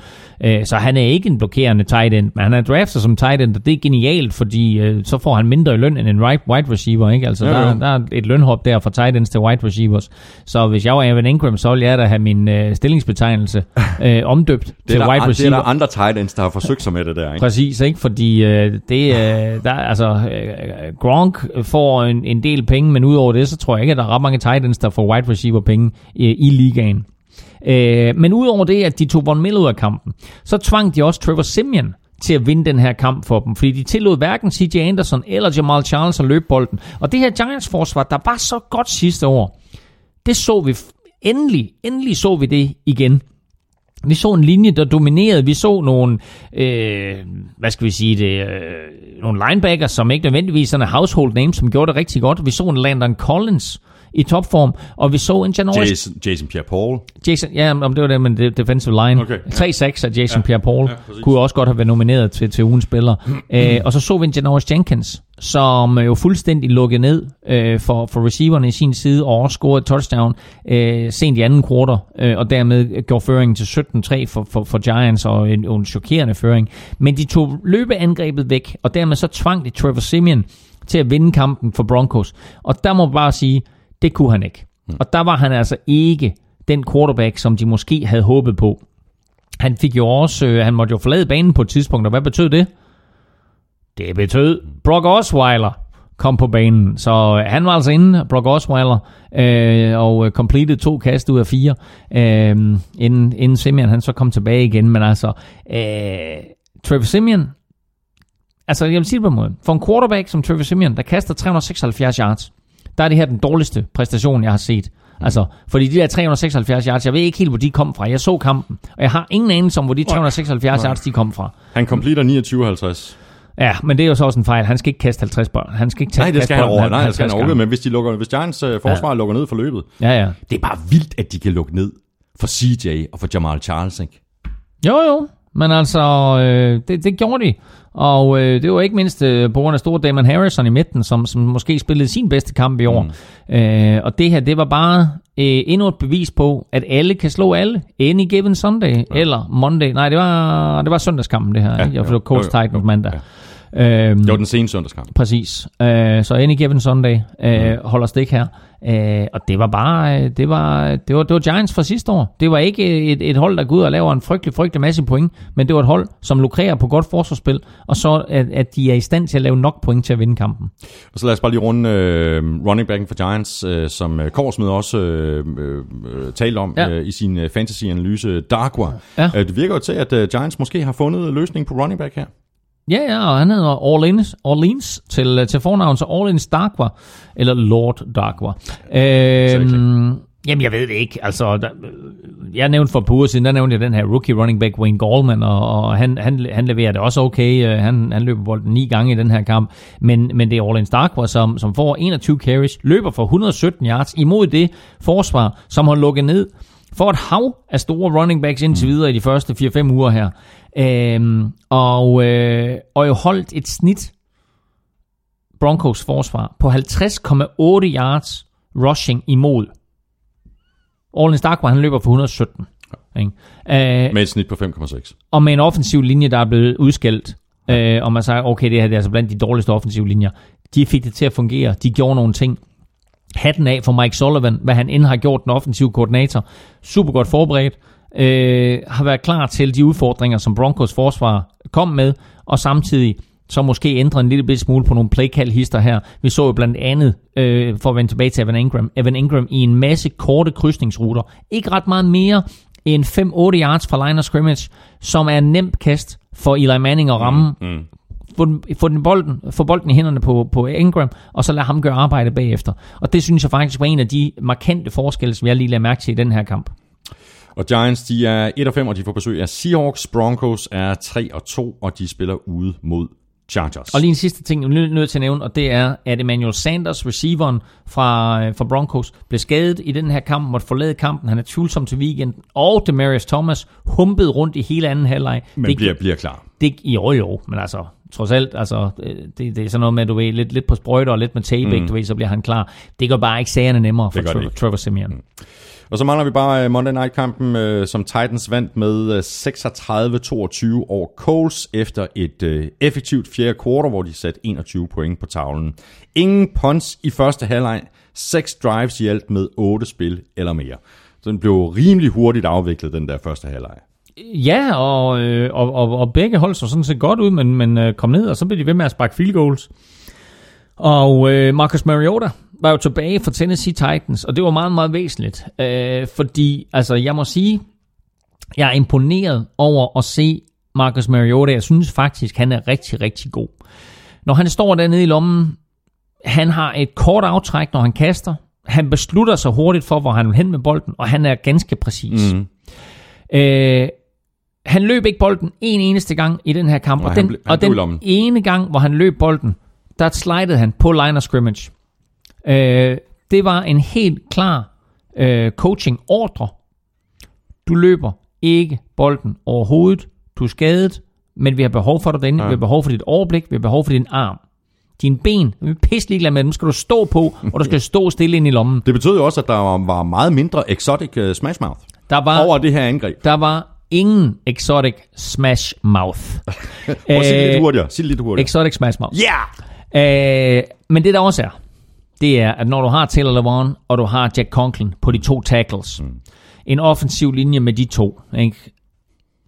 Øh, så han er ikke en blokerende tight end, men han er draftet som tight end, og det er genialt, fordi øh, så får han mindre i løn end en right, wide receiver, ikke? Altså Jo, der, jo. der er et lønhop der fra tight ends til wide receivers. Så hvis jeg var Evan Ingram, så ville jeg da have min øh, stillingsbetegnelse øh, omdøbt til er, der, wide det er receiver. der andre tight ends, der har forsøgt sig med det der. Ikke? Præcis, ikke? Fordi øh, det, øh, der, altså, øh, Øh, Gronk får en, en del penge, men udover det, så tror jeg ikke, at der er ret mange tight ends, der får wide receiver penge øh, i ligaen. Øh, men udover det, at de tog Von Miller ud af kampen, så tvang de også Trevor Simeon til at vinde den her kamp for dem, fordi de tillod hverken CJ Anderson eller Jamal Charles at løbe bolden. Og det her Giants-forsvar, der var så godt sidste år, det så vi endelig, endelig så vi det igen. Vi så en linje, der dominerede. Vi så nogle, øh, hvad skal vi sige det, øh, nogle linebackers, som ikke nødvendigvis sådan er household names, som gjorde det rigtig godt. Vi så en Landon Collins i topform, og vi så en Janoris Jason, Jason Pierre-Paul. Jason, ja, om det var det, men det defensive line. Okay, ja. 3-6 af Jason ja, Pierre-Paul ja, kunne også godt have været nomineret til, til ugens spiller. Æ, og så så vi en Janoris Jenkins, som jo fuldstændig lukkede ned øh, for, for receiverne i sin side, og også scorede touchdown øh, sent i anden kvartal, øh, og dermed gjorde føringen til 17-3 for, for, for Giants, og en, en chokerende føring. Men de tog løbeangrebet væk, og dermed så tvang de Trevor Simeon til at vinde kampen for Broncos. Og der må man bare sige, det kunne han ikke. Og der var han altså ikke den quarterback, som de måske havde håbet på. Han fik jo også, øh, han måtte jo forlade banen på et tidspunkt, og hvad betød det? Det betød, Brock Osweiler kom på banen. Så øh, han var altså inde, Brock Osweiler, øh, og øh, completed to kast ud af fire, øh, inden, inden Simeon han så kom tilbage igen. Men altså, øh, Trevor Simeon, altså jeg vil sige det på en måde, for en quarterback som Trevor Simeon, der kaster 376 yards, der er det her den dårligste præstation, jeg har set. Altså, fordi de der 376 yards, jeg ved ikke helt, hvor de kom fra. Jeg så kampen, og jeg har ingen anelse om, hvor de 376 yards, de kom fra. Han completer 29-50. Ja, men det er jo så også en fejl. Han skal ikke kaste 50 bold. Han skal ikke tage Nej, det skal han over. Nej, det skal han 50 over. Men hvis, de lukker, hvis Giants øh, forsvar ja. lukker ned for løbet, Ja, ja. det er bare vildt, at de kan lukke ned for CJ og for Jamal Charles, ikke? Jo, jo. Men altså, øh, det, det gjorde de. Og øh, det var ikke mindst øh, på grund af store Damon Harrison i midten, som, som måske spillede sin bedste kamp i år. Mm. Øh, og det her, det var bare øh, endnu et bevis på, at alle kan slå alle. Any given Sunday, ja. eller Monday. Nej, det var, det var søndagskampen, det her. Ja, ikke? Jeg jo, for Colts jo, jo, Titans jo, mandag. ja. Øhm, Det var den sene søndagskamp. Præcis. Øh, så Any Given Sunday øh, Mm. holder stik her. Øh, og det var bare, øh, det var, det var, det var Giants fra sidste år. Det var ikke et, et hold, der går ud og laver en frygtelig, frygtelig masse point, men det var et hold, som lukrerer på godt forsvarsspil, og så at, at de er i stand til at lave nok point til at vinde kampen. Og så lad os bare lige runde øh, running backen for Giants, øh, som øh, Korsmed også øh, øh, talte om Ja. øh, i sin øh, fantasy-analyse, Darkwa. Ja. Øh, det virker jo til, at øh, Giants måske har fundet løsning på running back her. Ja, ja, og han hedder Orleans, Orleans til, øh, til fornavn, så Orleans Darkwa, eller Lord Darkwa. Øhm, jamen, jeg ved det ikke. Altså, der, jeg nævnte for et par uger siden, der nævnte jeg den her rookie running back, Wayne Gallman, og, og han, han, han leverer det også okay. Øh, Han, han løber bolden ni gange i den her kamp. Men, men det er Orleans Darkwa, som, som får 21 carries, løber for 117 yards imod det forsvar, som har lukket ned for et hav af store running backs indtil videre i de første 4-5 uger her. Øhm, og, øh, og jo holdt et snit Broncos forsvar på 50,8 yards rushing imod. Orleans Darkwa, han løber for 117. Ikke? Øh, Med et snit på 5,6. og med en offensiv linje, der er blevet udskældt, øh, og man siger, okay, det her det er altså blandt de dårligste offensive linjer. De fik det til at fungere. De gjorde nogle ting. Hatten af for Mike Sullivan, hvad han end har gjort, den offensive koordinator. Super godt forberedt. Øh, har været klar til de udfordringer, som Broncos forsvar kom med, og samtidig så måske ændre en lille smule på nogle playkald-hister her. Vi så jo blandt andet, øh, for at vende tilbage til Evan Ingram, Evan Ingram i en masse korte krydsningsruter. Ikke ret meget mere end 5-8 yards fra line of scrimmage, som er nemt kast for Eli Manning at ramme. Mm, mm. Få, den, få, den bolden, få bolden i hænderne på, på Ingram, og så lade ham gøre arbejde bagefter. Og det synes jeg faktisk var en af de markante forskelle, som jeg lige lader mærke til i den her kamp. Og Giants, de er 1 og 5, og de får besøg af Seahawks. Broncos er 3 og 2, og de spiller ude mod Chargers. Og lige en sidste ting, jeg er nødt til at nævne, og det er, at Emmanuel Sanders, receiveren fra, øh, fra Broncos, blev skadet i den her kamp, måtte forlade kampen. Han er tvivlsom til weekenden. Og Demarius Thomas humpede rundt i hele anden halvleg. Men det, bliver, bliver klar. Det, jo, jo, men altså, trods alt, altså, øh, det, det er sådan noget med, du ved, lidt, lidt på sprøjter og lidt med tape, mm. du ved, så bliver han klar. Det gør bare ikke sagerne nemmere for Trevor, Trevor Simeon. Mm. Og så mangler vi bare øh, Monday Night-kampen, øh, som Titans vandt med 36-22 øh, over Coles efter et effektivt fjerde kvartal, hvor de satte 21 point på tavlen. Ingen punts i første halvleg, 6 drives i alt med 8 spil eller mere. Så den blev rimelig hurtigt afviklet, den der første halvleg. Ja, og, og, og, og begge hold så sådan set godt ud, men, men kom ned, og så blev de ved med at sparke field goals. Og øh, Marcus Mariota, var jo tilbage for Tennessee Titans, og det var meget, meget væsentligt. Øh, fordi, altså, jeg må sige, jeg er imponeret over at se Marcus Mariota. Jeg synes faktisk, han er rigtig, rigtig god. Når han står dernede i lommen, han har et kort aftræk, når han kaster. Han beslutter sig hurtigt for, hvor han vil hen med bolden, og han er ganske præcis. Mm. Øh, han løb ikke bolden en eneste gang i den her kamp, Nej, og den, han og den ene gang, hvor han løb bolden, der slidede han på line of scrimmage. Øh, det var en helt klar øh, coaching-ordre. Du løber ikke bolden overhovedet. Du er skadet, men vi har behov for dig derinde. Ja. Vi har behov for dit overblik. Vi har behov for din arm. Dine ben, vi er pisse ligeglade med dem, skal du stå på, og du skal stå stille ind i lommen. Det betød jo også, at der var meget mindre exotic uh, smash mouth der var, over det her angreb. Der var ingen exotic smash mouth. Prøv at sige det lidt hurtigere. Sig det lidt hurtigere. Exotic smash mouth. Ja! Yeah! Øh, men det der også er, det er, at når du har Taylor Lewan, og du har Jack Conklin på de to tackles, mm. en offensiv linje med de to, ikke?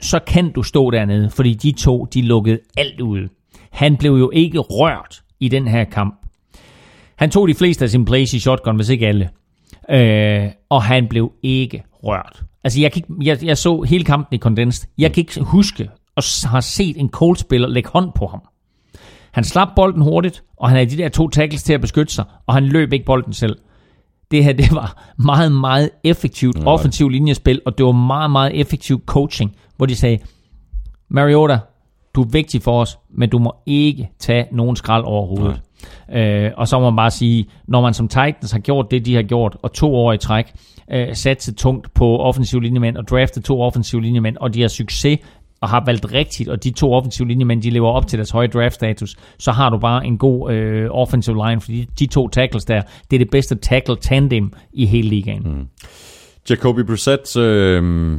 så kan du stå dernede, fordi de to, de lukkede alt ud. Han blev jo ikke rørt i den her kamp. Han tog de fleste af sine plays i shotgun, hvis ikke alle. Øh, og han blev ikke rørt. Altså, jeg, kan ikke, jeg, jeg så hele kampen i condensed. Jeg kan ikke huske at have set en Colts-spiller lægge hånd på ham. Han slap bolden hurtigt, og han havde de der to tackles til at beskytte sig, og han løb ikke bolden selv. Det her, det var meget, meget effektivt Nej. offensiv linjespil, og det var meget, meget effektiv coaching, hvor de sagde, Mariota, du er vigtig for os, men du må ikke tage nogen skrald overhovedet. Øh, og så må man bare sige, når man som Titans har gjort det, de har gjort, og to år i træk, øh, sat sig tungt på offensiv linjemænd, og draftet to offensiv linjemænd, og de har succes og har valgt rigtigt, og de to offensive linjemænd, de lever op til deres høje draft-status, så har du bare en god øh, offensive line, fordi de to tackles der, det er det bedste tackle-tandem i hele ligaen. Mm. Jacoby Brissett øh,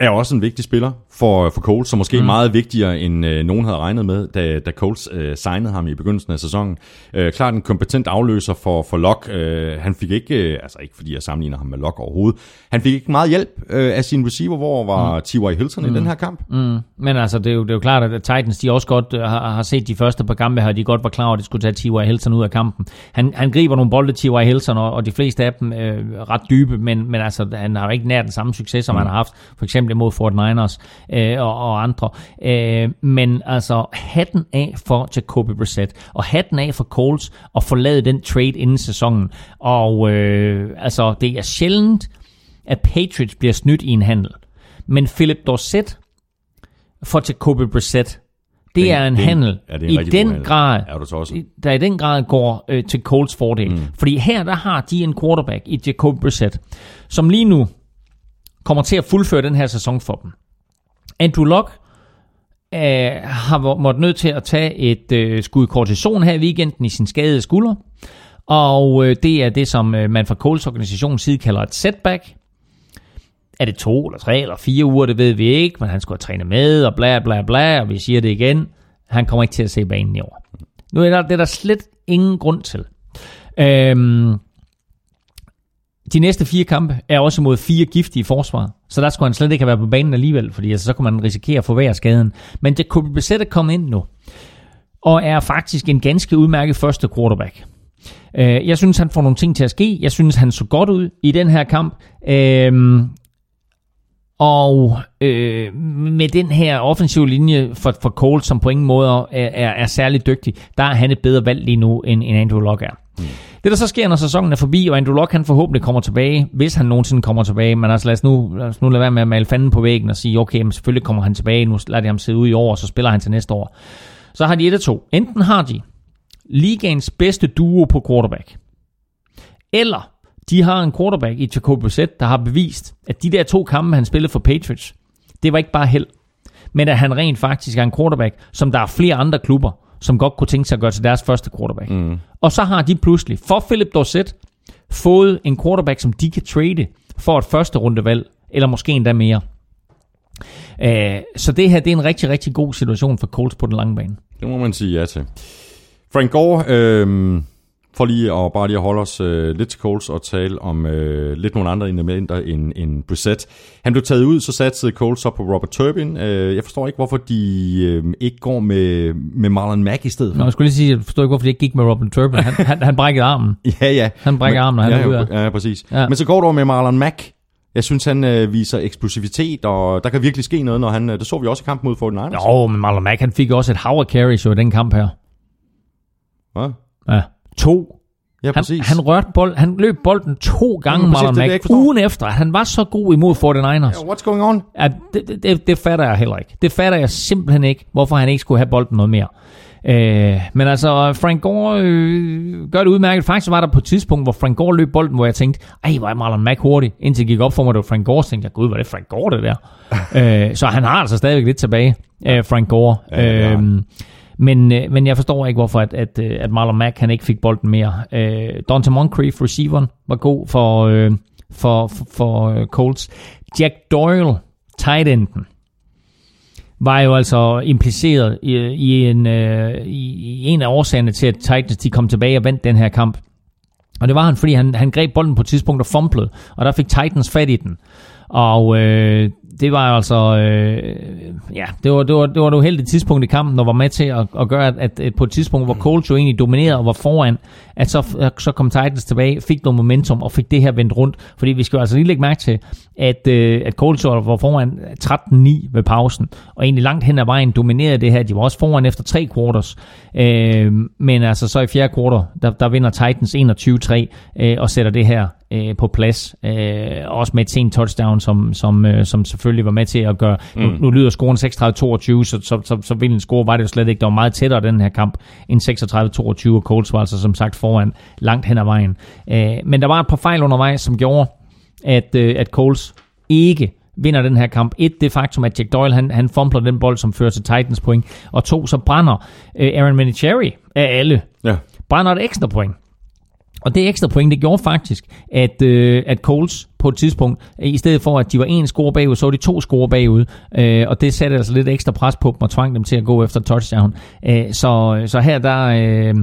er også en vigtig spiller for, for Colts, som måske mm. meget vigtigere, end øh, nogen havde regnet med, da, da Colts øh, signede ham i begyndelsen af sæsonen. Øh, klart en kompetent afløser for, for Locke. Øh, han fik ikke, øh, altså ikke fordi jeg sammenligner ham med Locke overhovedet, han fik ikke meget hjælp øh, af sin receiver, hvor var mm. T.Y. Hilton mm. i den her kamp. Mm. Men altså, det er, jo, det er jo klart, at Titans, de også godt øh, har, har set de første par kampe her, de godt var klar over, at de skulle tage T.Y. Hilton ud af kampen. Han, han griber nogle bolde, T.Y. Hilton, og, og de fleste af dem øh, ret dybe, men, men altså, han har jo ikke nær den samme succes, som mm. han har haft, for eksempel imod Fort Niners øh, og, og andre. Øh, men altså, hatten af for Jacoby Brissett, og hatten af for Coles at forlade den trade inden sæsonen. Og øh, altså, det er sjældent, at Patriots bliver snydt i en handel. Men Philip Dorsett for Jacoby Brissett, det den, er en den, handel er en i den grad, er du også? der i den grad går øh, til Coles fordel. Mm. Fordi her der har de en quarterback i Jacob Brissett, som lige nu kommer til at fuldføre den her sæson for dem. Andrew Luck øh, har måttet nødt til at tage et øh, skud kortison her i weekenden i sin skadede skulder. Og øh, det er det, som øh, man fra Coles organisations side kalder et setback. Er det to eller tre eller fire uger, det ved vi ikke, men han skulle have trænet med, og bla bla bla, og vi siger det igen. Han kommer ikke til at se banen i år. Nu er der, det er der slet ingen grund til. Øhm, de næste fire kampe er også mod fire giftige forsvar, så der skulle han slet ikke have været på banen alligevel, fordi altså, så kunne man risikere at få hver skaden. Men det kunne besætte komme ind nu. og er faktisk en ganske udmærket første quarterback. Øh, jeg synes, han får nogle ting til at ske. Jeg synes, han så godt ud i den her kamp. Øhm, og øh, med den her offensive linje for, for Cole, som på ingen måde er, er, er særlig dygtig, der er han et bedre valg lige nu, end, end Andrew Locke er. Mm. Det, der så sker, når sæsonen er forbi, og Andrew Luck han forhåbentlig kommer tilbage, hvis han nogensinde kommer tilbage, men altså lad os nu, lad os nu lade være med at male fanden på væggen og sige, okay, men selvfølgelig kommer han tilbage, nu lader de ham sidde ud i år, og så spiller han til næste år. Så har de et af to. Enten har de ligaens bedste duo på quarterback, eller de har en quarterback i Jacob Brissett, der har bevist, at de der to kampe, han spillede for Patriots, det var ikke bare held, men at han rent faktisk er en quarterback, som der er flere andre klubber, som godt kunne tænke sig at gøre til deres første quarterback. Mm. Og så har de pludselig, for Philip Dorsett, fået en quarterback, som de kan trade for et første rundevalg, eller måske endda mere. Uh, så det her, det er en rigtig, rigtig god situation for Colts på den lange bane. Det må man sige ja til. Frank Gore, øh, for lige at bare lige at holde os øh, lidt til Coles og tale om øh, lidt nogle andre elementer end, end Brissett. Han blev taget ud, så satte Coles op på Robert Turbin. Øh, jeg forstår ikke, hvorfor de øh, ikke går med, med Marlon Mack i stedet for. Nå, jeg skulle lige sige, jeg forstår ikke, hvorfor de ikke gik med Robin Turbin. Han, han, han brækkede armen. Ja, ja. Han brækker armen, når han ja, er ude ja, af. ja, præcis. Ja. Men så går du med Marlon Mack. Jeg synes, han øh, viser eksplosivitet, og der kan virkelig ske noget, når han... Øh, det så vi også i kampen mod 49ers. Jo, men Marlon Mack, han fik også et hav carries jo i den kamp her. Ja, Ja. To. ja Han, præcis. han rørte bold, han løb bolden to gange, Jamen, præcis, Marlon Mack, ugen efter. at Han var så god imod 49ers. Ja, What's going on? Ja, det, det- det, fatter jeg heller ikke. Det fatter jeg simpelthen ikke, hvorfor han ikke skulle have bolden noget mere. Øh, men altså, Frank Gore øh, gør det udmærket. Faktisk var der på et tidspunkt, hvor Frank Gore løb bolden, hvor jeg tænkte, ej, hvor er Marlon Mack hurtig. Indtil det gik op for mig, det var Frank Gore, så tænkte jeg, gud, er det Frank Gore, det der. øh, så han har altså stadigvæk lidt tilbage, øh, Frank Gore. Ja, øh, men, øh, men jeg forstår ikke, hvorfor at, at, øh, at Marlon Mack han ikke fik bolden mere. Øh, Dante Moncrief, receiveren, var god for, øh, for, for, for øh, Colts. Jack Doyle, tight enden, var jo altså impliceret i, i, en, øh, i, i en af årsagerne til, at Titans de kom tilbage og vandt den her kamp. Og det var han, fordi han, han greb bolden på et tidspunkt og fumblede, og der fik Titans fat i den. Og øh, det var altså, øh, ja, det var, det, var, det var et uheldigt tidspunkt i kampen, der var med til at, at gøre, at, at på et tidspunkt, hvor Colts jo egentlig dominerede og var foran, at så, så kom Titans tilbage, fik noget momentum og fik det her vendt rundt. Fordi vi skal jo altså lige lægge mærke til, at, øh, at Colts jo var foran 13-9 ved pausen, og egentlig langt hen ad vejen dominerede det her. De var også foran efter tre quarters, øh, men altså så i fjerde quarter, der, der vinder Titans 21-3 øh, og sætter det her øh, på plads. Øh, også med et sent touchdown, som, som, øh, som selvfølgelig var med til at gøre... Mm. Nu, nu lyder scoren 36-22, så, så, så, så vild en score var det jo slet ikke. Der var meget tættere den her kamp end 36-22, og Colts var altså som sagt foran langt hen ad vejen. Øh, men der var et par fejl undervejs, som gjorde, at, øh, at Colts ikke vinder den her kamp. Et, det faktum, at Jack Doyle han, han fumbler den bold, som fører til Titans point. Og to, så brænder øh, Aaron Vinatieri af alle Ja. brænder et ekstra point. Og det ekstra point, det gjorde faktisk, at, øh, at Coles på et tidspunkt, øh, i stedet for at de var en score bagud, så var de to score bagud. Øh, og det satte altså lidt ekstra pres på dem og tvang dem til at gå efter touchdown. Øh, så, så her der... Øh,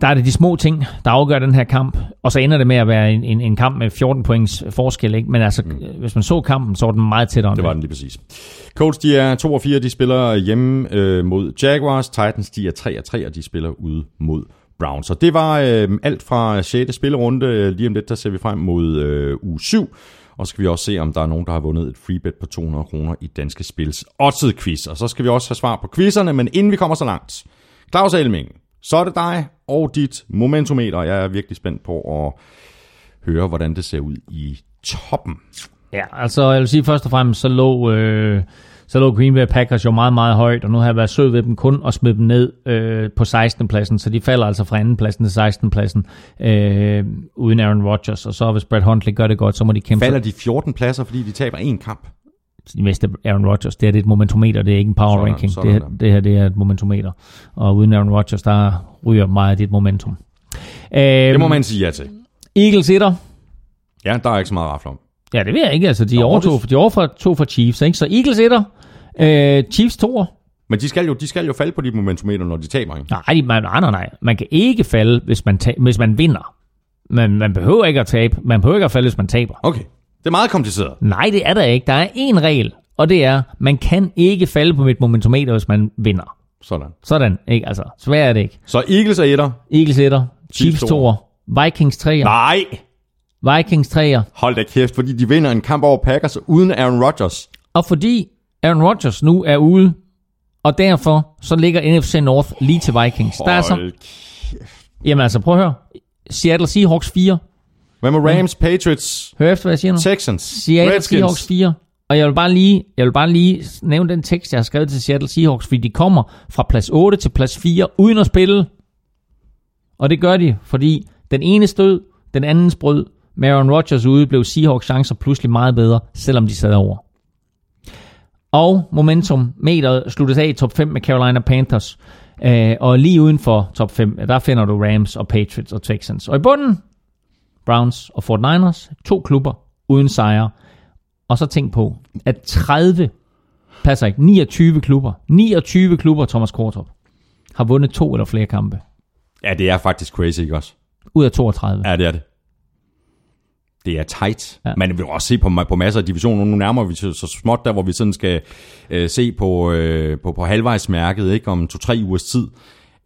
der er det de små ting, der afgør den her kamp, og så ender det med at være en, en, en kamp med 14 points forskel. Ikke? Men altså, mm. hvis man så kampen, så var den meget tættere. Det var den lige præcis. Colts, de er 2 og 4, de spiller hjemme øh, mod Jaguars. Titans, de er 3 og 3, og de spiller ude mod Browns. Så det var øh, alt fra 6. spillerunde. Lige om lidt, der ser vi frem mod øh, uge 7. Og så skal vi også se, om der er nogen, der har vundet et free bet på 200 kroner i Danske Spils Odset quiz. Og så skal vi også have svar på quizzerne, men inden vi kommer så langt. Claus Elming, så er det dig og dit momentometer. Jeg er virkelig spændt på at høre, hvordan det ser ud i toppen. Ja, altså jeg vil sige først og fremmest, så lå, øh, så lå Green Bay Packers jo meget, meget højt, og nu har jeg været sød ved dem kun at smide dem ned øh, på 16. pladsen, så de falder altså fra anden pladsen til 16. pladsen øh, uden Aaron Rodgers, og så hvis Brad Huntley gør det godt, så må de kæmpe Falder de 14 pladser, fordi de taber én kamp? de næste Aaron Rodgers. Det her det er et momentometer, det er ikke en power Sådan, ranking. sådan det, her, det her det er et momentometer, og uden Aaron Rodgers, der ryger meget af dit momentum. Øh, Det må man sige ja til. Eagles etter. Ja, der er ikke så meget at om. Ja, det ved jeg ikke. Altså, de Nå, overtog, det- de overtog for Chiefs, ikke? Så Eagles etter. Øh, Chiefs toer. Men de skal jo, de skal jo falde på de momentometer, når de taber, ikke? Nej, man, nej, nej, nej. Man kan ikke falde, hvis man, ta- hvis man vinder. Men man behøver ikke at tabe. Man behøver ikke at falde, hvis man taber. Okay. Det er meget kompliceret. Nej, det er der ikke. Der er én regel, og det er, man kan ikke falde på mit momentometer, hvis man vinder. Sådan. Sådan, ikke? Altså, svært er det ikke. Så Eagles er etter. Eagles 1'er, Chiefs toer. 2'er, Vikings 3'er, Nej! Vikings 3'er. Hold da kæft, fordi de vinder en kamp over Packers uden Aaron Rodgers. Og fordi Aaron Rodgers nu er ude, og derfor så ligger NFC North lige til Vikings. Der er så, Hold jamen altså, prøv at høre. Seattle Seahawks 4. Hvad med Rams, Patriots, Hør efter, hvad jeg siger nu. Texans, Seattle Redskins? Seahawks 4. Og jeg vil bare lige, jeg vil bare lige nævne den tekst, jeg har skrevet til Seattle Seahawks, fordi de kommer fra plads 8 til plads 4 uden at spille. Og det gør de, fordi den ene stød, den anden sprød. Med Aaron Rodgers ude blev Seahawks chancer pludselig meget bedre, selvom de sad over. Og momentum meteret sluttes af i top 5 med Carolina Panthers. Øh, og lige uden for top 5, der finder du Rams og Patriots og Texans. Og i bunden, Browns og 49ers, to klubber uden sejre. Og så tænk på, at 30, passer ikke, 29 klubber, 29 klubber, Thomas Kortrup, har vundet to eller flere kampe. Ja, det er faktisk crazy, ikke også? Ud af 32. Ja, det er det. Det er tight. Ja. Vi vil også se på, på masser af divisioner. Nu nærmer vi så, så småt der, hvor vi sådan skal øh, se på, øh, på, på halvvejsmærket ikke? om to-tre ugers tid.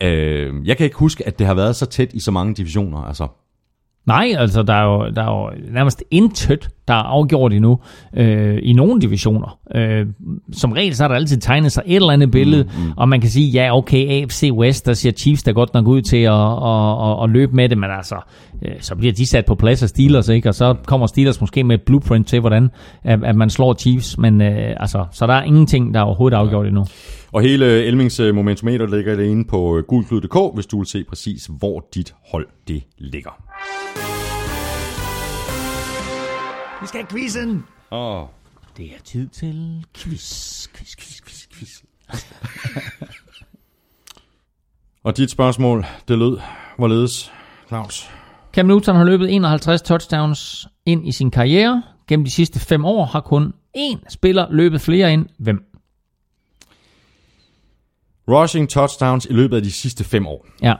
Øh, jeg kan ikke huske, at det har været så tæt i så mange divisioner. Altså, Nej, altså der er jo, der er jo nærmest intet, der er afgjort endnu øh, i nogle divisioner. Øh, som regel så er der altid tegnet sig et eller andet billede, mm, mm. og man kan sige, ja okay, AFC West, der ser Chiefs der godt nok ud til at, at, at, at løbe med det, men altså, øh, så bliver de sat på plads af Steelers, ikke? og så kommer Steelers måske med et blueprint til, hvordan at, at man slår Chiefs, men øh, altså, så der er ingenting, der er overhovedet afgjort endnu. og hele Elmings øh, momentometer ligger inde på øh, gulklud.dk, hvis du vil se præcis, hvor dit hold det ligger. Skal have quizzen! Åh, Det er tid til quiz, quiz, quiz, quiz, quiz. Og dit spørgsmål, det lød, hvorledes, Claus? Cam Newton har løbet 51 touchdowns ind i sin karriere. Gennem de sidste fem år har kun én spiller løbet flere ind. Hvem? Rushing touchdowns i løbet af de sidste fem år. Ja.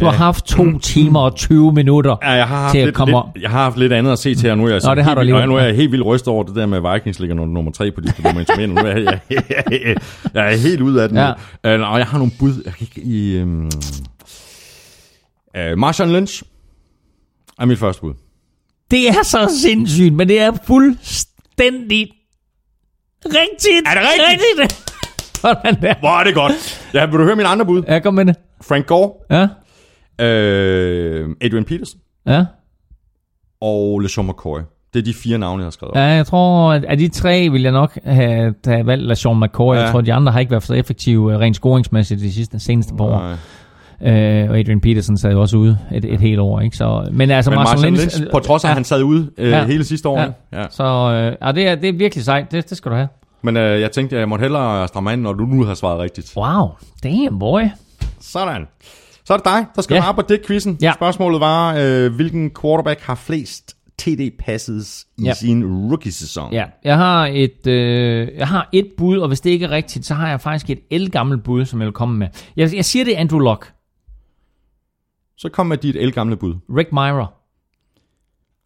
Du har haft to timer og 20 minutter Ja, jeg har haft, til at lidt, komme lidt, jeg har haft lidt andet at se til, og nu er jeg, Nå, det har helt, du og nu er jeg helt vildt rystet over det der med Vikings ligger nummer, nummer tre på de momentometer. Nu er jeg, jeg, jeg, jeg, er helt ude af den. Ja. Ja. Uh, og jeg har nogle bud. Jeg kan ikke i... Um, uh, Marshawn Lynch er mit første bud. Det er så sindssygt, men det er fuldstændig rigtigt. Er det rigtigt? rigtigt? Sådan der. Hvor er det godt. Ja, vil du høre min andre bud? Ja, kom med det. Frank Gore, Ja, uh, Adrian Peterson ja. og LeSean McCoy. Det er de fire navne, jeg har skrevet op. Ja, jeg tror, at af de tre vil jeg nok have, have valgt LaShawn McCoy. Ja. Jeg Ja. tror, de andre har ikke været så effektive øh, rent scoringsmæssigt de sidste, seneste par år. Øh, og Adrian Peterson sad jo også ude et, et helt år, ikke? Så, men altså, Men Marshall Marshawn Lynch, Lynch, på trods af, at han sad ude uh, Ja. ja. hele sidste år. Ja. Ja. Ja. Så øh, ja, det, er, det er virkelig sejt. Det, det skal du have. Men øh, jeg tænkte, at jeg måtte hellere stramme an, når du nu har svaret rigtigt. Wow, damn boy. Sådan. Så er det dig, der skal Ja. svare på det quizzen. Ja. Spørgsmålet var, øh, hvilken quarterback har flest TD-passes i Ja. ja. sin rookie-sæson? Ja, jeg har et, øh, jeg har et bud, og hvis det ikke er rigtigt, så har jeg faktisk et elgammelt bud, som jeg vil komme med. Jeg, jeg siger det er Andrew Luck. Så kom med dit elgamle bud. Rick Myra.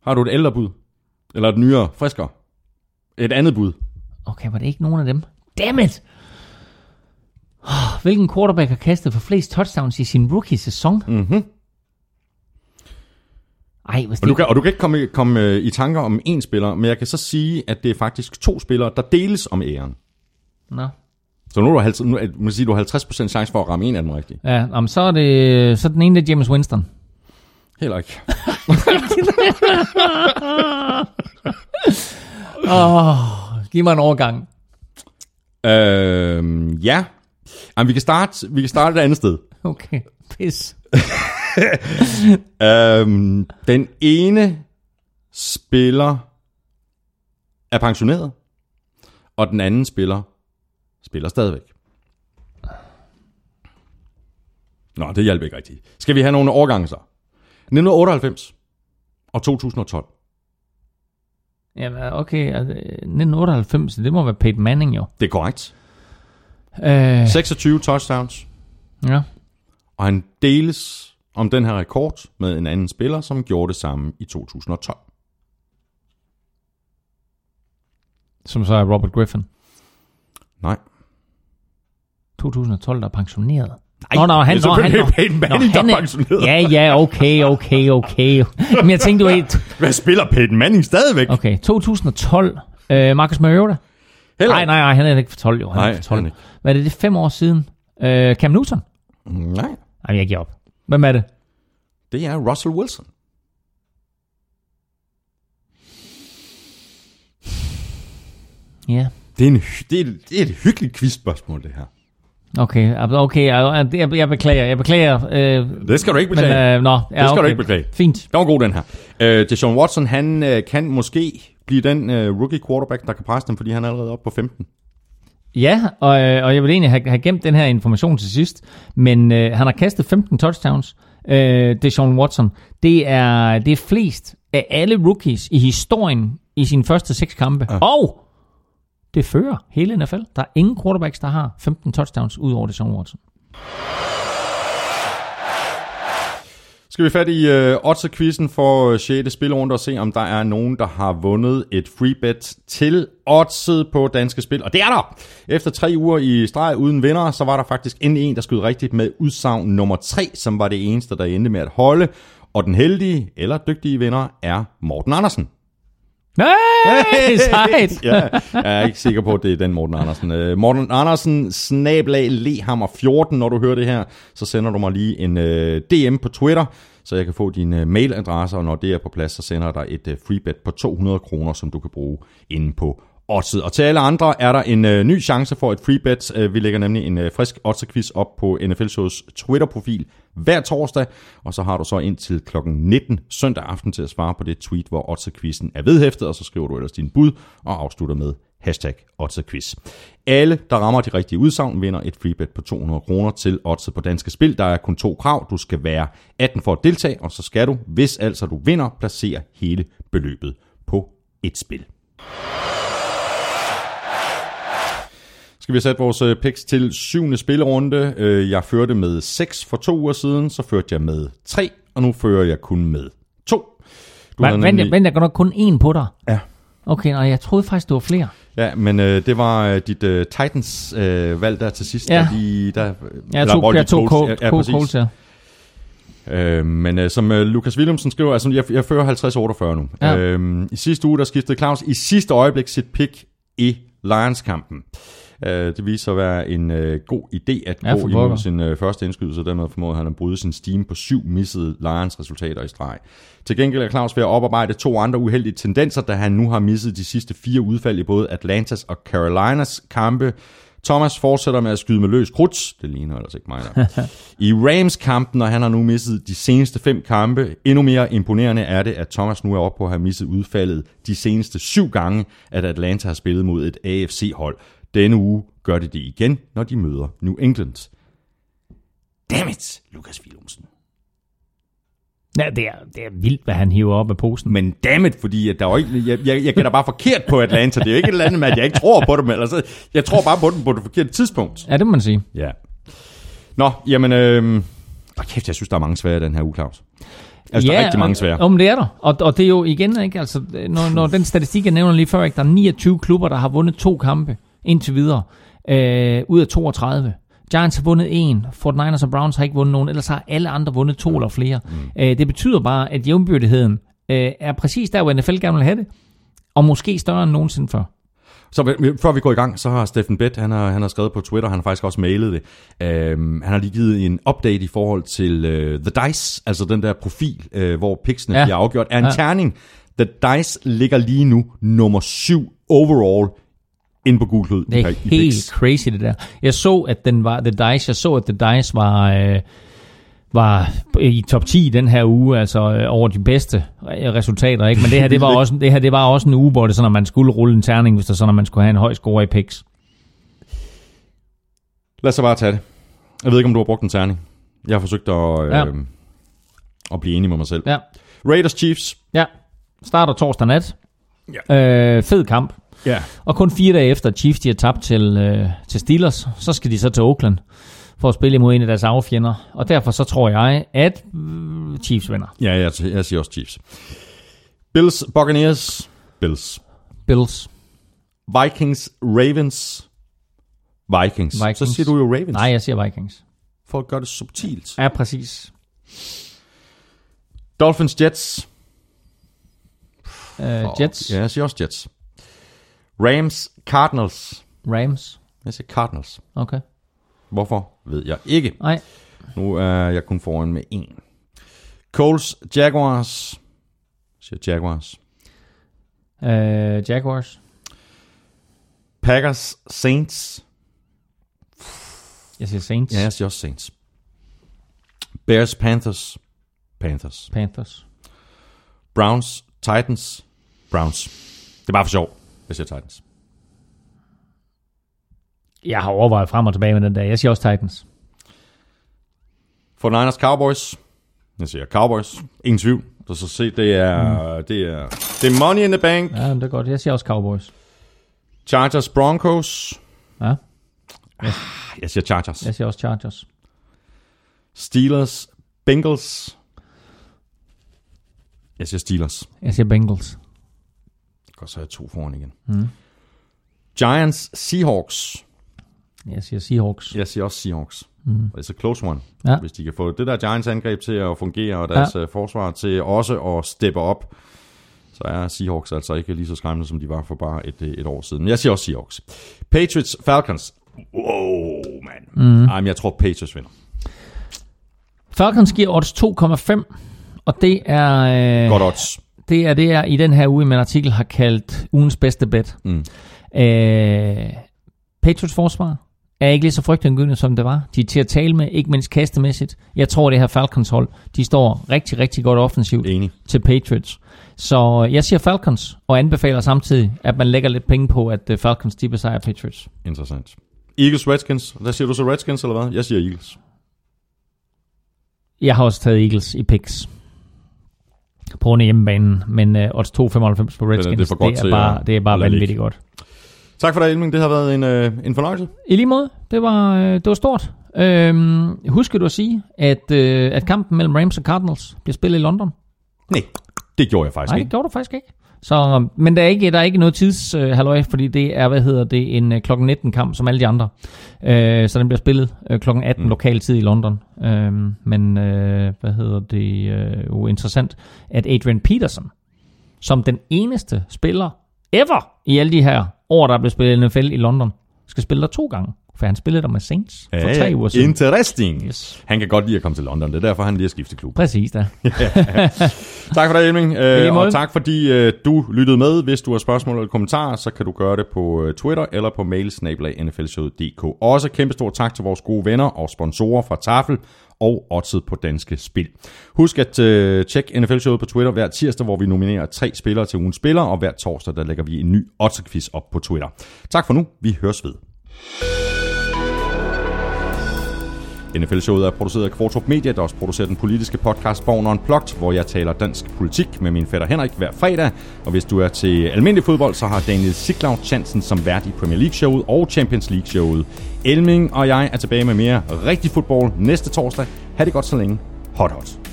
Har du et ældre bud? Eller et nyere, friskere? Et andet bud? Okay, var det ikke nogen af dem? Damn it! Oh, hvilken quarterback har kastet for flest touchdowns i sin rookie-sæson? Mhm. Ej, Og du kan, og du kan ikke komme, komme øh, i tanker om én spiller, men jeg kan så sige, at det er faktisk to spillere, der deles om æren. Nå. Så nu er du, 50, nu, man sige, du har 50% chance for at ramme en af dem rigtigt. Ja, om så er det så er den ene, det er James Winston. Heller ikke. Oh, giv mig en overgang. Øhm, ja. Jamen, vi kan starte, vi kan starte et andet sted. Okay, pis. Øhm, den ene spiller er pensioneret, og den anden spiller spiller stadigvæk. Nå, det hjælper ikke rigtigt. Skal vi have nogle årgange så? 1998 og 2012. Jamen, okay, altså, 1998, det må være Peyton Manning jo. Det er korrekt. Øh, 26 touchdowns, ja. og han deles om den her rekord med en anden spiller, som gjorde det samme i 2012. som så er Robert Griffin. Nej. 2012, der er pensioneret. Nej, Nå, nå, han, det er nå, han, Peyton Manning, nå, han der er er- pensioneret. Ja, ja, okay, okay, okay. Men jeg tænkte, du helt... Hvad spiller Peyton Manning stadigvæk? Okay, 2012. Øh, Marcus Mariota? Heller Nej, nej, nej, han er ikke for 12, jo. Han Nej, er for 12. han ikke. Hvad er det, det er fem år siden? Øh, Cam Newton? Nej. Nej, jeg giver op. Hvem er det? Det er Russell Wilson. Ja. Det er, en, det er, et, det er et hyggeligt quizspørgsmål, det her. Okay, okay, jeg, jeg, jeg beklager, jeg beklager. Øh, Det skal du ikke men, beklage. øh, nå, ja, det skal okay. du ikke beklage. Fint. Den var god, den her. Øh, Deshaun Watson, han øh, kan måske blive den øh, rookie quarterback, der kan presse dem, fordi han er allerede oppe på 15. Ja, og, øh, og jeg vil egentlig have, have gemt den her information til sidst, men øh, han har kastet 15 touchdowns. Øh, Deshaun Watson, det er, det er flest af alle rookies i historien i sine første seks kampe. Ja. Og det fører hele NFL. Der er ingen quarterbacks, der har 15 touchdowns ud over Deshaun Watson. Skal vi fat i øh, Odds-quizzen for øh, 6. spilrunde og se, om der er nogen, der har vundet et free bet til Oddset på Danske Spil. Og det er der! Efter tre uger i streg uden vinder, så var der faktisk endelig en, der skød rigtigt med udsagn nummer 3, som var det eneste, der endte med at holde. Og den heldige eller dygtige vinder er Morten Andersen. Hey, sejt! ja, jeg er ikke sikker på, at det er den Morten Andersen. Uh, Morten Andersen, snablag lehammer 14, når du hører det her, så sender du mig lige en uh, DM på Twitter, så jeg kan få din uh, mailadresse, og når det er på plads, så sender jeg dig et uh, freebet på 200 kroner, som du kan bruge inde på Oddset. Og til alle andre er der en øh, ny chance for et freebet. Øh, vi lægger nemlig en øh, frisk oddsquiz op på NFL Shows Twitter-profil hver torsdag, og så har du så indtil kl. 19 søndag aften til at svare på det tweet, hvor Oddset-quizzen er vedhæftet, og så skriver du ellers din bud og afslutter med hashtag Quiz. Alle, der rammer de rigtige udsagn, vinder et freebet på 200 kroner til Oddset på Danske Spil. Der er kun to krav. Du skal være 18 for at deltage, og så skal du, hvis altså du vinder, placere hele beløbet på et spil skal vi sætte vores øh, picks til syvende spillerunde. Øh, Jeg førte med 6 for to uger siden, så førte jeg med 3, og nu fører jeg kun med 2. Du havde Vent, vent, nemlig- vent, jeg går nok kun én på dig. Ja. Okay, nej, jeg troede faktisk, det var flere. Ja, men øh, det var øh, dit øh, Titans øh, valg der til sidst. Ja. Der, de, der, Jeg eller tog, jeg tog Colts- ja, ja. Coles, ja. Øh, men øh, som øh, Lukas Williamson skriver, altså jeg, jeg fører 50-48 nu. Ja. Øh, I sidste uge, der skiftede Claus i sidste øjeblik sit pick i Lions-kampen. Øh, det viser sig at være en øh, god idé at Ja, gå imod sin øh, første indskydelse, og dermed formåede han at bryde sin steam på syv missede Lions resultater i streg. Til gengæld er Claus ved at oparbejde to andre uheldige tendenser, da han nu har misset de sidste fire udfald i både Atlantas og Carolinas kampe. Thomas fortsætter med at skyde med løs krudt. Det ligner ellers ikke mig der. I Rams-kampen, og han har nu misset de seneste fem kampe. Endnu mere imponerende er det, at Thomas nu er oppe på at have misset udfaldet de seneste syv gange, at Atlanta har spillet mod et AFC-hold. Denne uge gør det det igen, når de møder New England. Dammit, Lukas Willumsen. Ja, det er, det er vildt, hvad han hiver op af posen. Men dammit, fordi at der er ikke, jeg, jeg, jeg gætter bare forkert på Atlanta. Det er jo ikke et eller andet med, at jeg ikke tror på dem. Eller så, jeg tror bare på dem på det forkerte tidspunkt. Ja, det må man sige. Ja. Nå, jamen... Øh, åh, kæft, jeg synes, der er mange svære den her uge, Claus. Altså, der er rigtig mange svære. Om det er der. Og, og det er jo igen, ikke? Altså, når, når den statistik, jeg nævner lige før, ikke? der er 29 klubber, der har vundet to kampe indtil videre, øh, ud af 32. Giants har vundet en, 49ers og Browns har ikke vundet nogen, ellers har alle andre vundet to eller flere. Mm. Øh, det betyder bare, at jævnbyrdigheden øh, er præcis der, hvor NFL gerne vil have det, og måske større end nogensinde før. Så før vi går i gang, så har Steffen Bett, han har, han har skrevet på Twitter, han har faktisk også mailet det. Øhm, han har lige givet en update i forhold til uh, The Dice, altså den der profil, uh, hvor picksene Ja. bliver afgjort. Er en Ja. terning. The Dice ligger lige nu nummer syv overall inde på Google Klud. Det er helt crazy, det der. Jeg så, at den var The Dice, jeg så, at The Dice var, øh, var i top 10 den her uge, altså øh, over de bedste re- resultater, ikke? Men det her, det var også, det her, det var også en uge, hvor det sådan, at man skulle rulle en terning, hvis det er sådan, at man skulle have en høj score i picks. Lad os så bare tage det. Jeg ved ikke, om du har brugt en terning. Jeg har forsøgt at, øh, Ja. at blive enig med mig selv. Ja, Raiders Chiefs. ja. Starter torsdag nat. Ja. Øh, fed kamp. Ja. Og kun fire dage efter, Chiefs de har tabt til, øh, til Steelers, så skal de så til Oakland for at spille imod en af deres affjender. Og derfor så tror jeg, at øh, Chiefs vinder. Ja, jeg, jeg siger også Chiefs. Bills, Buccaneers. Bills. Bills. Vikings, Ravens, Vikings. Vikings. Så siger du jo Ravens. Nej, jeg siger Vikings. For at gøre det subtilt. Ja, præcis. Dolphins, Jets. Uh, Jets, Ja, jeg siger også Jets. Rams, Cardinals. Rams. Jeg siger Cardinals. Okay. Hvorfor, ved jeg ikke. Nej, Nu er jeg kun foran med en. Coles, Jaguars. Jeg siger Jaguars. uh, Jaguars. Packers, Saints. Jeg siger Saints. Ja, jeg siger også Saints. Bears, Panthers. Panthers. Panthers. Browns, Titans. Browns. Det er bare for sjov. Jeg siger Titans. Jeg har overvejet frem og tilbage med den der. Jeg siger også Titans. For Niners, Cowboys. Jeg siger Cowboys. Ingen tvivl. Så, så se, det er, mm. det er, det er money in the bank. Ja, det er godt. Jeg siger også Cowboys. Chargers, Broncos. Ja, Jeg siger Chargers. jeg siger også Chargers. Steelers, Bengals. Jeg siger Steelers. Jeg siger Bengals. Godt, så er jeg to foran igen. Mm. Giants, Seahawks. Jeg siger Seahawks. Jeg siger også Seahawks. Mm. It's a close one. Ja. Hvis de kan få det der Giants angreb til at fungere, og deres Ja. ja. forsvar til også at steppe op, så er Seahawks altså ikke lige så skræmmende, som de var for bare et, et år siden. Men jeg siger også Seahawks. Patriots, Falcons. Wow, man. Mm. Ej, men jeg tror Patriots vinder. Falcons giver odds 2,5. Og det er, øh, Godt odds. Det er det, jeg i den her uge i min artikel har kaldt ugens bedste bet. Mm. Øh, Patriots forsvar er ikke lige så frygtindgydende, som det var. De er til at tale med, ikke mindst kastemæssigt. Jeg tror, det her Falcons hold, de står rigtig, rigtig godt offensivt Enig. til Patriots. Så jeg siger Falcons, og anbefaler samtidig, at man lægger lidt penge på, at øh, Falcons de besejrer Patriots. Interessant. Eagles, Redskins. Hvad siger du så, Redskins eller hvad? Jeg siger Eagles. Jeg har også taget Eagles i picks på grund af hjemmebanen, men uh, odds 2,95 på Redskins, det er for godt det er bare, det er bare vanvittigt godt. Tak for det, Elming. Det har været en, øh, en fornøjelse. I lige måde, det var, øh, det var stort. Øhm, husker du at sige, at, øh, at kampen mellem Rams og Cardinals bliver spillet i London? Nej, det gjorde jeg faktisk Nej, ikke. det gjorde du faktisk ikke. Så, men der er ikke, der er ikke noget tids øh, fordi det er, hvad hedder det, en øh, klokken 19 kamp, som alle de andre. Øh, så den bliver spillet øh, klokken 18 mm. lokal tid i London. Øh, men, øh, hvad hedder det, øh, jo interessant, at Adrian Peterson, som den eneste spiller ever i alle de her år, der er blevet spillet NFL i London, skal spille der to gange. For han spillede der med Saints for tre uger siden. Interesting. Yes. Han kan godt lide at komme til London. Det er derfor, han lige har skiftet klub. Præcis da. Tak for det, Elming. Øh, og tak fordi øh, du lyttede med. Hvis du har spørgsmål eller kommentarer, så kan du gøre det på øh, Twitter eller på mail nflshowet.dk. Også kæmpestor tak til vores gode venner og sponsorer fra Tafel og Oddset på Danske Spil. Husk at øh, tjekke NFL-showet på Twitter hver tirsdag, hvor vi nominerer tre spillere til ugens spiller, og hver torsdag, der lægger vi en ny Oddset-quiz op på Twitter. Tak for nu. Vi høres ved. NFL-showet er produceret af Kvartrup Media, der også producerer den politiske podcast Born Unplugged, hvor jeg taler dansk politik med min fætter Henrik hver fredag. Og hvis du er til almindelig fodbold, så har Daniel Siglau chancen som vært i Premier League-showet og Champions League-showet. Elming og jeg er tilbage med mere rigtig fodbold næste torsdag. Ha' det godt så længe. Hot hot.